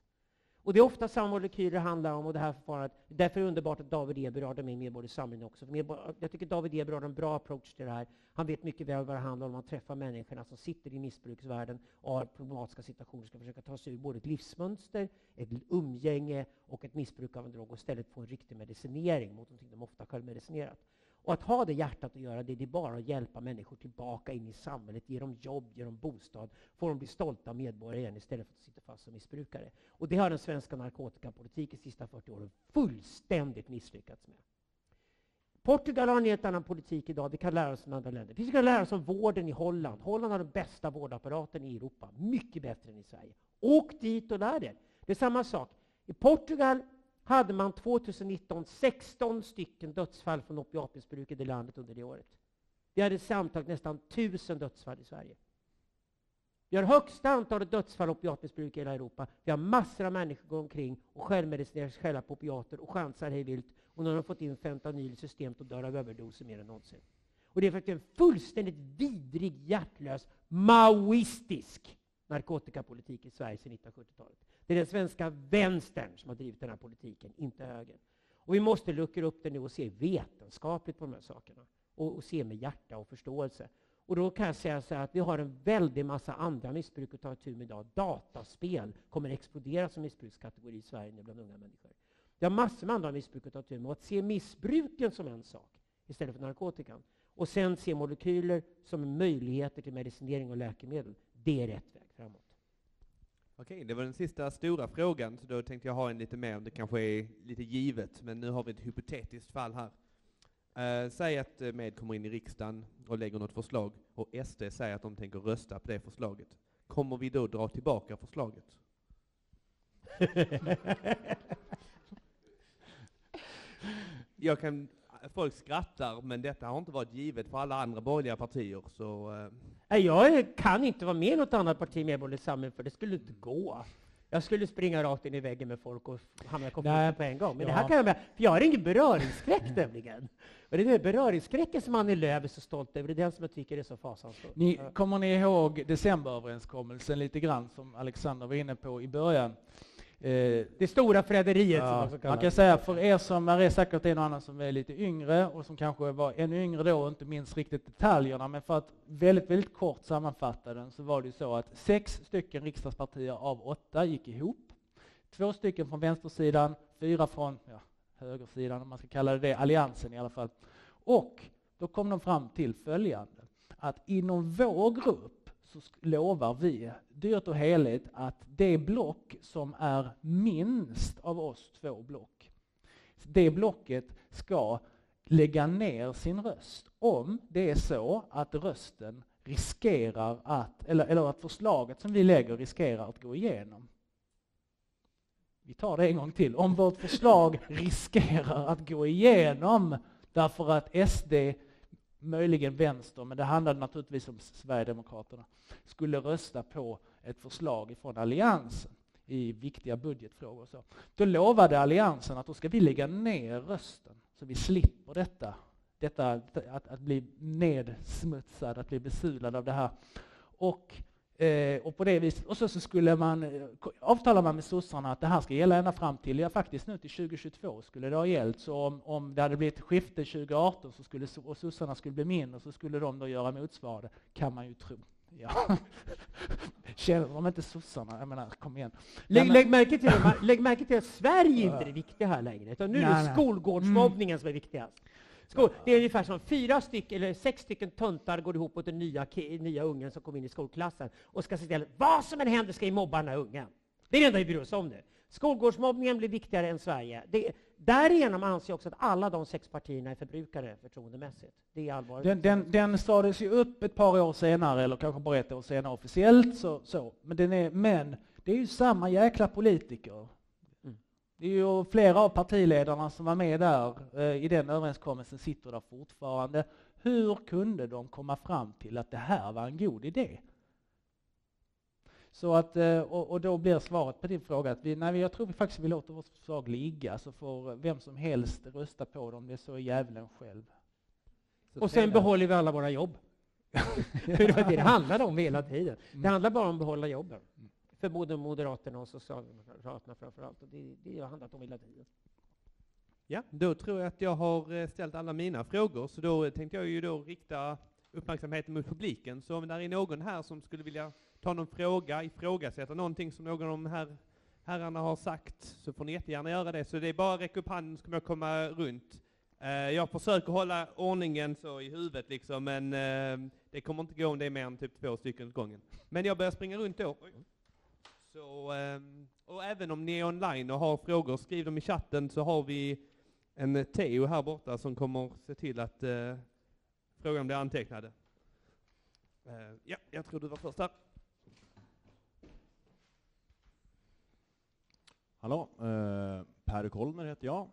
Och det är ofta samma molekyler det handlar om och det här förfarandet. Därför är det underbart att David Eber har mig med i Medborgerlig Samling också. Jag tycker David Eber har en bra approach till det här. Han vet mycket väl vad det handlar om. Han träffar människorna som sitter i missbruksvärlden och har problematiska situationer, och ska försöka ta sig ur både ett livsmönster, ett umgänge och ett missbruk av en drog och istället få en riktig medicinering mot någonting de ofta självmedicinerat. Och att ha det hjärtat att göra det, det är bara att hjälpa människor tillbaka in i samhället, ge dem jobb, ge dem bostad, få dem bli stolta medborgare igen istället för att sitta fast som missbrukare. Och det har den svenska narkotikapolitiken de sista 40 åren fullständigt misslyckats med. Portugal har en helt annan politik idag. Vi kan lära oss från andra länder. Vi kan lära oss om vården i Holland. Holland har den bästa vårdapparaten i Europa. Mycket bättre än i Sverige. Åk dit och lär er. Det är samma sak. I Portugal hade man 2019 16 stycken dödsfall från opiatmissbruk i det landet under det året. Vi hade sammantaget nästan 1000 dödsfall i Sverige. Vi har högsta antalet dödsfall av opiatmissbruk i hela Europa. Vi har massor av människor som går omkring och självmedicinerar sig själva på opiater och chansar hej vilt. Och när de har fått in fentanyl i systemet och dör av överdoser mer än någonsin. Och det är faktiskt en fullständigt vidrig, hjärtlös, maoistisk narkotikapolitik i Sverige sedan 1970-talet. Det är den svenska vänstern som har drivit den här politiken, inte högern. Och vi måste luckra upp det nu och se vetenskapligt på de här sakerna. Och, och, se med hjärta och förståelse. Och då kan jag säga så att vi har en väldig massa andra missbruk att ta itu med idag. Dataspel kommer att explodera som missbrukskategori i Sverige nu bland unga människor. Vi har massor med andra missbruk att ta itu med. Och att se missbruken som en sak istället för narkotikan och sen se molekyler som möjligheter till medicinering och läkemedel, det är rätt väg framåt. Okej, det var den sista stora frågan, så då tänkte jag ha en lite mer, om det kanske är lite givet, men nu har vi ett hypotetiskt fall här. Uh, säg att eh, Med kommer in i riksdagen och lägger något förslag, och SD säger att de tänker rösta på det förslaget. Kommer vi då dra tillbaka förslaget? jag kan, folk skrattar, men detta har inte varit givet för alla andra borgerliga partier, så uh, jag kan inte vara med i något annat parti med Medborgerlig Samling, för det skulle inte gå. Jag skulle springa rakt in i väggen med folk och hamna i konflikt på en gång. Men ja. det här kan jag med, för jag har ingen beröringsskräck nämligen. Och det är beröringsskräcken som Annie Lööf är så stolt över, det är den som jag tycker är så fasansfull. Ni, kommer ni ihåg decemberöverenskommelsen lite grann, som Alexander var inne på i början? Eh, det stora förräderiet. Ja, man kan säga för er som är säkert en och annan som är lite yngre och som kanske var ännu yngre då och inte minns riktigt detaljerna, men för att väldigt, väldigt kort sammanfatta den så var det ju så att sex stycken riksdagspartier av åtta gick ihop. Två stycken från vänstersidan, fyra från ja, högersidan, om man ska kalla det det, alliansen i alla fall. Och då kom de fram till följande, att inom vår grupp så lovar vi dyrt och heligt att det block som är minst av oss två block, det blocket ska lägga ner sin röst om det är så att rösten riskerar att, eller, eller att förslaget som vi lägger riskerar att gå igenom. Vi tar det en gång till. Om vårt förslag riskerar att gå igenom därför att SD, möjligen vänster, men det handlade naturligtvis om Sverigedemokraterna, skulle rösta på ett förslag från Alliansen i viktiga budgetfrågor. Och så. Då lovade Alliansen att då ska vi lägga ner rösten så vi slipper detta, detta att, att bli nedsmutsad, att bli besulad av det här. Och Eh, och på det viset, och så, så skulle man, eh, avtala man med sossarna att det här ska gälla ända fram till, ja faktiskt nu till 2022 skulle det ha gällt, så om, om det hade blivit skifte 2018 så skulle, och sossarna skulle bli mindre så skulle de då göra motsvarande, kan man ju tro. Ja. Känner de inte sossarna? Jag menar, kom igen. Lägg, lägg, märke till, lägg märke till att Sverige inte är det viktiga här längre, utan nu är det skolgårdsmobbningen mm. som är viktigast. Skol, det är ungefär som fyra stycken, eller sex stycken töntar går ihop mot den nya, nya ungen som kommer in i skolklassen och ska se till att vad som än händer ska vi mobba den här ungen. Det är det enda vi bryr oss om nu. Skolgårdsmobbningen blir viktigare än Sverige. Det, därigenom anser jag också att alla de sex partierna är förbrukare förtroendemässigt. Det är allvarligt. Den, den, den stades ju upp ett par år senare, eller kanske bara ett år senare officiellt, så, så. Men, den är, men det är ju samma jäkla politiker det är ju flera av partiledarna som var med där eh, i den överenskommelsen sitter där fortfarande. Hur kunde de komma fram till att det här var en god idé? Så att, eh, och, då blir svaret på din fråga att vi, nej, jag tror vi faktiskt vi låter vårt förslag ligga så får vem som helst rösta på dem, det är så djävulen själv. Så och sen behåller vi alla våra jobb. det var det det handlade om hela tiden. Det mm. handlar bara om att behålla jobben. För både Moderaterna och Socialdemokraterna framför allt. Och det, det har handlat om hela tiden. Ja, då tror jag att jag har eh, ställt alla mina frågor, så då tänkte jag ju då rikta uppmärksamheten mot publiken. Så om det är någon här som skulle vilja ta någon fråga, ifrågasätta någonting som någon av de här herrarna har sagt, så får ni jättegärna göra det. Så det är bara att räcka upp handen så kommer jag komma runt. Eh, jag försöker hålla ordningen så i huvudet liksom, men eh, det kommer inte gå om det är mer än typ två stycken åt gången. Men jag börjar springa runt då. Så, ehm, och även om ni är online och har frågor, skriv dem i chatten så har vi en Teo här borta som kommer se till att eh, frågan blir antecknade. Eh, ja, jag tror du var först här. Hallå, eh, Per Kolmer heter jag.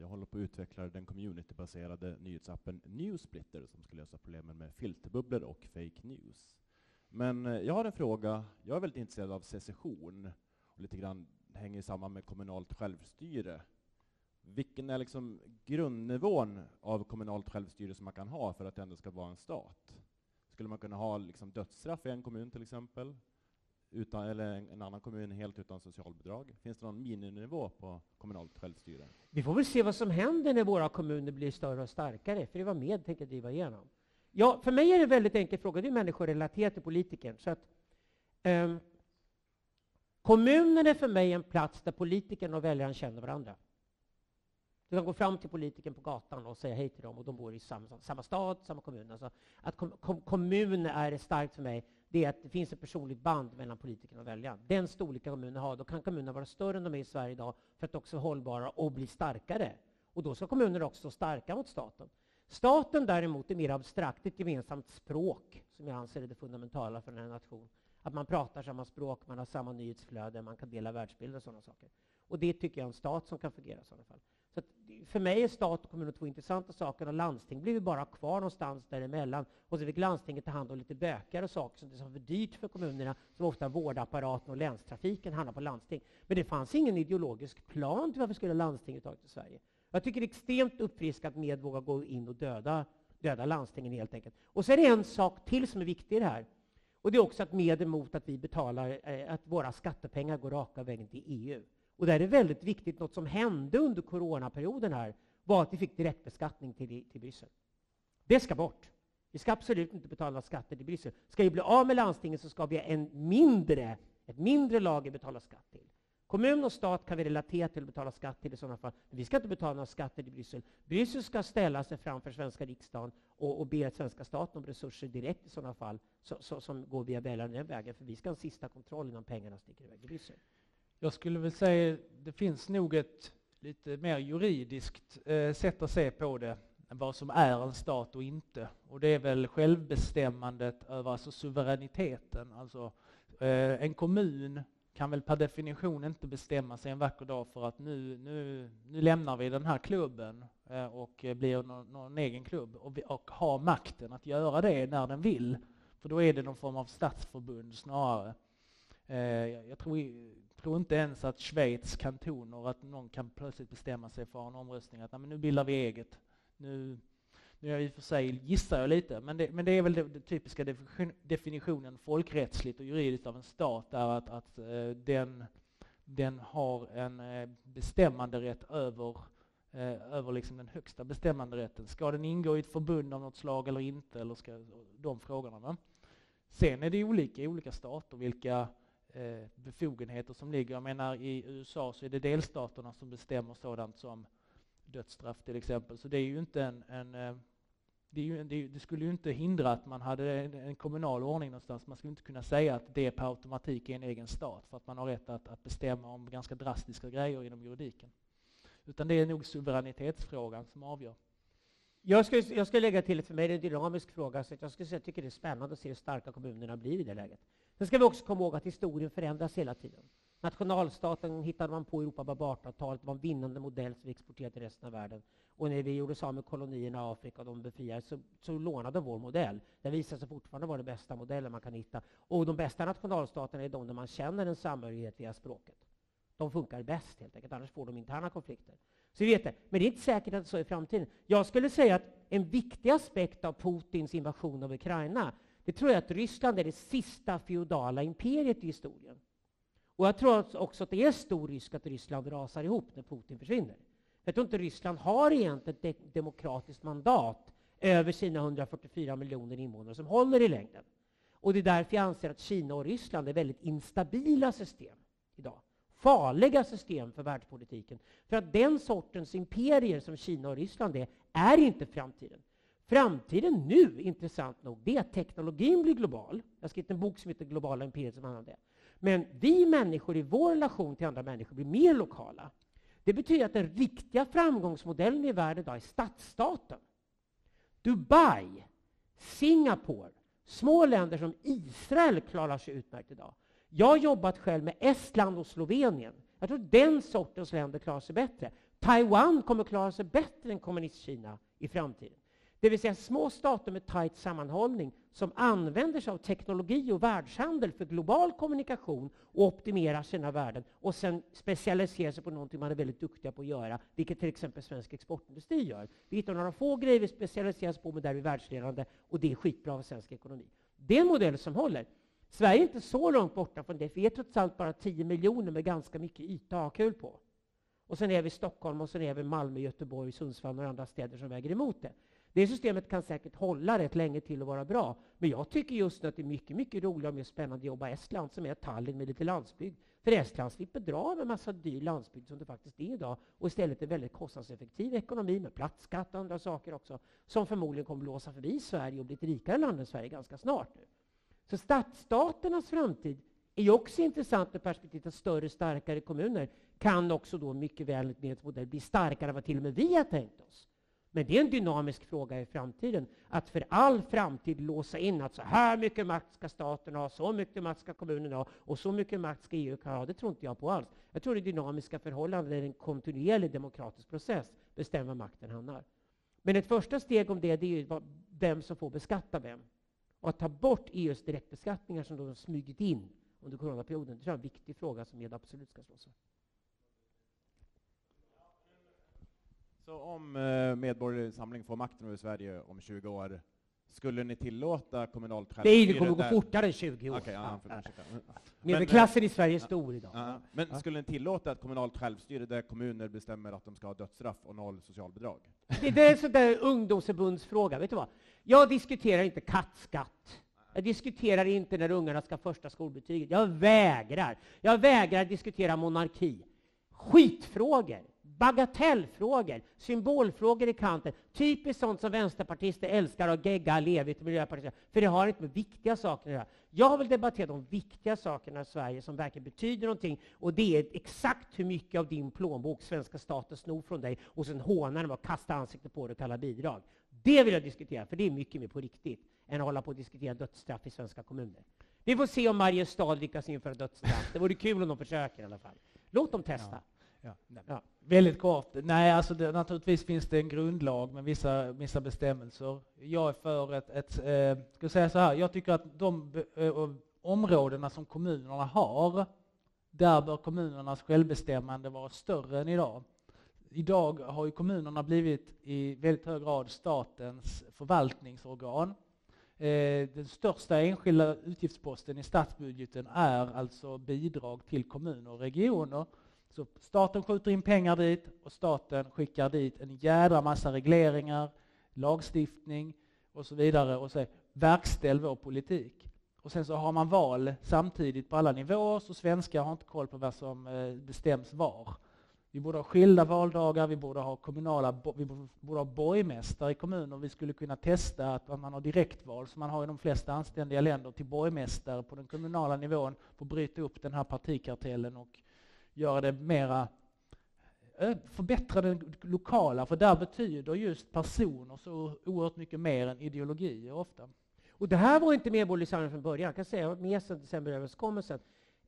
jag håller på att utveckla den communitybaserade nyhetsappen Newsplitter som ska lösa problemen med filterbubblor och fake news. Men eh, jag har en fråga. Jag är väldigt intresserad av secession och lite grann hänger samman med kommunalt självstyre. Vilken är liksom grundnivån av kommunalt självstyre som man kan ha för att det ändå ska vara en stat? Skulle man kunna ha liksom dödsstraff i en kommun till exempel? Utan, eller en annan kommun helt utan socialbidrag? Finns det någon miniminivå på kommunalt självstyre? Vi får väl se vad som händer när våra kommuner blir större och starkare, för det var med tänker driva igenom. Ja, för mig är det en väldigt enkel fråga. Det är människorelaterat till politikern. Så att, um, kommunen är för mig en plats där politikern och väljaren känner varandra. Du kan gå fram till politikern på gatan och säga hej till dem och de bor i samma, samma stad, samma kommun. Alltså att kom, kom, kommun är starkt för mig, det är att det finns ett personligt band mellan politikern och väljaren. Den storleken kommunen har, då kan kommunerna vara större än de är i Sverige idag för att också vara hållbara och bli starkare. Och då ska kommuner också stå starka mot staten. Staten däremot är mer abstrakt, ett gemensamt språk som jag anser är det fundamentala för en nation. Att man pratar samma språk, man har samma nyhetsflöde, man kan dela världsbilder och sådana saker. Och det tycker jag är en stat som kan fungera i sådana fall. Så för mig är stat och kommun två intressanta saker och landsting blir ju bara kvar någonstans däremellan. Och så fick landstinget ta hand om lite bökigare saker som det är för dyrt för kommunerna, som ofta vårdapparaten och länstrafiken handlar på landsting. Men det fanns ingen ideologisk plan till varför skulle landstinget tagit till Sverige. Jag tycker det är extremt uppfriskat med att våga gå in och döda, döda landstingen helt enkelt. Och så är det en sak till som är viktig i det här. Och det är också att medel mot att vi betalar, eh, att våra skattepengar går raka vägen till EU. Och där är det väldigt viktigt, något som hände under coronaperioden här, var att vi fick direktbeskattning till, till Bryssel. Det ska bort. Vi ska absolut inte betala skatter till Bryssel. Ska vi bli av med landstingen så ska vi ha en mindre, ett mindre lager betala skatt till. Kommun och stat kan vi relatera till och betala skatt till i sådana fall. Men vi ska inte betala några skatter till Bryssel. Bryssel ska ställa sig framför svenska riksdagen och, och be svenska staten om resurser direkt i sådana fall så, så, som går via Bellaren den vägen. För vi ska ha en sista kontroll innan pengarna sticker iväg till Bryssel. Jag skulle väl säga det finns nog ett lite mer juridiskt eh, sätt att se på det vad som är en stat och inte. Och det är väl självbestämmandet över alltså suveräniteten. Alltså, eh, en kommun kan väl per definition inte bestämma sig en vacker dag för att nu, nu, nu lämnar vi den här klubben eh, och blir någon, någon egen klubb och, vi, och har makten att göra det när den vill. För då är det någon form av statsförbund snarare. Eh, jag tror, tror inte ens att Schweiz kantoner, att någon kan plötsligt bestämma sig för en omröstning att nu bildar vi eget. Nu, nu jag i och för sig, gissar jag lite, men det, men det är väl den typiska definitionen folkrättsligt och juridiskt av en stat, är att, att eh, den, den har en eh, bestämmande bestämmanderätt över, eh, över liksom den högsta bestämmanderätten. Ska den ingå i ett förbund av något slag eller inte? Eller ska, de frågorna. Va? Sen är det olika i olika stater vilka befogenheter som ligger. Jag menar i USA så är det delstaterna som bestämmer sådant som dödsstraff till exempel. Så det är ju inte en, en eh, det, ju, det, det, skulle ju inte hindra att man hade en, en, kommunal ordning någonstans. Man skulle inte kunna säga att det per automatik är en egen stat för att man har rätt att, att bestämma om ganska drastiska grejer inom juridiken. Utan det är nog suveränitetsfrågan som avgör. Jag ska jag ska lägga till att för mig är det en dynamisk fråga, så jag ska, säga, jag tycker det är spännande att se hur starka kommunerna blir i det läget. Sen ska vi också komma ihåg att historien förändras hela tiden. Nationalstaten hittade man på i Europa på 1800-talet. Det var en vinnande modell som vi exporterade till resten av världen. Och när vi gjorde oss av med kolonierna i Afrika och de befriades så, så lånade vår modell. Den visade sig fortfarande vara den bästa modellen man kan hitta. Och de bästa nationalstaterna är de där man känner en samhörighet via språket. De funkar bäst helt enkelt, annars får de interna konflikter. Så vi vet det. Men det är inte säkert att det är så i framtiden. Jag skulle säga att en viktig aspekt av Putins invasion av Ukraina, det tror jag att Ryssland är det sista feodala imperiet i historien. Och jag tror också att det är stor risk att Ryssland rasar ihop när Putin försvinner. Jag tror inte Ryssland har egentligen ett demokratiskt mandat över sina 144 miljoner invånare som håller i längden. Och det är därför jag anser att Kina och Ryssland är väldigt instabila system idag. Farliga system för världspolitiken. För att den sortens imperier som Kina och Ryssland är, är inte framtiden. Framtiden nu, intressant nog, det är att teknologin blir global. Jag har skrivit en bok som heter Globala imperiet som handlar om det. Men vi människor i vår relation till andra människor blir mer lokala. Det betyder att den riktiga framgångsmodellen i världen idag är stadsstaten. Dubai, Singapore, små länder som Israel klarar sig utmärkt idag. Jag har jobbat själv med Estland och Slovenien. Jag tror den sortens länder klarar sig bättre. Taiwan kommer klara sig bättre än kommunistkina i framtiden. Det vill säga små stater med tajt sammanhållning som använder sig av teknologi och världshandel för global kommunikation och optimerar sina värden och sen specialiserar sig på någonting man är väldigt duktiga på att göra, vilket till exempel svensk exportindustri gör. Vi hittar några få grejer vi specialiserar oss på, men där är vi världsledande och det är skitbra för svensk ekonomi. Det är en modell som håller. Sverige är inte så långt borta från det, för vi är trots allt bara 10 miljoner med ganska mycket yta att ha kul på. Och sen är vi Stockholm, och sen är vi Malmö, Göteborg, Sundsvall och andra städer som väger emot det. Det systemet kan säkert hålla rätt länge till och vara bra. Men jag tycker just nu att det är mycket, mycket roligare och mer spännande att jobba i Estland, som är Tallinn med lite landsbygd. För Estland slipper dra med massa dyr landsbygd som det faktiskt är idag och istället en väldigt kostnadseffektiv ekonomi med platsskatt och andra saker också, som förmodligen kommer blåsa förbi Sverige och bli ett rikare land än Sverige ganska snart. Nu. Så stadsstaternas framtid är ju också intressant ur perspektivet att större, starkare kommuner kan också då mycket väl med modell bli starkare än vad till och med vi har tänkt oss. Men det är en dynamisk fråga i framtiden. Att för all framtid låsa in att så här mycket makt ska staten ha, så mycket makt ska kommunen ha och så mycket makt ska EU ha. Det tror inte jag på alls. Jag tror det är dynamiska förhållanden är en kontinuerlig demokratisk process bestämmer makten hamnar. Men ett första steg om det, det är vem som får beskatta vem. Och att ta bort EUs direktbeskattningar som de har smugit in under coronaperioden, det tror jag är en viktig fråga som ED absolut ska slås för. Så om eh, Medborgerlig Samling får makten över Sverige om 20 år, skulle ni tillåta kommunalt självstyre? Nej, det kommer gå fortare än 20 år. Okay, ja, ja. Medelklassen i Sverige är stor idag. Men skulle ni tillåta ett kommunalt självstyre där kommuner bestämmer att de ska ha dödsstraff och noll socialbidrag? Det är en sån där ungdomsförbundsfråga, vet du vad? Jag diskuterar inte kattskatt Jag diskuterar inte när ungarna ska första skolbetyget. Jag vägrar. Jag vägrar diskutera monarki. Skitfrågor, bagatellfrågor, symbolfrågor i kanten. Typiskt sånt som vänsterpartister älskar att gegga levigt miljöpartister. För det har inte med viktiga saker att göra. Jag vill debattera de viktiga sakerna i Sverige som verkligen betyder någonting. Och det är exakt hur mycket av din plånbok svenska staten snor från dig och sen hånar dem och kastar ansiktet på dig och kallar bidrag. Det vill jag diskutera, för det är mycket mer på riktigt än att hålla på och diskutera dödsstraff i svenska kommuner. Vi får se om Mariestad lyckas införa dödsstraff. Det vore kul om de försöker i alla fall. Låt dem testa. Ja. Ja. Ja. Väldigt kort. Nej, alltså det, naturligtvis finns det en grundlag med vissa, vissa bestämmelser. Jag är för ett, ett eh, ska jag säga så här, jag tycker att de eh, områdena som kommunerna har, där bör kommunernas självbestämmande vara större än idag. Idag har ju kommunerna blivit i väldigt hög grad statens förvaltningsorgan. Eh, den största enskilda utgiftsposten i statsbudgeten är alltså bidrag till kommuner och regioner. Så staten skjuter in pengar dit och staten skickar dit en jädra massa regleringar, lagstiftning och så vidare och säger verkställ vår politik. Och sen så har man val samtidigt på alla nivåer så svenskar har inte koll på vad som eh, bestäms var. Vi borde ha skilda valdagar, vi borde ha kommunala, vi borde ha borgmästare i kommuner. Vi skulle kunna testa att man har direktval, som man har i de flesta anständiga länder, till borgmästare på den kommunala nivån för att bryta upp den här partikartellen och göra det mera eh, förbättra det lokala, för där betyder just personer så oerhört mycket mer än ideologier ofta. Och det här var inte Medborgerlig Samling från början, jag kan säga, med sedan decemberöverenskommelsen.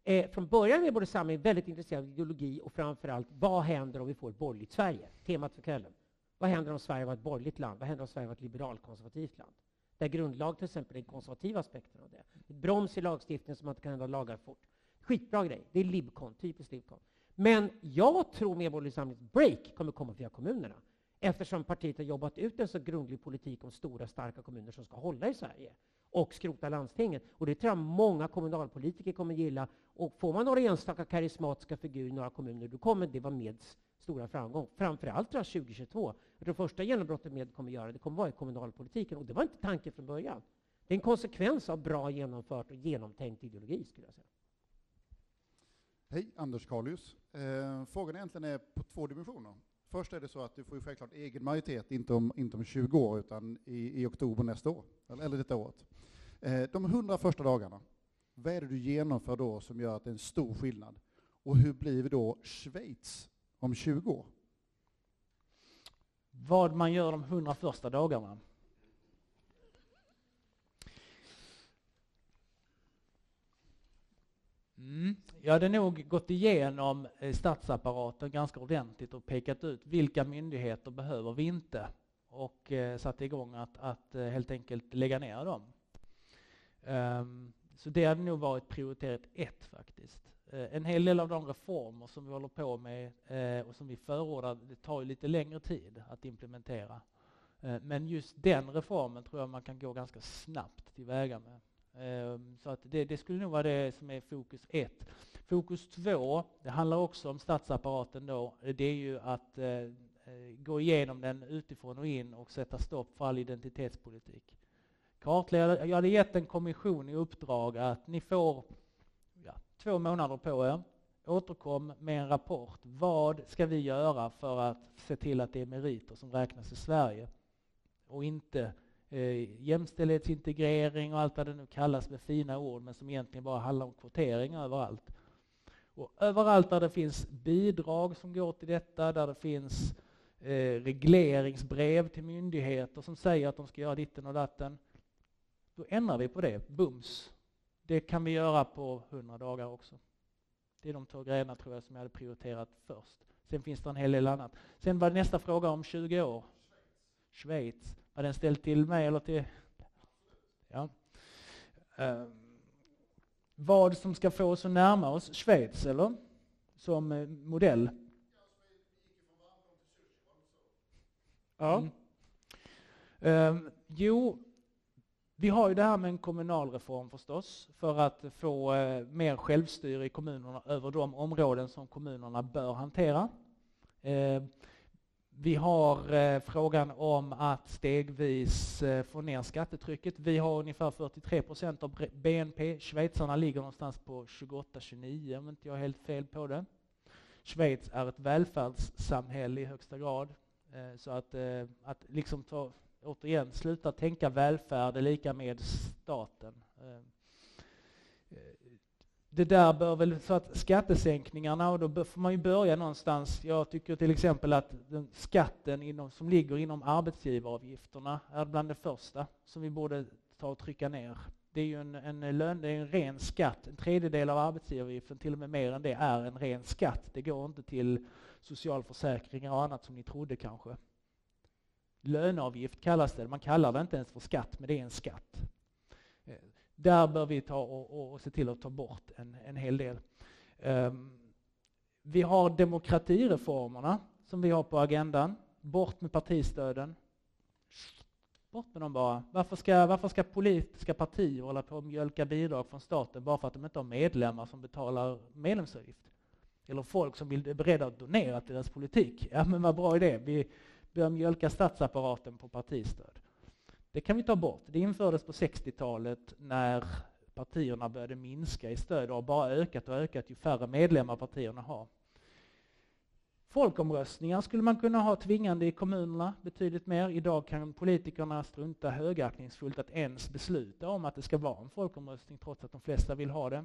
Eh, från början är Medborgerlig Samling väldigt intresserad av ideologi och framförallt vad händer om vi får ett borgerligt Sverige? Temat för kvällen. Vad händer om Sverige var ett borgerligt land? Vad händer om Sverige var ett liberalkonservativt land? Där grundlag till exempel är den konservativa aspekten av det. Ett broms i lagstiftningen som man inte kan ändra lagar fort. Skitbra grej. Det är Libcon, typiskt Libcon. Men jag tror Medborgerlig Samlings break kommer komma via kommunerna eftersom partiet har jobbat ut en så grundlig politik om stora starka kommuner som ska hålla i Sverige och skrota landstingen. Och det tror jag många kommunalpolitiker kommer gilla. Och får man några enstaka karismatiska figurer i några kommuner, då kommer det vara Meds stora framgång. Framförallt tror jag 2022. Det första genombrottet Med kommer göra, det kommer vara i kommunalpolitiken. Och det var inte tanken från början. Det är en konsekvens av bra genomfört och genomtänkt ideologi, skulle jag säga. Hej, Anders Karlius. Eh, frågan egentligen är på två dimensioner. Först är det så att du får ju självklart egen majoritet, inte om, inte om 20 år, utan i, i oktober nästa år, eller, eller detta året. Eh, de 100 första dagarna, vad är det du genomför då som gör att det är en stor skillnad? Och hur blir vi då Schweiz om 20 år? Vad man gör de 100 första dagarna? Mm. Jag hade nog gått igenom eh, statsapparaten ganska ordentligt och pekat ut vilka myndigheter behöver vi inte och eh, satt igång att, att eh, helt enkelt lägga ner dem. Um, så det hade nog varit prioritet ett faktiskt. Uh, en hel del av de reformer som vi håller på med uh, och som vi förordar, det tar ju lite längre tid att implementera. Uh, men just den reformen tror jag man kan gå ganska snabbt tillväga med. Ehm, så att det, det, skulle nog vara det som är fokus ett. Fokus två, det handlar också om statsapparaten då, det är ju att eh, eh, gå igenom den utifrån och in och sätta stopp för all identitetspolitik. Kartlägga, jag hade gett en kommission i uppdrag att ni får ja, två månader på er, återkom med en rapport. Vad ska vi göra för att se till att det är meriter som räknas i Sverige och inte eh, jämställdhetsintegrering och allt vad det nu kallas med fina ord, men som egentligen bara handlar om kvotering överallt. Och överallt där det finns bidrag som går till detta, där det finns eh, regleringsbrev till myndigheter som säger att de ska göra ditten och datten, då ändrar vi på det, bums. Det kan vi göra på 100 dagar också. Det är de två grejerna tror jag som jag hade prioriterat först. Sen finns det en hel del annat. Sen var nästa fråga om 20 år. Schweiz. Har den ställt till mig eller till... Ja. Uh, vad som ska få oss att närma oss Schweiz, eller? Som eh, modell? Ja. Mm. Uh, jo, vi har ju det här med en kommunalreform förstås, för att få uh, mer självstyre i kommunerna över de områden som kommunerna bör hantera vi har eh, frågan om att stegvis eh, få ner skattetrycket. Vi har ungefär 43 procent av BNP. Schweizarna ligger någonstans på 28-29 om inte jag är helt fel på det. Schweiz är ett välfärdssamhälle i högsta grad. Eh, så att, eh, att liksom ta, återigen, sluta tänka välfärd är lika med staten. Eh, det där bör väl, så att skattesänkningarna, och då får man ju börja någonstans. Jag tycker till exempel att den skatten inom, som ligger inom arbetsgivaravgifterna är bland det första som vi borde ta och trycka ner. Det är ju en, en, lön, det är en ren skatt. En tredjedel av arbetsgivaravgiften, till och med mer än det, är en ren skatt. Det går inte till socialförsäkringar och annat som ni trodde kanske. Löneavgift kallas det. Man kallar det inte ens för skatt, men det är en skatt. Där bör vi ta och, och se till att ta bort en, en hel del. Um, vi har demokratireformerna som vi har på agendan. Bort med partistöden. Bort med dem bara. Varför ska, varför ska politiska partier hålla på och mjölka bidrag från staten bara för att de inte har medlemmar som betalar medlemsavgift? Eller folk som vill, är beredda att donera till deras politik. Ja, men vad bra idé. Vi bör mjölka statsapparaten på partistöd. Det kan vi ta bort. Det infördes på 60-talet när partierna började minska i stöd och har bara ökat och ökat ju färre medlemmar partierna har. Folkomröstningar skulle man kunna ha tvingande i kommunerna betydligt mer. Idag kan politikerna strunta högaktningsfullt att ens besluta om att det ska vara en folkomröstning trots att de flesta vill ha det.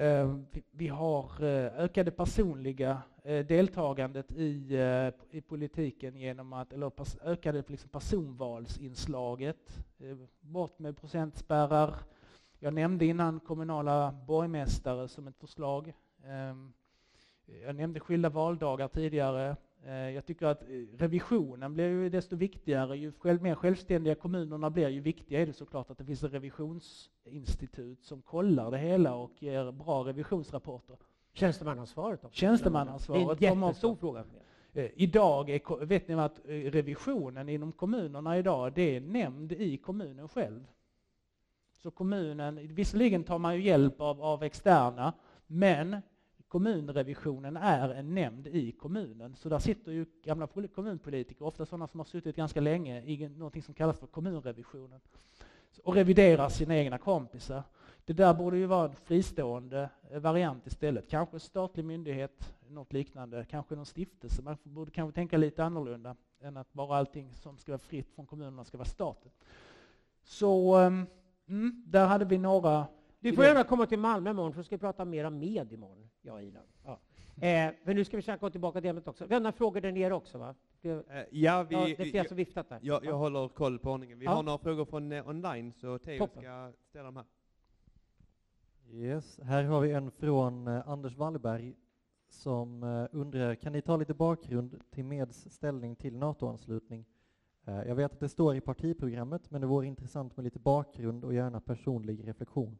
Eh, vi har eh, ökade personliga eh, deltagandet i, i politiken genom att, eller ökade liksom personvalsinslaget, bort med procentspärrar. Jag nämnde innan kommunala borgmästare som ett förslag. Ehm, jag nämnde skilda valdagar tidigare. Jag tycker att revisionen blir ju desto viktigare. Ju mer självständiga kommunerna blir, ju viktigare är det såklart att det finns ett revisionsinstitut som kollar det hela och ger bra revisionsrapporter. Tjänstemannaansvaret också. Tjänstemannaansvaret. Det är en jättestor fråga. Idag är, vet ni att revisionen inom kommunerna idag, det är nämnd i kommunen själv. Så kommunen, visserligen tar man ju hjälp av, av externa, men kommunrevisionen är en nämnd i kommunen. Så där sitter ju gamla kommunpolitiker, ofta sådana som har suttit ganska länge, i något som kallas för kommunrevisionen och reviderar sina egna kompisar. Det där borde ju vara en fristående eh, variant istället. Kanske en statlig myndighet, något liknande, kanske någon stiftelse. Man borde kanske tänka lite annorlunda än att bara allting som ska vara fritt från kommunerna ska vara staten. Så ehm, mm, där hade vi några du får gärna komma till Malmö imorgon, för ska vi prata mer om med imorgon, jag och Ilan. Ja. Eh, men nu ska vi försöka gå tillbaka till ämnet också. Vi har några frågor där nere också, va? Det, eh, ja, vi, ja, det är flera som viftat där. Jag, jag håller koll på ordningen. Vi ja. har några frågor från eh, online, så Theo ska ställa dem här. Yes, här har vi en från eh, Anders Wallberg som eh, undrar, kan ni ta lite bakgrund till Meds ställning till NATO-anslutning? Eh, jag vet att det står i partiprogrammet, men det vore intressant med lite bakgrund och gärna personlig reflektion.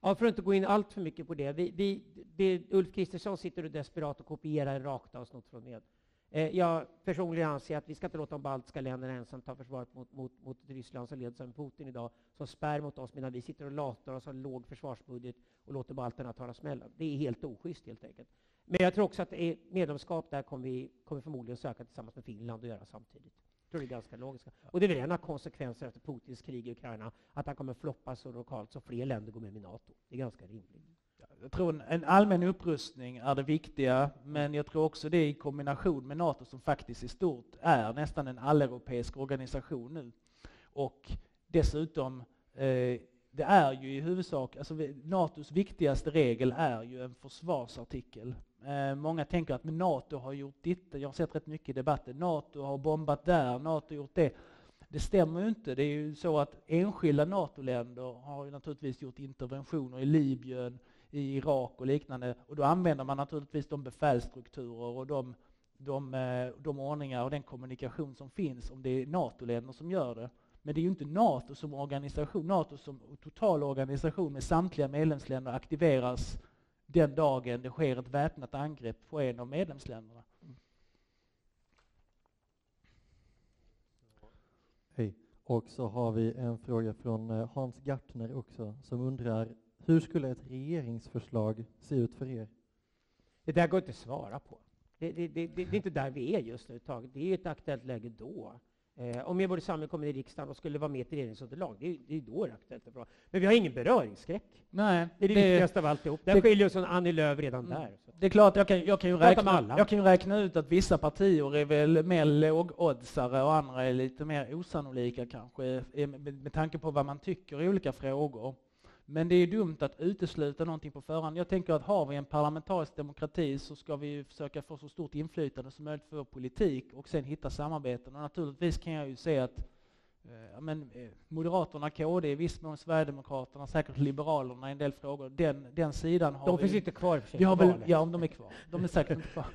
Ja, för att inte gå in allt för mycket på det. Vi, vi, det Ulf Kristersson sitter och desperat och kopierar rakt av snott från med. Eh, jag personligen anser att vi ska inte låta de baltiska länderna ensamt ta försvaret mot, mot, mot Ryssland som leds av Putin idag, som spär mot oss medan vi sitter och latar oss, har låg försvarsbudget och låter balterna ta smällen. Det är helt oschysst helt enkelt. Men jag tror också att medlemskap där kommer vi kommer förmodligen söka tillsammans med Finland och göra samtidigt. Tror det är ganska logiskt. Och det är väl en av konsekvenserna efter Putins krig i Ukraina, att han kommer floppa så lokalt så fler länder går med i NATO. Det är ganska rimligt. Jag tror en allmän upprustning är det viktiga, men jag tror också det i kombination med NATO som faktiskt i stort är nästan en alleuropeisk organisation nu. Och dessutom, eh, det är ju i huvudsak, alltså NATOs viktigaste regel är ju en försvarsartikel. Eh, många tänker att men NATO har gjort ditt, jag har sett rätt mycket i debatten, NATO har bombat där, NATO har gjort det. Det stämmer ju inte. Det är ju så att enskilda NATO-länder har ju naturligtvis gjort interventioner i Libyen, i Irak och liknande. Och då använder man naturligtvis de befälsstrukturer och de, de, eh, de ordningar och den kommunikation som finns om det är NATO-länder som gör det. Men det är ju inte NATO som organisation. NATO som total organisation med samtliga medlemsländer aktiveras den dagen det sker ett väpnat angrepp på en av medlemsländerna. Hej. Och så har vi en fråga från eh, Hans Gartner också som undrar hur skulle ett regeringsförslag se ut för er? Det där går inte att svara på. Det, det, det, det är inte där vi är just nu. Det är ett aktuellt läge då. Eh, om Medborgerlig Samling kommer i riksdagen och skulle vara med i ett regeringsunderlag, det, är- det är då det är aktuellt. Men vi har ingen beröringsskräck. Nej, Det är det, viktigaste av alltihop. Där det- skiljer oss från Annie Lööf redan Mm. där. Så. Det är klart, jag kan, jag kan, ju, räkna, alla. jag kan ju räkna ut att vissa partier är väl mer lågoddsare och andra är lite mer osannolika kanske, eh, med, med tanke på vad man tycker i olika frågor. Men det är dumt att utesluta någonting på förhand. Jag tänker att har vi en parlamentarisk demokrati så ska vi försöka få så stort inflytande som möjligt för vår politik och sen hitta samarbeten. Och naturligtvis kan jag ju se att eh, men, eh, Moderaterna, KD, i viss mån Sverigedemokraterna, säkert Liberalerna i en del frågor, den, den sidan har De vi finns inte kvar i har väl, ja, om de är kvar. De är säkert inte kvar.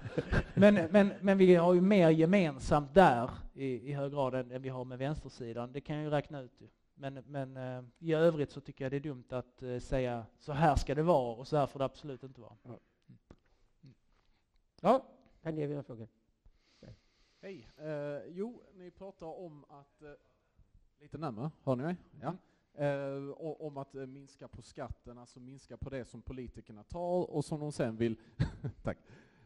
Men, men, men vi har ju mer gemensamt där i, i hög grad än, än vi har med vänstersidan. Det kan jag ju räkna ut. Ju. Men, men eh, i övrigt så tycker jag det är dumt att eh, säga så här ska det vara och så här får det absolut inte vara. Ja, här nere mina frågor. Hej. Eh, jo, ni pratar om att... Eh, lite närmare, hör ni mig? Ja. Eh, och, om att eh, minska på skatten, alltså minska på det som politikerna tar och som de sen vill... tack.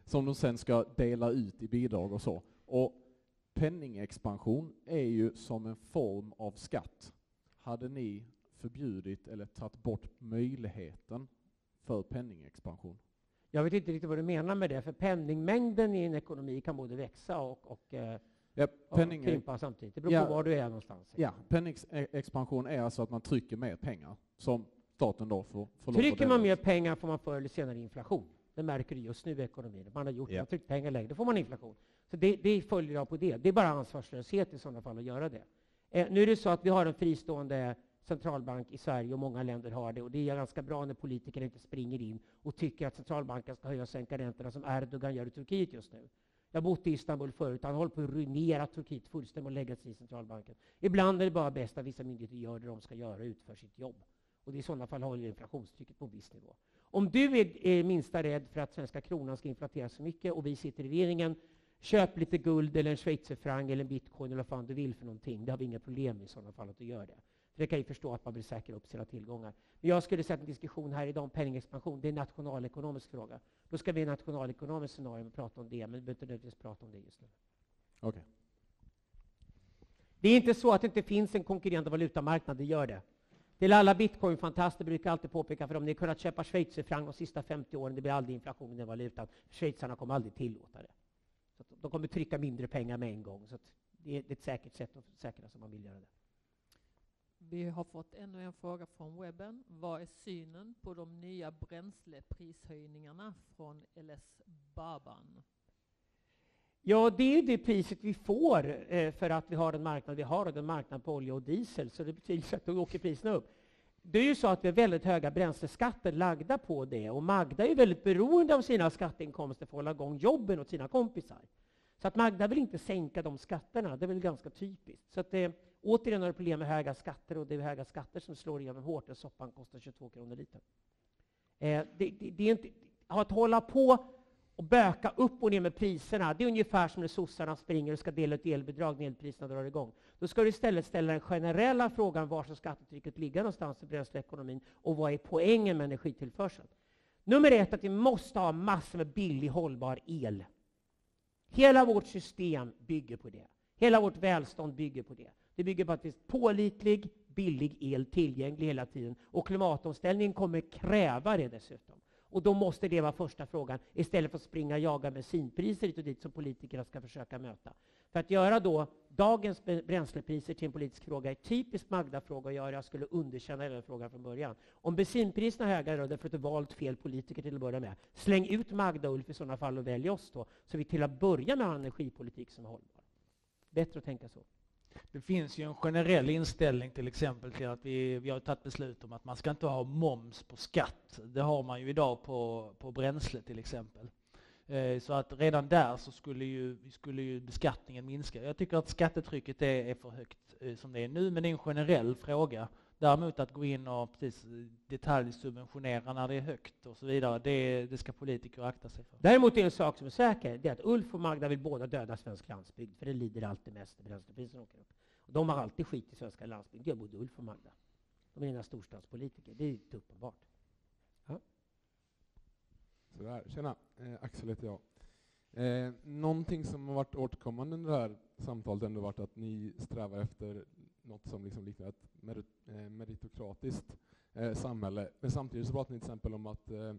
Som de sen ska dela ut i bidrag och så. Och penningexpansion är ju som en form av skatt. Hade ni förbjudit eller tagit bort möjligheten för penningexpansion? Jag vet inte riktigt vad du menar med det, för penningmängden i en ekonomi kan både växa och, och, eh, Ja, och penning, krympa samtidigt. Det beror Ja. på var du är någonstans. Ja, penningexpansion är alltså att man trycker mer pengar som staten då får, får Trycker man mer pengar får man förr eller senare inflation. Det märker du just nu i ekonomin. Man har gjort man har tryckt pengar längre, då får man inflation. Så det, det följer av på det. Det är bara ansvarslöshet i sådana fall att göra det. Eh, nu är det så att vi har en fristående centralbank i Sverige och många länder har det. Och det är ganska bra när politiker inte springer in och tycker att centralbanken ska höja och sänka räntorna som Erdogan gör i Turkiet just nu. Jag har bott i Istanbul förut. Han håller på att ruinera Turkiet fullständigt och lägga sig i centralbanken. Ibland är det bara bäst att vissa myndigheter gör det de ska göra och utför sitt jobb. Och det i sådana fall håller inflationstrycket på en viss nivå. Om du är, är minsta rädd för att svenska kronan ska inflateras så mycket och vi sitter i regeringen, köp lite guld eller en schweizerfranc eller en bitcoin eller vad fan du vill för någonting. Det har vi inga problem med i sådana fall att du gör det. För det kan ju förstå att man vill säkra upp sina tillgångar. Men jag skulle säga att en diskussion här idag om penningexpansion, det är en nationalekonomisk fråga. Då ska vi i en nationalekonomisk scenario prata om det, men vi behöver inte nödvändigtvis prata om det just nu. Okej. Det är inte så att det inte finns en konkurrerande valutamarknad, det gör det. Till alla bitcoinfantaster brukar jag alltid påpeka för dem, ni har kunnat köpa schweizerfranc de sista 50 åren, det blir aldrig inflation i den valutan. Schweizarna kommer aldrig tillåta det. Så de kommer trycka mindre pengar med en gång. Så det är ett säkert sätt att säkra som man vill göra det. Vi har fått ännu en fråga från webben. Vad är synen på de nya bränsleprishöjningarna från LS Baban? Ja, det är det priset vi får eh, för att vi har den marknad vi har, och den marknad på olja och diesel, så det betyder att då åker priserna upp. Det är ju så att vi har väldigt höga bränsleskatter lagda på det, och Magda är väldigt beroende av sina skatteinkomster för att hålla igång jobben åt sina kompisar. Så att Magda vill inte sänka de skatterna, det är väl ganska typiskt. Så att det, återigen har du problem med höga skatter, och det är höga skatter som slår igenom hårt, och soppan kostar 22 kronor litern. Eh, det, det, det är inte, att hålla på och böka upp och ner med priserna, det är ungefär som när sossarna springer och ska dela ut elbidrag när elpriserna drar igång. Då ska du istället ställa den generella frågan var ska skattetrycket ligga någonstans i bränsleekonomin och vad är poängen med energitillförseln? Nummer ett, att vi måste ha massor med billig hållbar el. Hela vårt system bygger på det. Hela vårt välstånd bygger på det. Det bygger på att det finns pålitlig, billig el tillgänglig hela tiden. Och klimatomställningen kommer kräva det dessutom. Och då måste det vara första frågan, istället för att springa och jaga bensinpriser hit och dit som politikerna ska försöka möta. För att göra då dagens bränslepriser till en politisk fråga är typiskt Magda-fråga att göra. Jag skulle underkänna den frågan från början. Om bensinpriserna är höga då, därför att du valt fel politiker till att börja med, släng ut Magda och Ulf i sådana fall och välj oss då, så vi till att börja med har en energipolitik som är hållbar. Bättre att tänka så. Det finns ju en generell inställning till exempel till att vi, vi har tagit beslut om att man ska inte ha moms på skatt. Det har man ju idag på, på bränsle till exempel. Eh, så att redan där så skulle ju, skulle ju beskattningen minska. Jag tycker att skattetrycket är, är för högt eh, som det är nu, men det är en generell fråga. Däremot att gå in och precis detaljsubventionera när det är högt och så vidare, det, det ska politiker akta sig för. Däremot är en sak som är säker, det är att Ulf och Magda vill båda döda svensk landsbygd, för det lider alltid mest när bränslepriserna åker upp. Och de har alltid skit i svenska landsbygd, det gör både Ulf och Magda. De är inga storstadspolitiker, det är inte uppenbart. Sådär, tjena. Eh, Axel heter jag. Eh, någonting som har varit återkommande under det här samtalet har ändå varit att ni strävar efter något som liksom liknar ett merit, eh, meritokratiskt eh, samhälle. Men samtidigt så pratar ni till exempel om att eh,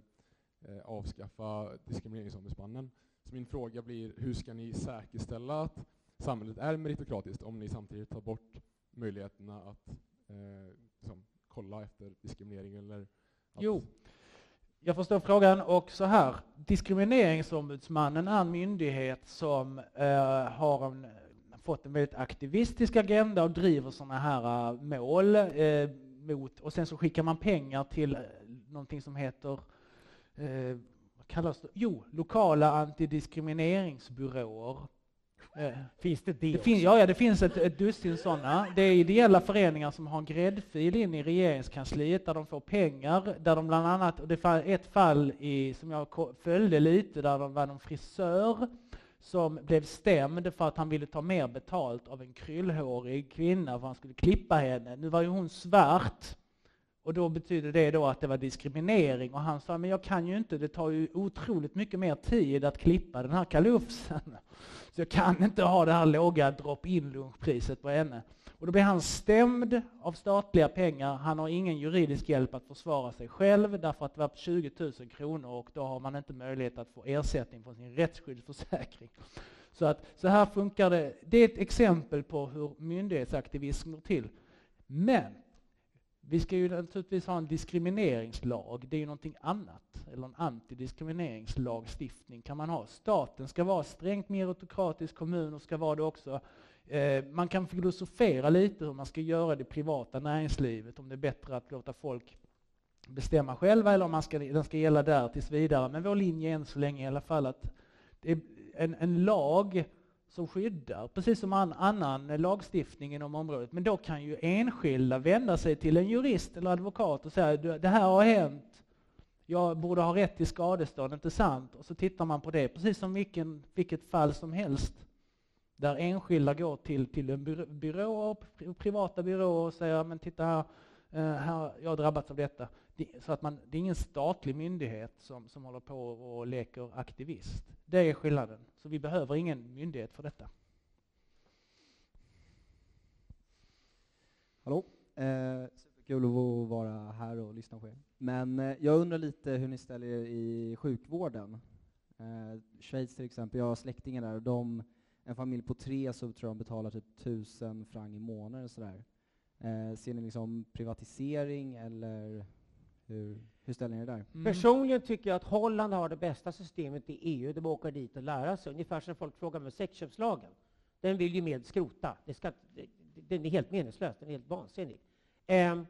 eh, avskaffa diskrimineringsombudsmannen. Så min fråga blir, hur ska ni säkerställa att samhället är meritokratiskt om ni samtidigt tar bort möjligheterna att eh, liksom, kolla efter diskriminering eller att Jo, jag förstår frågan och så här. Diskrimineringsombudsmannen är en myndighet som eh, har en, fått en väldigt aktivistisk agenda och driver sådana här eh, mål eh, mot, och sen så skickar man pengar till eh, någonting som heter eh, vad kallas det? Jo, lokala antidiskrimineringsbyråer. Eh, Finns det det, det fin, ja, ja, det finns ett, ett dussin sådana. Det är ideella föreningar som har en gräddfil in i regeringskansliet där de får pengar, där de bland annat, och det var ett fall i, som jag följde lite, där de var en frisör som blev stämd för att han ville ta mer betalt av en kryllhårig kvinna för han skulle klippa henne. Nu var ju hon svart och då betyder det då att det var diskriminering och han sa men jag kan ju inte, det tar ju otroligt mycket mer tid att klippa den här kalufsen. Så jag kan inte ha det här låga drop-in lunchpriset på henne. Och då blir han stämd av statliga pengar. Han har ingen juridisk hjälp att försvara sig själv därför att det var 20 000 kronor och då har man inte möjlighet att få ersättning från sin rättsskyddsförsäkring. Så, att, så här funkar det. Det är ett exempel på hur myndighetsaktivism går till. Men vi ska ju naturligtvis ha en diskrimineringslag, det är ju någonting annat. Eller en antidiskrimineringslagstiftning kan man ha. Staten ska vara strängt meritokratisk, kommuner ska vara det också. Eh, man kan filosofera lite hur man ska göra det privata näringslivet, om det är bättre att låta folk bestämma själva eller om man ska, den ska gälla där tills vidare. Men vår linje är än så länge i alla fall att det är en, en lag som skyddar, precis som an, annan lagstiftning inom området. Men då kan ju enskilda vända sig till en jurist eller advokat och säga det här har hänt, jag borde ha rätt till skadestånd, inte sant? Och så tittar man på det, precis som vilken, vilket fall som helst. Där enskilda går till, till en byrå, privata byråer och säger men titta här, eh, här, jag har drabbats av detta. Det, så att man, det är ingen statlig myndighet som, som håller på och leker aktivist. Det är skillnaden. Så vi behöver ingen myndighet för detta. Hallå. Eh, superkul att vara här och lyssna på er. Men eh, jag undrar lite hur ni ställer er i sjukvården. Eh, Schweiz till exempel, jag har släktingar där och de, en familj på tre så tror jag de betalar typ tusen franc i månaden sådär. Eh, ser ni liksom privatisering eller hur, hur ställer ni er där? Mm. Personligen tycker jag att Holland har det bästa systemet i EU. De åker dit och lära sig. Ungefär som folk frågar med sexköpslagen. Den vill ju med skrota. Det ska, det, den är helt meningslös. Den är helt vansinnig. Eh,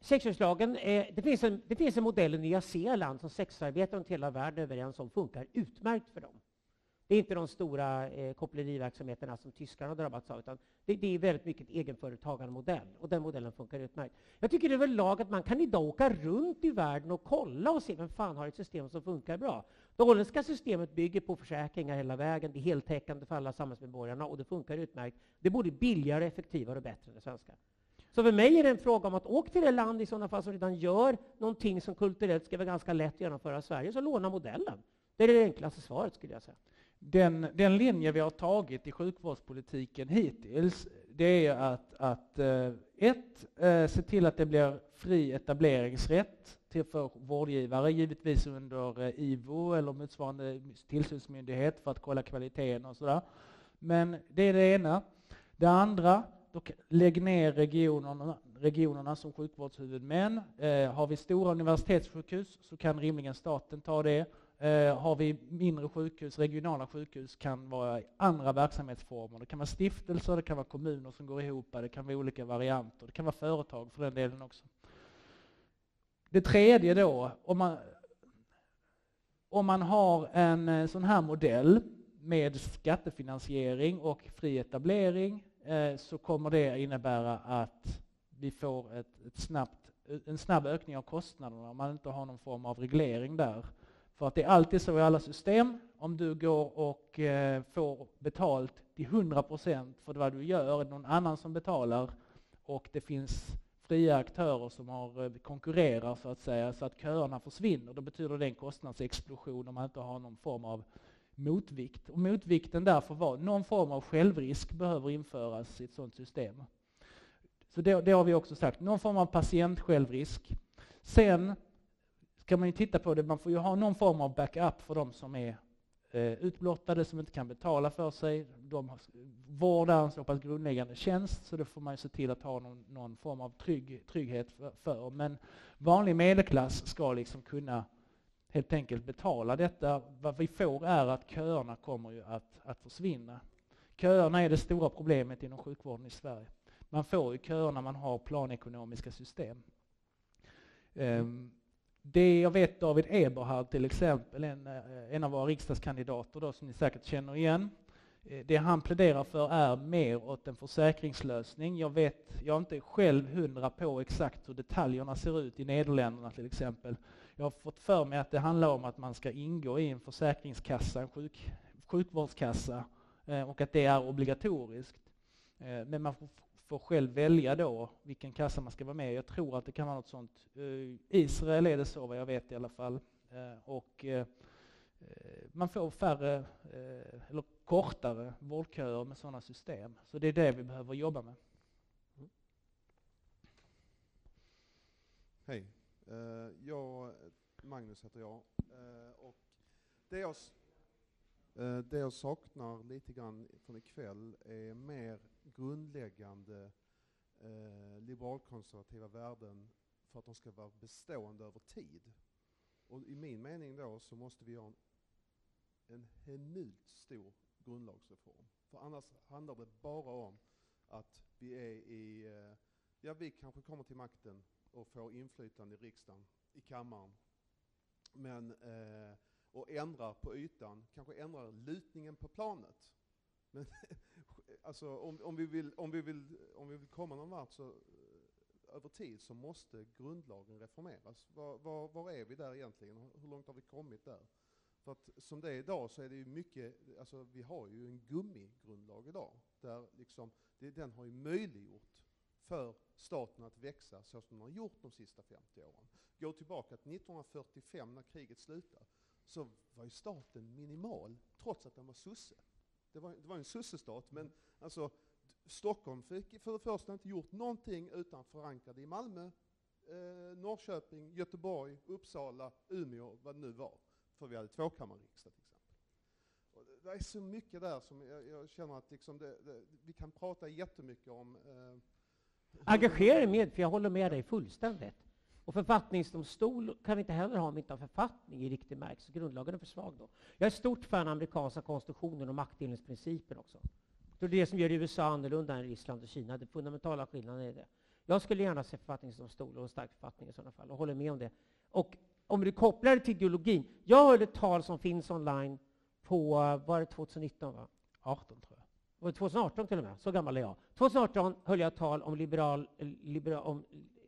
sexköpslagen, eh, det, finns en, det finns en modell i Nya Zeeland som sexarbetare runt hela världen är överens om funkar utmärkt för dem. Det är inte de stora eh, koppleriverksamheterna som tyskarna har drabbats av, utan det, det är väldigt mycket egenföretagarmodell, och den modellen funkar utmärkt. Jag tycker överlag att man kan idag åka runt i världen och kolla och se vem fan har ett system som funkar bra. Det holländska systemet bygger på försäkringar hela vägen, det är heltäckande för alla samhällsmedborgarna och det funkar utmärkt. Det är både billigare, effektivare och bättre än det svenska. Så för mig är det en fråga om att åka till det land i sådana fall som redan gör någonting som kulturellt ska vara ganska lätt att genomföra i Sverige, så låna modellen. Det är det enklaste svaret skulle jag säga. Den, den linje vi har tagit i sjukvårdspolitiken hittills, det är att, att eh, ett, eh, se till att det blir fri etableringsrätt till för vårdgivare, givetvis under eh, IVO eller motsvarande tillsynsmyndighet för att kolla kvaliteten och sådär. Men det är det ena. Det andra, då, lägg ner regionerna, regionerna som sjukvårdshuvudmän. Har vi stora universitetssjukhus så kan rimligen staten ta det. Eh, har vi mindre sjukhus, regionala sjukhus, kan vara andra verksamhetsformer. Det kan vara stiftelser, det kan vara kommuner som går ihop, det kan vara olika varianter, det kan vara företag för den delen också. Det tredje då, om man, om man har en eh, sån här modell med skattefinansiering och fri etablering eh, så kommer det innebära att vi får ett, ett snabbt, en snabb ökning av kostnaderna om man inte har någon form av reglering där. För att det är alltid så i alla system, om du går och eh, får betalt till 100% för vad du gör, är någon annan som betalar och det finns fria aktörer som har eh, konkurrerar så att säga, så att köerna försvinner, då betyder det en kostnadsexplosion om man inte har någon form av motvikt. Och motvikten därför var någon form av självrisk behöver införas i ett sådant system. Så det, det har vi också sagt, någon form av patientsjälvrisk. Sen kan man ju titta på det, man får ju ha någon form av backup för de som är eh, utblottade, som inte kan betala för sig. De har, vård är en så pass grundläggande tjänst, så det får man ju se till att ha någon, någon form av trygg, trygghet för, för. Men vanlig medelklass ska liksom kunna helt enkelt betala detta. Vad vi får är att köerna kommer ju att, att försvinna. Köerna är det stora problemet inom sjukvården i Sverige. Man får ju köer när man har planekonomiska system. Um, det jag vet David Eberhard till exempel, en, eh, en av våra riksdagskandidater då, som ni säkert känner igen. Eh, det han pläderar för är mer åt en försäkringslösning. Jag vet, jag är inte själv hundra på exakt hur detaljerna ser ut i Nederländerna till exempel. Jag har fått för mig att det handlar om att man ska ingå i en försäkringskassa, en sjuk, sjukvårdskassa, eh, och att det är obligatoriskt. Men man får själv välja då vilken kassa man ska vara med i. Jag tror att det kan vara något sånt. I Israel är det så vad jag vet i alla fall. Eh, och eh, man får färre, eller kortare vårdköer med sådana system. Så det är det vi behöver jobba med. Mm. Hej. Jag, Magnus heter jag. Och det jag, Eh, det jag saknar lite grann från ikväll är mer grundläggande eh, liberalkonservativa värden för att de ska vara bestående över tid. Och i min mening då så måste vi ha en, en hemult stor grundlagsreform. För annars handlar det bara om att vi är i, eh, ja vi kanske kommer till makten och får inflytande i riksdagen, i kammaren. Men, eh, och ändrar på ytan, kanske ändrar lutningen på planet. Men alltså om, om, vi vill, om, vi vill, om vi vill komma någon vart så eh, över tid så måste grundlagen reformeras. Var, var, var, är vi där egentligen? Hur långt har vi kommit där? För att som det är idag så är det ju mycket, alltså vi har ju en gummigrundlag idag. Där liksom, det, den har ju möjliggjort för staten att växa så som den har gjort de sista 50 åren. Gå tillbaka till 1945 när kriget slutade så var ju staten minimal trots att den var sosse. Det var, det var en sossestat, men alltså, Stockholm fick för det första inte gjort någonting utan förankrade i Malmö, eh, Norrköping, Göteborg, Uppsala, Umeå, vad det nu var. För vi hade tvåkammarriksdag till exempel. Och det, är så mycket där som jag, jag känner att liksom det, det, vi kan prata jättemycket om. Eh, Engagera dig med, för jag håller med dig fullständigt. Och författningsdomstol kan vi inte heller ha om vi inte har författning i riktig märks. Grundlagen är för svag då. Jag är stort fan av amerikanska konstitutionen och maktdelningsprincipen också. Det är det som gör USA annorlunda än Ryssland och Kina. Den fundamentala skillnaden är det. Jag skulle gärna se författningsdomstol och en stark författning i sådana fall och håller med om det. Och om du kopplar det till ideologin. Jag hörde ett tal som finns online på, var det 2019 va? 18 tror jag. Var det 2018 till och med? Så gammal är jag. 2018 höll jag ett tal om liberal, liberal om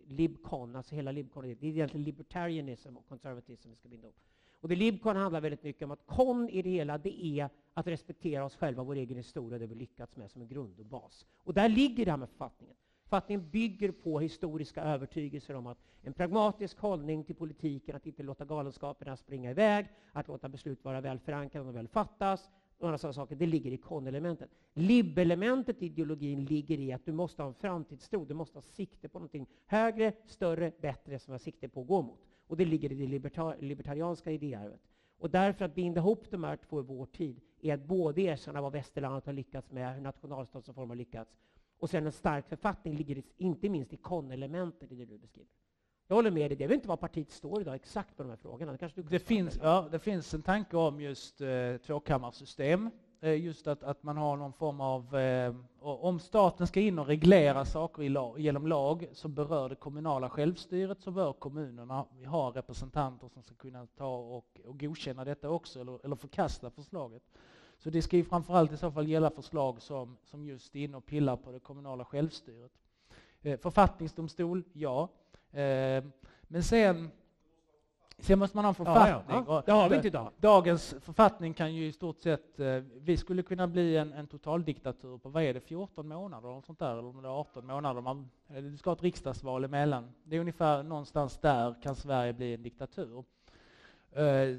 Libcon, alltså hela Libcon, det är egentligen libertarianism och konservatism vi ska binda ihop. Och det Libcon handlar väldigt mycket om att kon i det hela, det är att respektera oss själva, vår egen historia, det vi lyckats med som en grund och bas. Och där ligger det här med författningen. Författningen bygger på historiska övertygelser om att en pragmatisk hållning till politiken, att inte låta galenskaperna springa iväg, att låta beslut vara väl förankrade och väl fattas, andra sådana saker, det ligger i kon-elementet. Lib-elementet i ideologin ligger i att du måste ha en framtidstro, du måste ha sikte på någonting högre, större, bättre som du har sikte på att gå mot. Och det ligger i det libertar libertarianska idéarvet. Och därför att binda ihop de här två i vår tid är att både erkänna vad västerlandet har lyckats med, hur nationalstatsreformen har lyckats, och sen en stark författning ligger inte minst i kon-elementet i det du beskriver. Jag håller med dig, det är väl inte vad partiet står idag exakt på de här frågorna. Det, kanske du det, finns, ja, det finns en tanke om just eh, tvåkammarsystem. Eh, just att, att man har någon form av... Eh, om staten ska in och reglera saker i lag, genom lag som berör det kommunala självstyret så bör kommunerna ha representanter som ska kunna ta och, och godkänna detta också, eller, eller förkasta förslaget. Så det ska ju framförallt i så fall gälla förslag som, som just är inne och pillar på det kommunala självstyret. Eh, författningsdomstol, ja. Eh, men sen, sen måste man ha en författning. Ja, ja. Har vi inte idag. Dagens författning kan ju i stort sett, eh, vi skulle kunna bli en, en totaldiktatur på, vad är det, 14 månader eller sånt där, eller om det är 18 månader. Man, du ska ha ett riksdagsval emellan. Det är ungefär någonstans där kan Sverige bli en diktatur.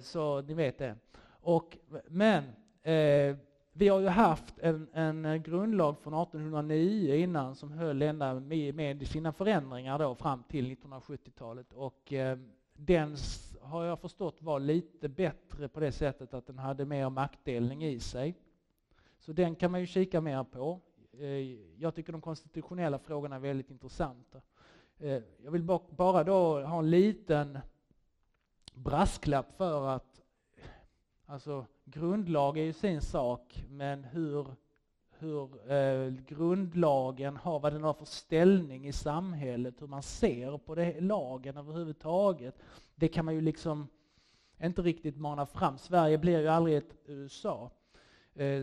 Så ni vet det. Och, men eh, vi har ju haft en, en eh, grundlag från 1809 innan som höll ända med, med sina förändringar då fram till 1970-talet. Och eh, den har jag förstått var lite bättre på det sättet att den hade mer maktdelning i sig. Så den kan man ju kika mer på. Eh, jag tycker de konstitutionella frågorna är väldigt intressanta. Eh, jag vill bara då ha en liten brasklapp för att alltså, grundlag är ju sin sak, men hur, hur eh, grundlagen har, vad den har för ställning i samhället, hur man ser på det, lagen överhuvudtaget, det kan man ju liksom inte riktigt mana fram. Sverige blir ju aldrig ett USA. Eh,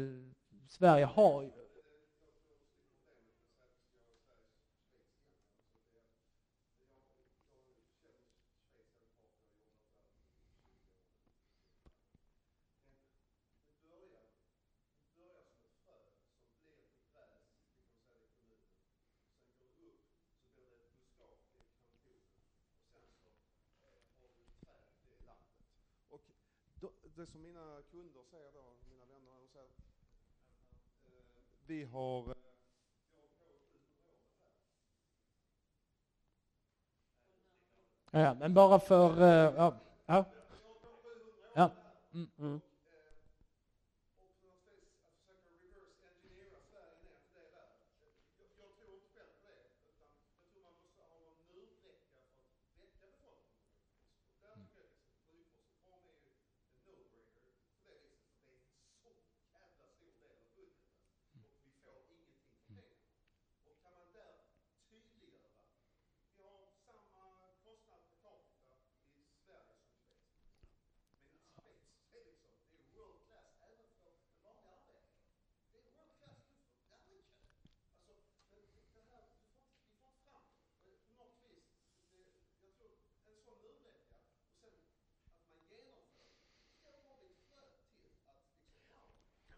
Sverige har det som mina kunder säger då, mina vänner, de säger eh, vi har eh, Ja, men bara för... Uh, ja. ja. ja. Mm.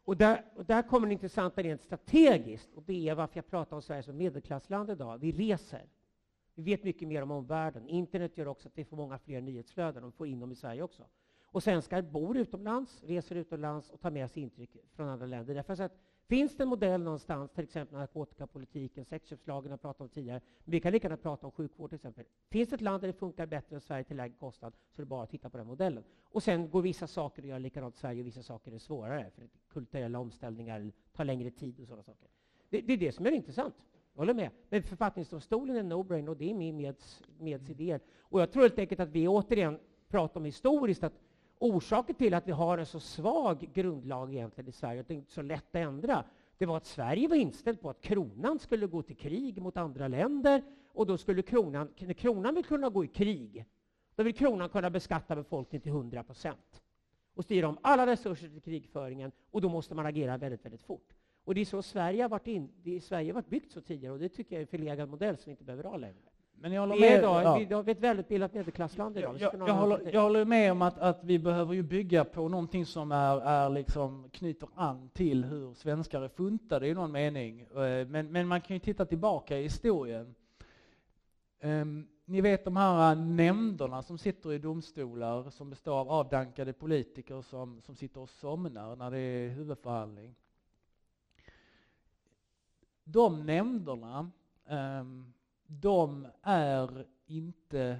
Och där, och där kommer det intressanta rent strategiskt, och det är varför jag pratar om Sverige som medelklassland idag. Vi reser. Vi vet mycket mer om omvärlden. Internet gör också att vi får många fler nyhetsflöden, och får in dem i Sverige också. Och svenskar bor utomlands, reser utomlands och tar med sig intryck från andra länder. Därför att Finns det en modell någonstans, till exempel narkotikapolitiken, sexköpslagen har pratat om tidigare, men vi kan lika gärna prata om sjukvård till exempel. Finns det ett land där det funkar bättre än Sverige till lägre kostnad, så är det bara att titta på den modellen. Och sen går vissa saker att göra likadant i Sverige och vissa saker är svårare, för kulturella omställningar tar längre tid och sådana saker. Det, det är det som är intressant. Jag håller med. Men författningsdomstolen är no-brainer och det är min meds, idéer. Och jag tror helt enkelt att vi återigen pratar om historiskt att Orsaken till att vi har en så svag grundlag egentligen i Sverige, att det inte är så lätt att ändra, det var att Sverige var inställt på att kronan skulle gå till krig mot andra länder, och då skulle kronan, när kronan vill kunna gå i krig, då vill kronan kunna beskatta befolkningen till 100 procent och styra om alla resurser till krigföringen, och då måste man agera väldigt, väldigt fort. Och det är så Sverige har varit, in, det är Sverige har varit byggt så tidigare, och det tycker jag är en förlegad modell som vi inte behöver ha längre. Men jag håller med, är idag, ja. vi, har ett välutbildat medelklassland idag. Jag, jag, jag, håller, jag håller med om att, att vi behöver ju bygga på någonting som är, är liksom, knyter an till hur svenskar är funtade i någon mening. Eh, men, men man kan ju titta tillbaka i historien. Um, ni vet de här nämnderna som sitter i domstolar som består av avdankade politiker som, som sitter och somnar när det är huvudförhandling. De nämnderna um, de är inte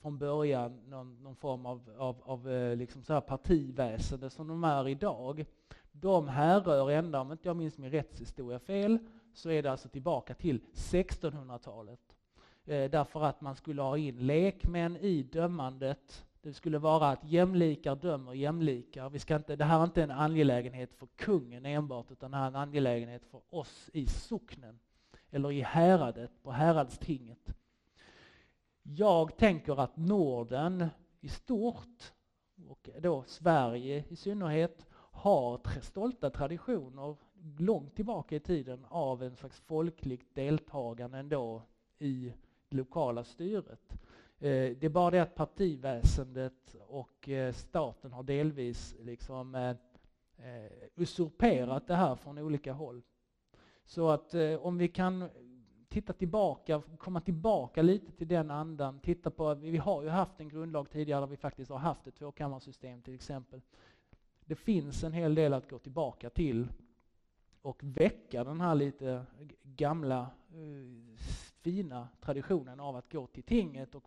från början någon, någon form av, av, av eh, liksom så här partiväsende som de är idag. De härrör ända, om inte jag minns min rättshistoria fel, så är det alltså tillbaka till 1600-talet. Eh, därför att man skulle ha in lekmän i dömandet. Det skulle vara att jämlikar dömer jämlikar. Vi ska inte, det här är inte en angelägenhet för kungen enbart, utan det här är en angelägenhet för oss i socknen eller i häradet, på häradstinget. Jag tänker att Norden i stort, och då Sverige i synnerhet, har stolta traditioner långt tillbaka i tiden av en slags folkligt deltagande ändå i det lokala styret. Eh, det är bara det att partiväsendet och eh, staten har delvis liksom eh, usurperat det här från olika håll. Så att eh, om vi kan titta tillbaka, komma tillbaka lite till den andan, titta på, vi har ju haft en grundlag tidigare där vi faktiskt har haft ett tvåkammarsystem till exempel. det finns en hel del att gå tillbaka till och väcka den här lite gamla eh, fina traditionen av att gå till tinget och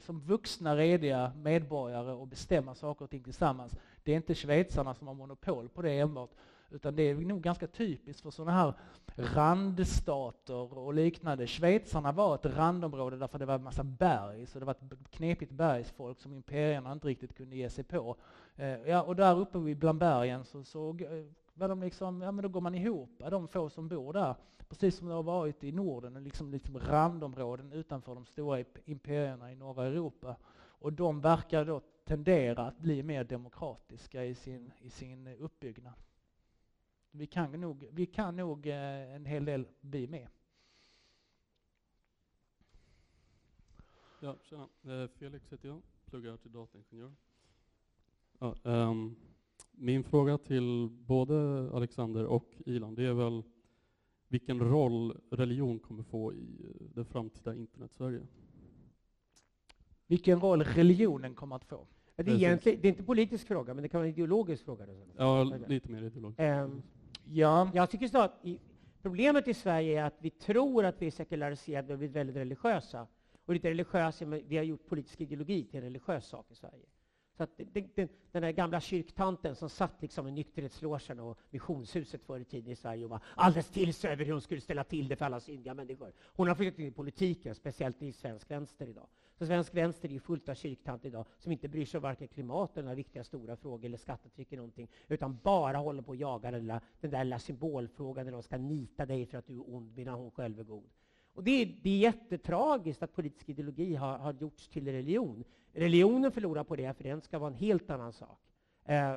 som vuxna rediga medborgare och bestämma saker och ting tillsammans. Det är inte schweizarna som har monopol på det enbart, utan det är nog ganska typiskt för sådana här randstater och liknande. Schweizarna var ett randområde därför det var en massa berg, så det var ett knepigt bergsfolk som imperierna inte riktigt kunde ge sig på. Eh, ja, och där uppe bland bergen så, så eh, var de liksom, ja men då går man ihop, de få som bor där, precis som det har varit i Norden, liksom, liksom randområden utanför de stora imperierna i norra Europa. Och de verkar då tendera att bli mer demokratiska i sin, i sin uppbyggnad. Vi kan nog, vi kan nog eh, en hel del bli med. Ja, tjena. Eh, Felix heter jag, pluggar till dataingenjör. Ja, um, min fråga till både Alexander och Ilan, det är väl vilken roll religion kommer få i eh, det framtida internet-Sverige? Vilken roll religionen kommer att få? Det är, egentligen, det är inte en politisk fråga, men det kan vara en ideologisk fråga. Ja, lite mer ideologisk. Um, ja. Jag tycker så att i, problemet i Sverige är att vi tror att vi är sekulariserade och blivit väldigt religiösa. Och lite religiösa, vi har gjort politisk ideologi till en religiös sak i Sverige. Så att den, den, den där gamla kyrktanten som satt liksom i nykterhetslogen och missionshuset förr i tiden i Sverige och var alldeles till sig över hur hon skulle ställa till det för alla syndiga människor. Hon har flyttat in i politiken, speciellt i svensk vänster idag. Så svensk vänster är fullt av kyrktanter idag som inte bryr sig om varken klimat eller några viktiga stora frågor eller skattetryck eller någonting, utan bara håller på att jaga den där, den där lilla symbolfrågan där de ska nita dig för att du är ond medan hon själv är god. Och det, är, det är jättetragiskt att politisk ideologi har, har gjorts till religion. Religionen förlorar på det, för den ska vara en helt annan sak. Eh,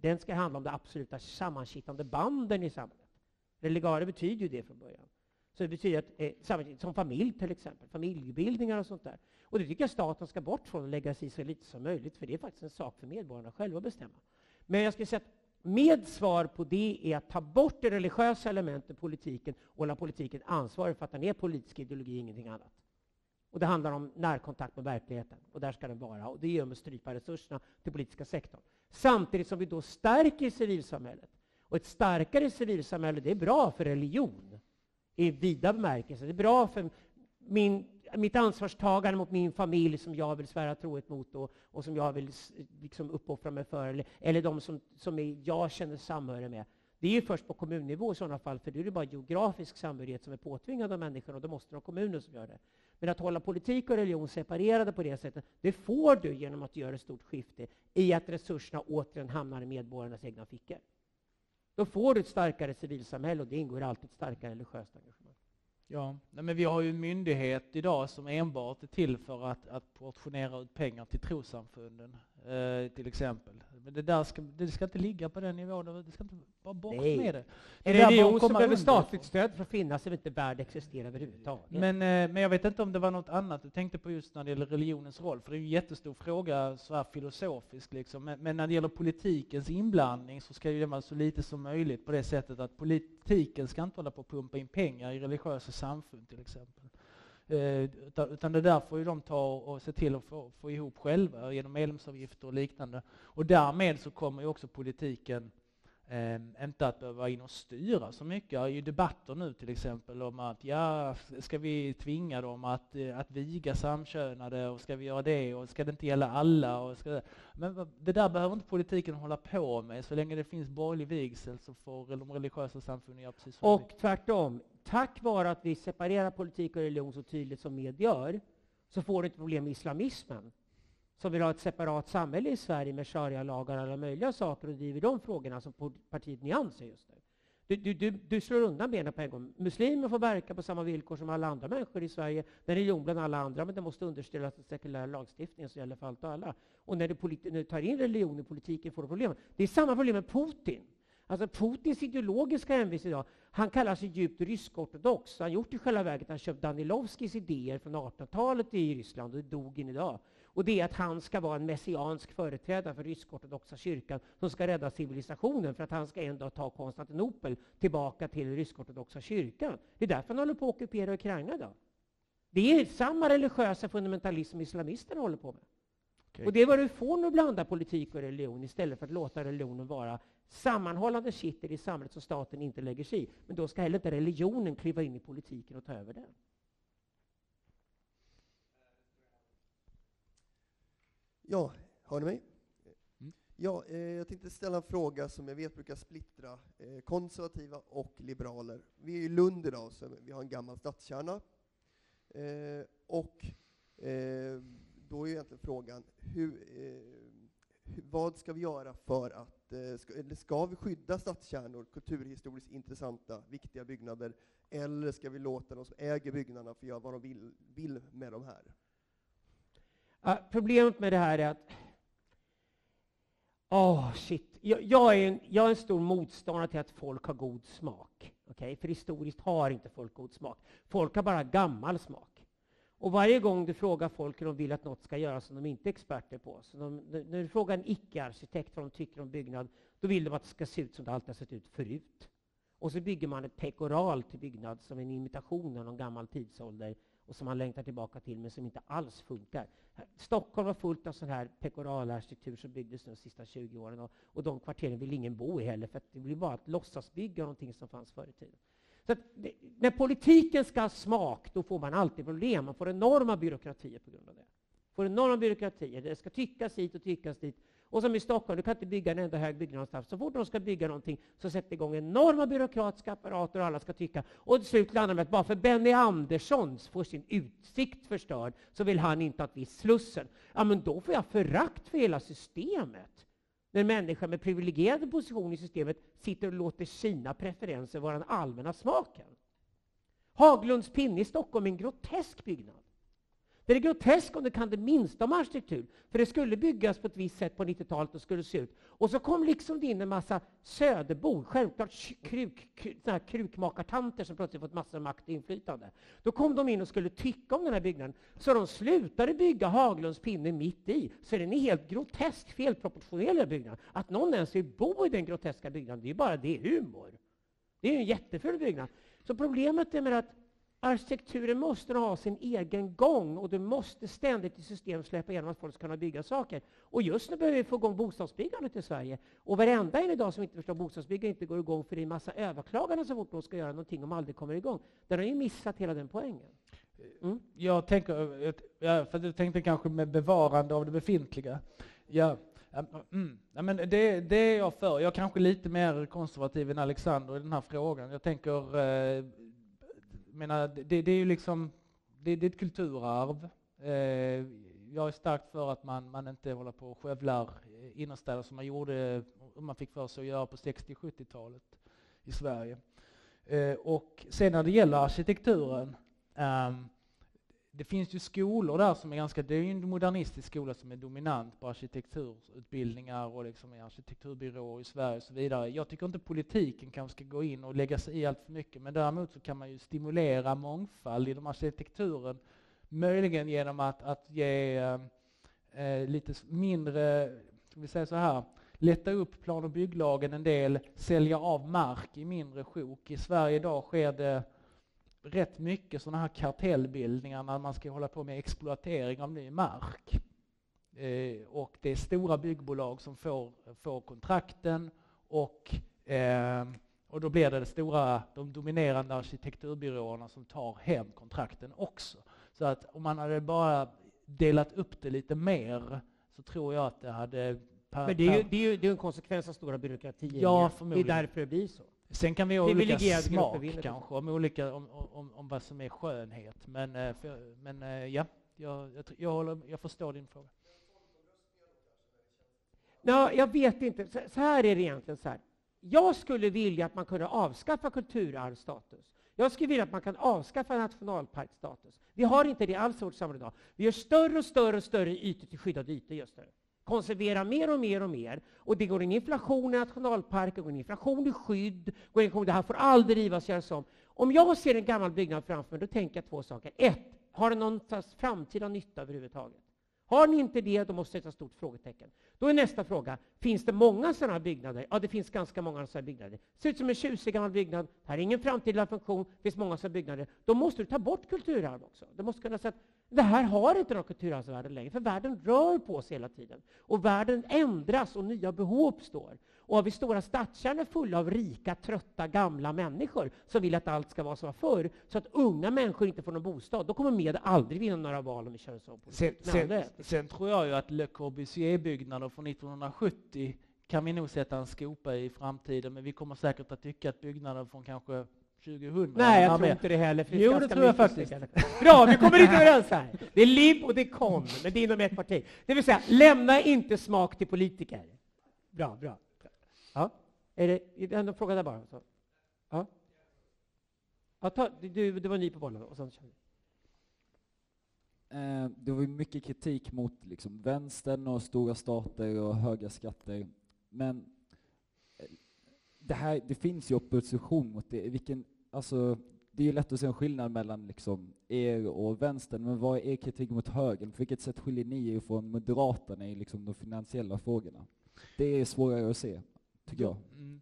den ska handla om de absoluta sammankittande banden i samhället. Religare betyder ju det från början. Så det betyder att, eh, som familj till exempel, familjebildningar och sånt där. Och det tycker jag staten ska bort från och lägga sig i så lite som möjligt, för det är faktiskt en sak för medborgarna själva att bestämma. Men jag skulle säga att med svar på det är att ta bort det religiösa elementet i politiken och hålla politiken ansvarig för att den är politisk ideologi, ingenting annat. Och det handlar om närkontakt med verkligheten, och där ska den vara. Och det gör med att strypa resurserna till politiska sektorn. Samtidigt som vi då stärker civilsamhället. Och ett starkare civilsamhälle, det är bra för religion i vida bemärkelse. Det är bra för min, mitt ansvarstagande mot min familj som jag vill svära trohet mot och, och som jag vill liksom uppoffra mig för, eller, eller de som, som är, jag känner samhörighet med. Det är ju först på kommunnivå i sådana fall, för då är det bara geografisk samhörighet som är påtvingad av människan och då måste det vara kommunen som gör det. Men att hålla politik och religion separerade på det sättet, det får du genom att göra ett stort skifte i att resurserna återigen hamnar i medborgarnas egna fickor. Då får du ett starkare civilsamhälle och det ingår alltid ett starkare religiöst engagemang. Ja, men vi har ju en myndighet idag som enbart är till för att, att portionera ut pengar till trossamfunden, till exempel. Men det där ska, det ska inte ligga på den nivån, det ska inte vara bort Nej. med det. En religion som behöver statligt stöd för att finnas är inte värd existera överhuvudtaget. Men, eh, men jag vet inte om det var något annat du tänkte på just när det gäller religionens roll, för det är en jättestor fråga så här filosofiskt liksom. Men, men när det gäller politikens inblandning så ska det vara så lite som möjligt på det sättet att politiken ska inte hålla på att pumpa in pengar i religiösa samfund till exempel. Eh, utan det där får ju de ta och se till att få, få ihop själva genom medlemsavgifter och liknande. Och därmed så kommer ju också politiken eh, inte att behöva in och styra så mycket. Det är ju debatter nu till exempel om att ja, ska vi tvinga dem att, eh, att viga samkönade och ska vi göra det och ska det inte gälla alla? Och ska det, men det där behöver inte politiken hålla på med. Så länge det finns borgerlig vigsel så får de religiösa samfunden göra precis Och tvärtom, tack vare att vi separerar politik och religion så tydligt som med gör, så får du ett problem med islamismen som vill ha ett separat samhälle i Sverige med sharia-lagar och alla möjliga saker och driver de frågorna som partiet Nyans just nu. Du, du, du, du, slår undan benen på en gång. Muslimer får verka på samma villkor som alla andra människor i Sverige. Den religion bland alla andra, men det måste underställas den sekulära lagstiftningen som gäller för allt och alla. Och när du, när du tar in religion i politiken får du problem. Det är samma problem med Putin. Alltså Putins ideologiska hemvist idag, han kallar sig djupt rysk-ortodox. Han har gjort i själva verket, han köpt Danilovskis idéer från 1800-talet i Ryssland och det dog in idag. Och det är att han ska vara en messiansk företrädare för rysk-ortodoxa kyrkan som ska rädda civilisationen för att han ska en dag ta Konstantinopel tillbaka till rysk-ortodoxa kyrkan. Det är därför han håller på att ockupera Ukraina idag. Det är samma religiösa fundamentalism islamisterna håller på med. Okej. Och det är vad du får när du blandar politik och religion istället för att låta religionen vara sammanhållande kittel i samhället som staten inte lägger sig i. Men då ska heller inte religionen kliva in i politiken och ta över den. Ja, hör ni mig? Mm. Ja, eh, jag tänkte ställa en fråga som jag vet brukar splittra eh, konservativa och liberaler. Vi är i Lund idag, så vi har en gammal stadskärna. Eh, och eh, då är egentligen frågan, hur, eh, hur, vad ska vi göra för att, eh, ska, eller ska vi skydda stadskärnor, kulturhistoriskt intressanta, viktiga byggnader, eller ska vi låta de som äger byggnaderna få göra vad de vill, vill med de här? Problemet med det här är att... Åh, shit. Jag, jag, är en, jag är en stor motståndare till att folk har god smak. Okay? För historiskt har inte folk god smak. Folk har bara gammal smak. Och varje gång du frågar folk hur de vill att något ska göras som de inte är experter på, så de, när du frågar en icke-arkitekt vad de tycker om byggnad, då vill de att det ska se ut som det alltid har sett ut förut. Och så bygger man ett pekoral till byggnad som en imitation av någon gammal tidsålder och som man längtar tillbaka till, men som inte alls funkar. Stockholm var fullt av sån här pekoralarkitektur som byggdes de sista 20 åren och, och de kvarteren vill ingen bo i heller, för att det blir bara att låtsasbygga någonting som fanns förr i tiden. Så det, när politiken ska ha smak, då får man alltid problem. Man får enorma byråkratier på grund av det. Får enorma byråkratier. Det ska tyckas hit och tyckas dit. Och som i Stockholm, du kan inte bygga en enda hög byggnad någonstans. Så fort de ska bygga någonting så sätter igång enorma byråkratiska apparater och alla ska tycka. Och till slut landar med att bara för Benny Andersson får sin utsikt förstörd så vill han inte att vi Slussen. Ja, men då får jag förakt för hela systemet. När en människa med privilegierad position i systemet sitter och låter sina preferenser vara den allmänna smaken. Haglunds pinne i Stockholm är en grotesk byggnad. Det är groteskt om du kan det minsta om arkitektur. För det skulle byggas på ett visst sätt på 90-talet och skulle se ut. Och så kom liksom det in en massa söderbor, självklart kruk, kruk, krukmakartanter som plötsligt fått massor av makt och inflytande. Då kom de in och skulle tycka om den här byggnaden. Så de slutade bygga Haglunds pinne mitt i. Så den är helt grotesk, felproportionerlig byggnad. Att någon ens vill bo i den groteska byggnaden, det är bara det humor. Det är en jätteful byggnad. Så problemet är med att Arkitekturen måste ha sin egen gång och du måste ständigt i system släppa igenom att folk ska kunna bygga saker. Och just nu behöver vi få igång bostadsbyggandet i Sverige. Och varenda en idag som inte förstår bostadsbyggande inte går igång för det är en massa överklaganden så fort de ska göra någonting om aldrig kommer igång. Där har ju missat hela den poängen. Mm. Jag tänker, ja, för du tänkte kanske med bevarande av det befintliga. Ja, Mm. Ja, men det, det är jag för. Jag är kanske lite mer konservativ än Alexander i den här frågan. Jag tänker eh, menar, det, det är ju liksom, det, det är ett kulturarv. Eh, jag är starkt för att man, man inte håller på och skövlar innerstäder som man gjorde, man fick för sig att göra på 60-70-talet i Sverige. Eh, och sen när det gäller arkitekturen, um, det finns ju skolor där som är ganska, det är ju en modernistisk skola som är dominant på arkitekturutbildningar och liksom arkitekturbyråer i Sverige och så vidare. Jag tycker inte politiken kanske ska gå in och lägga sig i allt för mycket, men däremot så kan man ju stimulera mångfald inom arkitekturen, möjligen genom att, att ge eh, eh lite mindre, ska vi säga så här, lätta upp plan och bygglagen en del, sälja av mark i mindre sjok. I Sverige idag sker det rätt mycket sådana här kartellbildningar när man ska hålla på med exploatering av ny mark. Eh, och det är stora byggbolag som får, får kontrakten och, eh, och då blir det, det stora, de dominerande arkitekturbyråerna som tar hem kontrakten också. Så att om man hade bara delat upp det lite mer så tror jag att det hade Per, Men det är, ju, det, är ju, det är en konsekvens av stora byråkratier. Ja, det är därför det blir så. Sen kan vi ha olika smak kanske, om, olika, om, om, om vad som är skönhet. Men, eh, för, men eh, ja, jag, jag, jag, håller, jag förstår din fråga. Ja, jag vet inte. Så, så här är det egentligen. Så här. Jag skulle vilja att man kunde avskaffa kulturarvsstatus. Jag skulle vilja att man kan avskaffa nationalparkstatus. Vi har inte det alls i vårt samhälle idag. Vi gör större och större och större ytor till skyddade ytor just nu konservera mer och mer och mer. Och det går en inflation i nationalparker, går en inflation i skydd, går en det här får aldrig rivas, göras om. Om jag ser en gammal byggnad framför mig, då tänker jag två saker. Ett, har den någon slags framtida nytta överhuvudtaget? Har ni inte det, då måste det ett stort frågetecken. Då är nästa fråga, finns det många sådana byggnader? Ja, det finns ganska många sådana byggnader. Det ser ut som en tjusig gammal byggnad, det har ingen framtida funktion, det finns många sådana byggnader. Då måste du ta bort kulturarv också. Du måste kunna säga att det här har inte de kulturarvsvärden längre, för världen rör på sig hela tiden. Och världen ändras och nya behov uppstår. Och har vi stora stadskärnor fulla av rika, trötta, gamla människor som vill att allt ska vara som förr, så att unga människor inte får någon bostad, då kommer med aldrig vinna några val om vi kör så. Sen, sen, sen tror jag ju att Le Corbusier-byggnader från 1970 kan vi nog sätta en skopa i framtiden, men vi kommer säkert att tycka att byggnader från kanske 2000. Nej, jag tror inte det heller. för Jo, det tror jag faktiskt. Bra, vi kommer inte överens här. Det är LIB och det är KON, men det är inom ett parti. Det vill säga, lämna inte smak till politiker. Bra, bra. Ja. Är det, är det en fråga där bara? Så. Ja. ja ta, du, det var ny på bollen. Och sen kör vi. Eh, det var ju mycket kritik mot liksom, vänstern och stora stater och höga skatter. Men eh, det, här, det finns ju opposition mot det. Vilken, alltså, det är ju lätt att se en skillnad mellan liksom, er och vänstern, men vad är er kritik mot högern? På vilket sätt skiljer ni er från Moderaterna i liksom, de finansiella frågorna? Det är svårare att se tycker jag. Mm.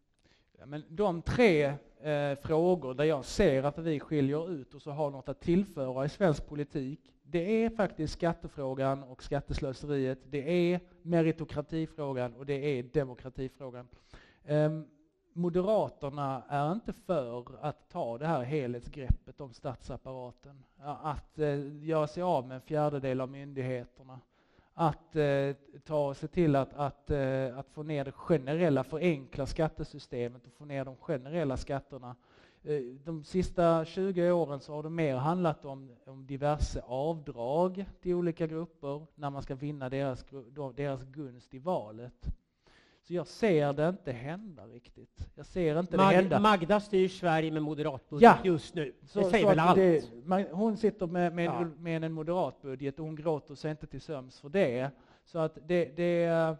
Ja, men de tre eh, frågor där jag ser att vi skiljer ut och så har något att tillföra i svensk politik, det är faktiskt skattefrågan och skatteslöseriet, det är meritokratifrågan och det är demokratifrågan. Um, Moderaterna är inte för att ta det här helhetsgreppet om statsapparaten. Att eh, göra sig av med en fjärdedel av myndigheterna att eh, ta och se till att, att, eh, att få ner det generella, förenkla skattesystemet och få ner de generella skatterna. Eh, de sista 20 åren så har det mer handlat om, om diverse avdrag till olika grupper när man ska vinna deras, deras gunst i valet. Så jag ser det inte hända riktigt. Jag ser inte Mag det hända. Magda styr Sverige med moderatbudget ja. just nu. Det så, säger så väl allt. Det, hon sitter med, med, ja. med en moderatbudget och hon gråter sig inte till söms för det. Så att det, det,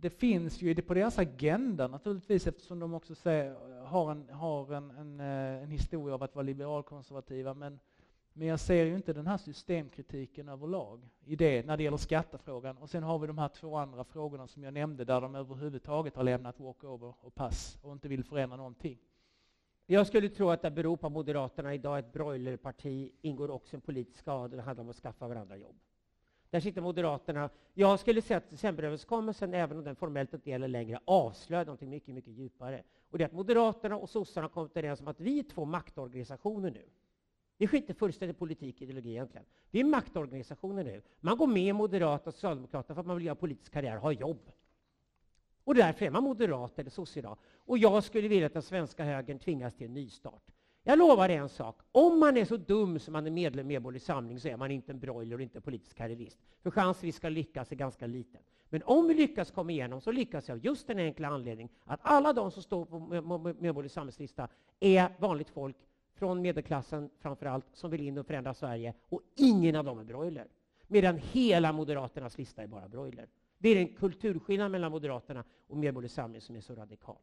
det finns ju på deras agenda naturligtvis eftersom de också säger, har, en, har en, en, eh, en historia av att vara liberalkonservativa. Men men jag ser ju inte den här systemkritiken överlag i det när det gäller skattefrågan. Och sen har vi de här två andra frågorna som jag nämnde där de överhuvudtaget har lämnat walkover och pass och inte vill förändra någonting. Jag skulle tro att det beror på att Moderaterna idag är ett broilerparti, ingår också en politisk skada, det handlar om att skaffa varandra jobb. Där sitter Moderaterna. Jag skulle säga att decemberöverenskommelsen, även om den formellt inte gäller längre, avslöjar något mycket, mycket djupare. Och det är att Moderaterna och sossarna har kommit överens om att vi är två maktorganisationer nu. Vi skiter fullständigt i politik och ideologi egentligen. Vi är maktorganisationer nu. Man går med i Moderata och Socialdemokraterna för att man vill göra politisk karriär och ha jobb. Och därför är man moderat eller sosse idag. Och jag skulle vilja att den svenska högern tvingas till en nystart. Jag lovar en sak. Om man är så dum som man är medlem i Medborgerlig Samling så är man inte en broiler och inte en politisk karriärist. För chansen vi ska lyckas är ganska liten. Men om vi lyckas komma igenom så lyckas jag just den enkla anledningen att alla de som står på Medborgerlig Samlingslista är vanligt folk från medelklassen framför allt, som vill in och förändra Sverige. Och ingen av dem är broiler. Medan hela Moderaternas lista är bara broiler. Det är den kulturskillnad mellan Moderaterna och Medborgerlig Samling som är så radikal.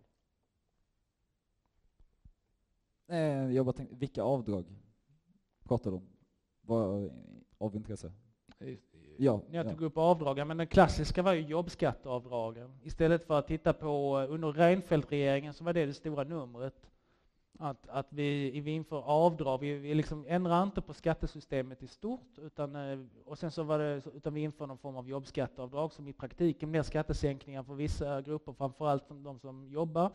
Eh, jag bara tänkte, vilka avdrag pratar du om? Vad av intresse? Ja, jag tog ja. upp avdragen, men den klassiska var ju jobbskatteavdragen. Istället för att titta på, under Reinfeldt-regeringen så var det det stora numret. Att, att vi, vi inför avdrag, vi, vi liksom ändrar inte på skattesystemet i stort, utan, eh, och sen så var det, utan vi inför någon form av jobbskatteavdrag som i praktiken blir skattesänkningar för vissa grupper, framförallt de som jobbar.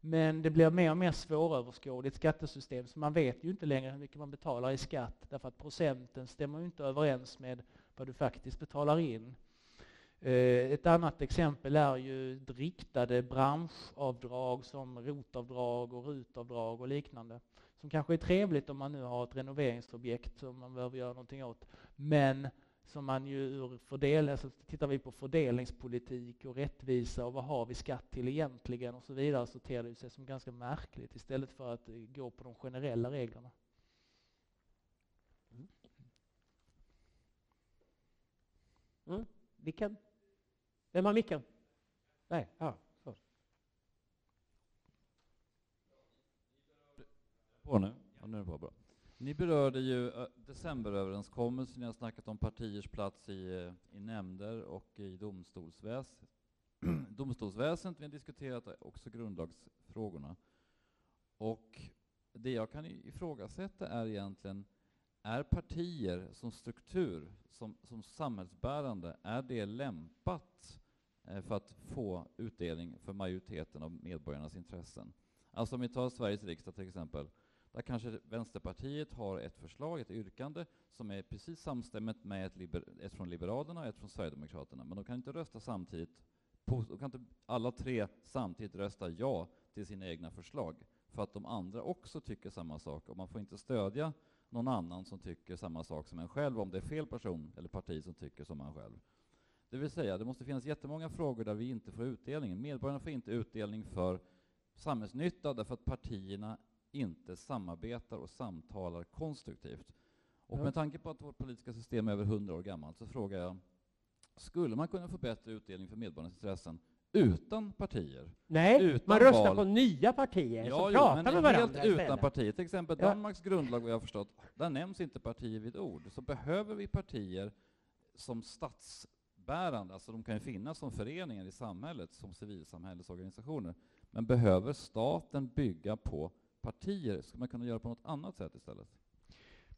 Men det blir mer och mer svåröverskådligt skattesystem, så man vet ju inte längre hur mycket man betalar i skatt, därför att procenten stämmer ju inte överens med vad du faktiskt betalar in. Eh, ett annat exempel är ju riktade branschavdrag som rotavdrag och rutavdrag och liknande. Som kanske är trevligt om man nu har ett renoveringsobjekt som man behöver göra någonting åt. Men som man ju ur fördel, alltså tittar vi på fördelningspolitik och rättvisa och vad har vi skatt till egentligen och så vidare så ter det sig som ganska märkligt istället för att eh, gå på de generella reglerna. Mm. mm. Vilken? Vem har micken? Nej, ja. Så. På nu? Ja, nu är det på bra. Ni berörde ju eh, decemberöverenskommelsen, ni har snackat om partiers plats i, eh, i nämnder och i domstolsväsendet. domstolsväsendet, vi har diskuterat också grundlagsfrågorna. Och det jag kan ifrågasätta är egentligen, är partier som struktur, som, som samhällsbärande, är det lämpat eh, för att få utdelning för majoriteten av medborgarnas intressen? Alltså om vi tar Sveriges riksdag till exempel, där kanske Vänsterpartiet har ett förslag, ett yrkande, som är precis samstämmigt med ett, liber, ett från Liberalerna och ett från Sverigedemokraterna, men de kan inte rösta samtidigt, på, de kan inte alla tre samtidigt rösta ja till sina egna förslag, för att de andra också tycker samma sak, och man får inte stödja någon annan som tycker samma sak som en själv, om det är fel person eller parti som tycker som man själv. Det vill säga, det måste finnas jättemånga frågor där vi inte får utdelning. Medborgarna får inte utdelning för samhällsnytta därför att partierna inte samarbetar och samtalar konstruktivt. Och med tanke på att vårt politiska system är över hundra år gammalt så frågar jag, skulle man kunna få bättre utdelning för medborgarnas intressen utan partier? Nej, utan man röstar val? på nya partier ja, som jo, pratar men med helt varandra utan istället. partier. Till exempel Ja. Danmarks grundlag, vad jag har förstått, där nämns inte partier vid ord. Så behöver vi partier som statsbärande, alltså de kan ju finnas som föreningar i samhället, som civilsamhällesorganisationer, men behöver staten bygga på partier? Ska man kunna göra på något annat sätt istället?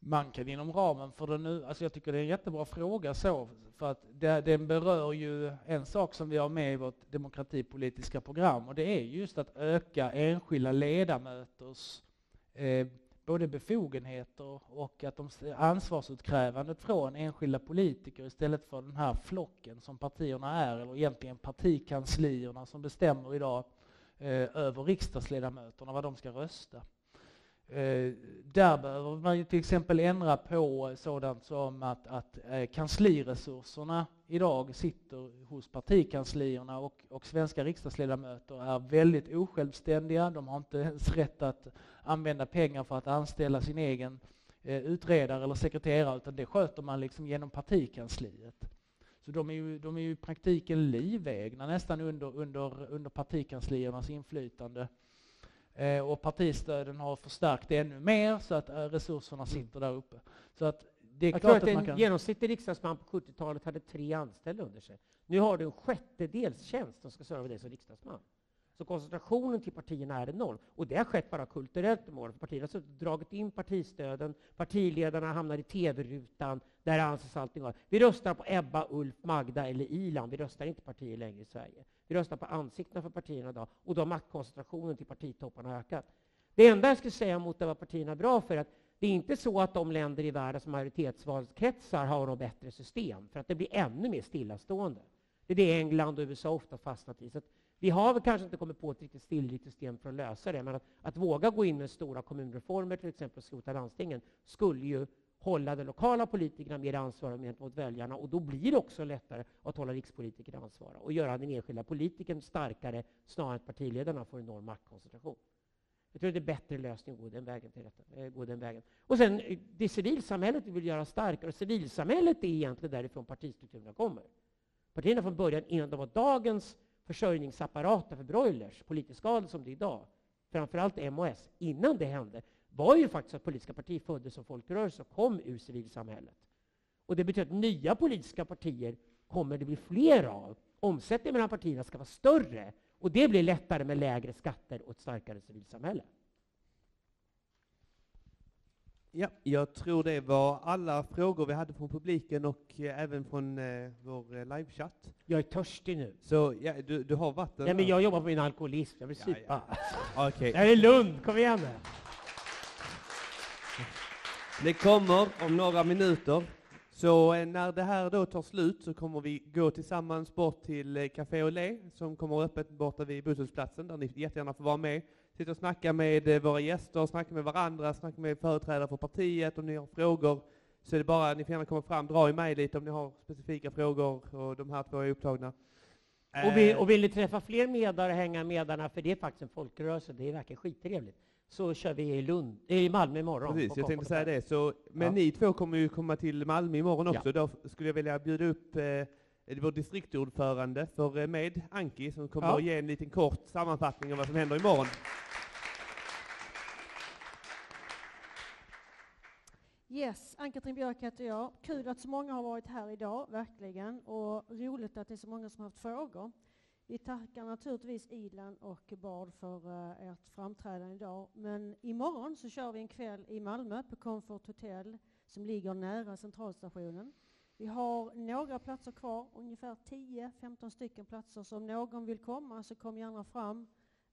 Man kan inom ramen för det nu, alltså jag tycker det är en jättebra fråga så, för att det, den berör ju en sak som vi har med i vårt demokratipolitiska program, och det är just att öka enskilda ledamöters eh, både befogenheter och att de ansvarsutkrävandet från enskilda politiker istället för den här flocken som partierna är, eller egentligen partikanslierna som bestämmer idag eh, över riksdagsledamöterna, vad de ska rösta. Eh, där behöver man ju till exempel ändra på sådant som att, att eh, kansliresurserna idag sitter hos partikanslierna och, och svenska riksdagsledamöter är väldigt osjälvständiga. De har inte ens rätt att använda pengar för att anställa sin egen eh, utredare eller sekreterare, utan det sköter man liksom genom partikansliet. Så de är ju, de är ju i praktiken livegna nästan under, under, under partikansliernas inflytande. Eh, och partistöden har förstärkt det ännu mer så att eh, resurserna sitter där uppe. Så att det är jag klart tror att att man en kan... genomsnittlig riksdagsman på 70-talet hade tre anställda under sig. Nu har du en sjättedels tjänst som ska serva dig som riksdagsman. Så koncentrationen till partierna är enorm. Och det har skett bara kulturellt i åren. Partierna har dragit in partistöden, partiledarna hamnar i tv-rutan, där anses allting vara. Vi röstar på Ebba, Ulf, Magda eller Ilan. Vi röstar inte partier längre i Sverige. Vi röstar på ansiktena för partierna idag. Och då har maktkoncentrationen till partitopparna ökat. Det enda jag skulle säga mot det var partierna är bra för är att det är inte så att de länder i världen som majoritetsvalskretsar har något bättre system, för att det blir ännu mer stillastående. Det är det England och USA ofta fastnat i. Så att vi har väl kanske inte kommit på ett riktigt stilligt system för att lösa det, men att, att våga gå in med stora kommunreformer, till exempel skrota landstingen, skulle ju hålla de lokala politikerna mer ansvariga gentemot väljarna och då blir det också lättare att hålla rikspolitikerna ansvariga och göra den enskilda politikern starkare snarare än att partiledarna får enorm maktkoncentration. Jag tror det är en bättre lösning att gå den vägen. Till detta, eh, gå den vägen. Och sen eh, det civilsamhället vi vill göra starkare. Civilsamhället är egentligen därifrån partistrukturerna kommer. Partierna från början, innan de var dagens försörjningsapparaten för broilers, politiskt skadade som det är idag, framförallt MOS, innan det hände, var ju faktiskt att politiska partier föddes som folkrörelser och kom ur civilsamhället. Och det betyder att nya politiska partier kommer det bli fler av. Omsättningen mellan partierna ska vara större och det blir lättare med lägre skatter och ett starkare civilsamhälle. Ja, jag tror det var alla frågor vi hade från publiken och eh, även från eh, vår eh, livechatt. Jag är törstig nu. Så ja, du, du har vatten? Nej, men jag jobbar på min alkoholism. Jag vill Ja, supa. ja. Okej. Det här är Lund. Kom igen nu. Det kommer om några minuter. Så eh, när det här då tar slut så kommer vi gå tillsammans bort till eh, Café Olé som kommer öppet borta vid busshållplatsen där ni jättegärna får vara med. Sitta och snacka med eh, våra gäster, snacka med varandra, snacka med företrädare för partiet. Om ni har frågor så är det bara, ni får gärna komma fram, dra i mig lite om ni har specifika frågor och de här två är upptagna. Och vill, Eh, och vill ni träffa fler medare och hänga med medarna, för det är faktiskt en folkrörelse, det är verkligen skittrevligt, så kör vi i, Lund, eh, i Malmö imorgon. Precis, jag tänkte säga det. Så, men Ja. ni två kommer ju komma till Malmö imorgon Ja. också. Då skulle jag vilja bjuda upp eh, vår distriktordförande för eh, med, Anki, som kommer Ja. att ge en liten kort sammanfattning av vad som händer imorgon. Yes, Ann-Katrin Björk heter jag. Kul att så många har varit här idag, verkligen. Och roligt att det är så många som har haft frågor. Vi tackar naturligtvis Idland och Bard för uh, ert framträdande idag. Men imorgon så kör vi en kväll i Malmö på Comfort Hotel som ligger nära centralstationen. Vi har några platser kvar, ungefär 10-15 stycken platser. Så om någon vill komma så kom gärna fram.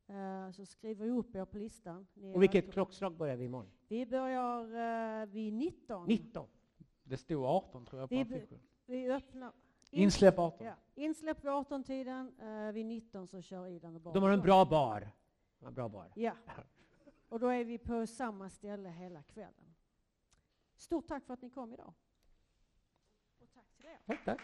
Eh, så skriver vi upp er på listan. Ni Och vilket välkomna. klockslag börjar vi imorgon? Vi börjar eh, vid 19. 19. Det stod 18 tror jag på Vi, affischen. vi öppnar... Insläpp 18. Ja, insläpp vid 18-tiden. Eh, vid 19 så kör Idan och barn. De har en bra bar. En bra bar. Ja. Och då är vi på samma ställe hela kvällen. Stort tack för att ni kom idag. Och tack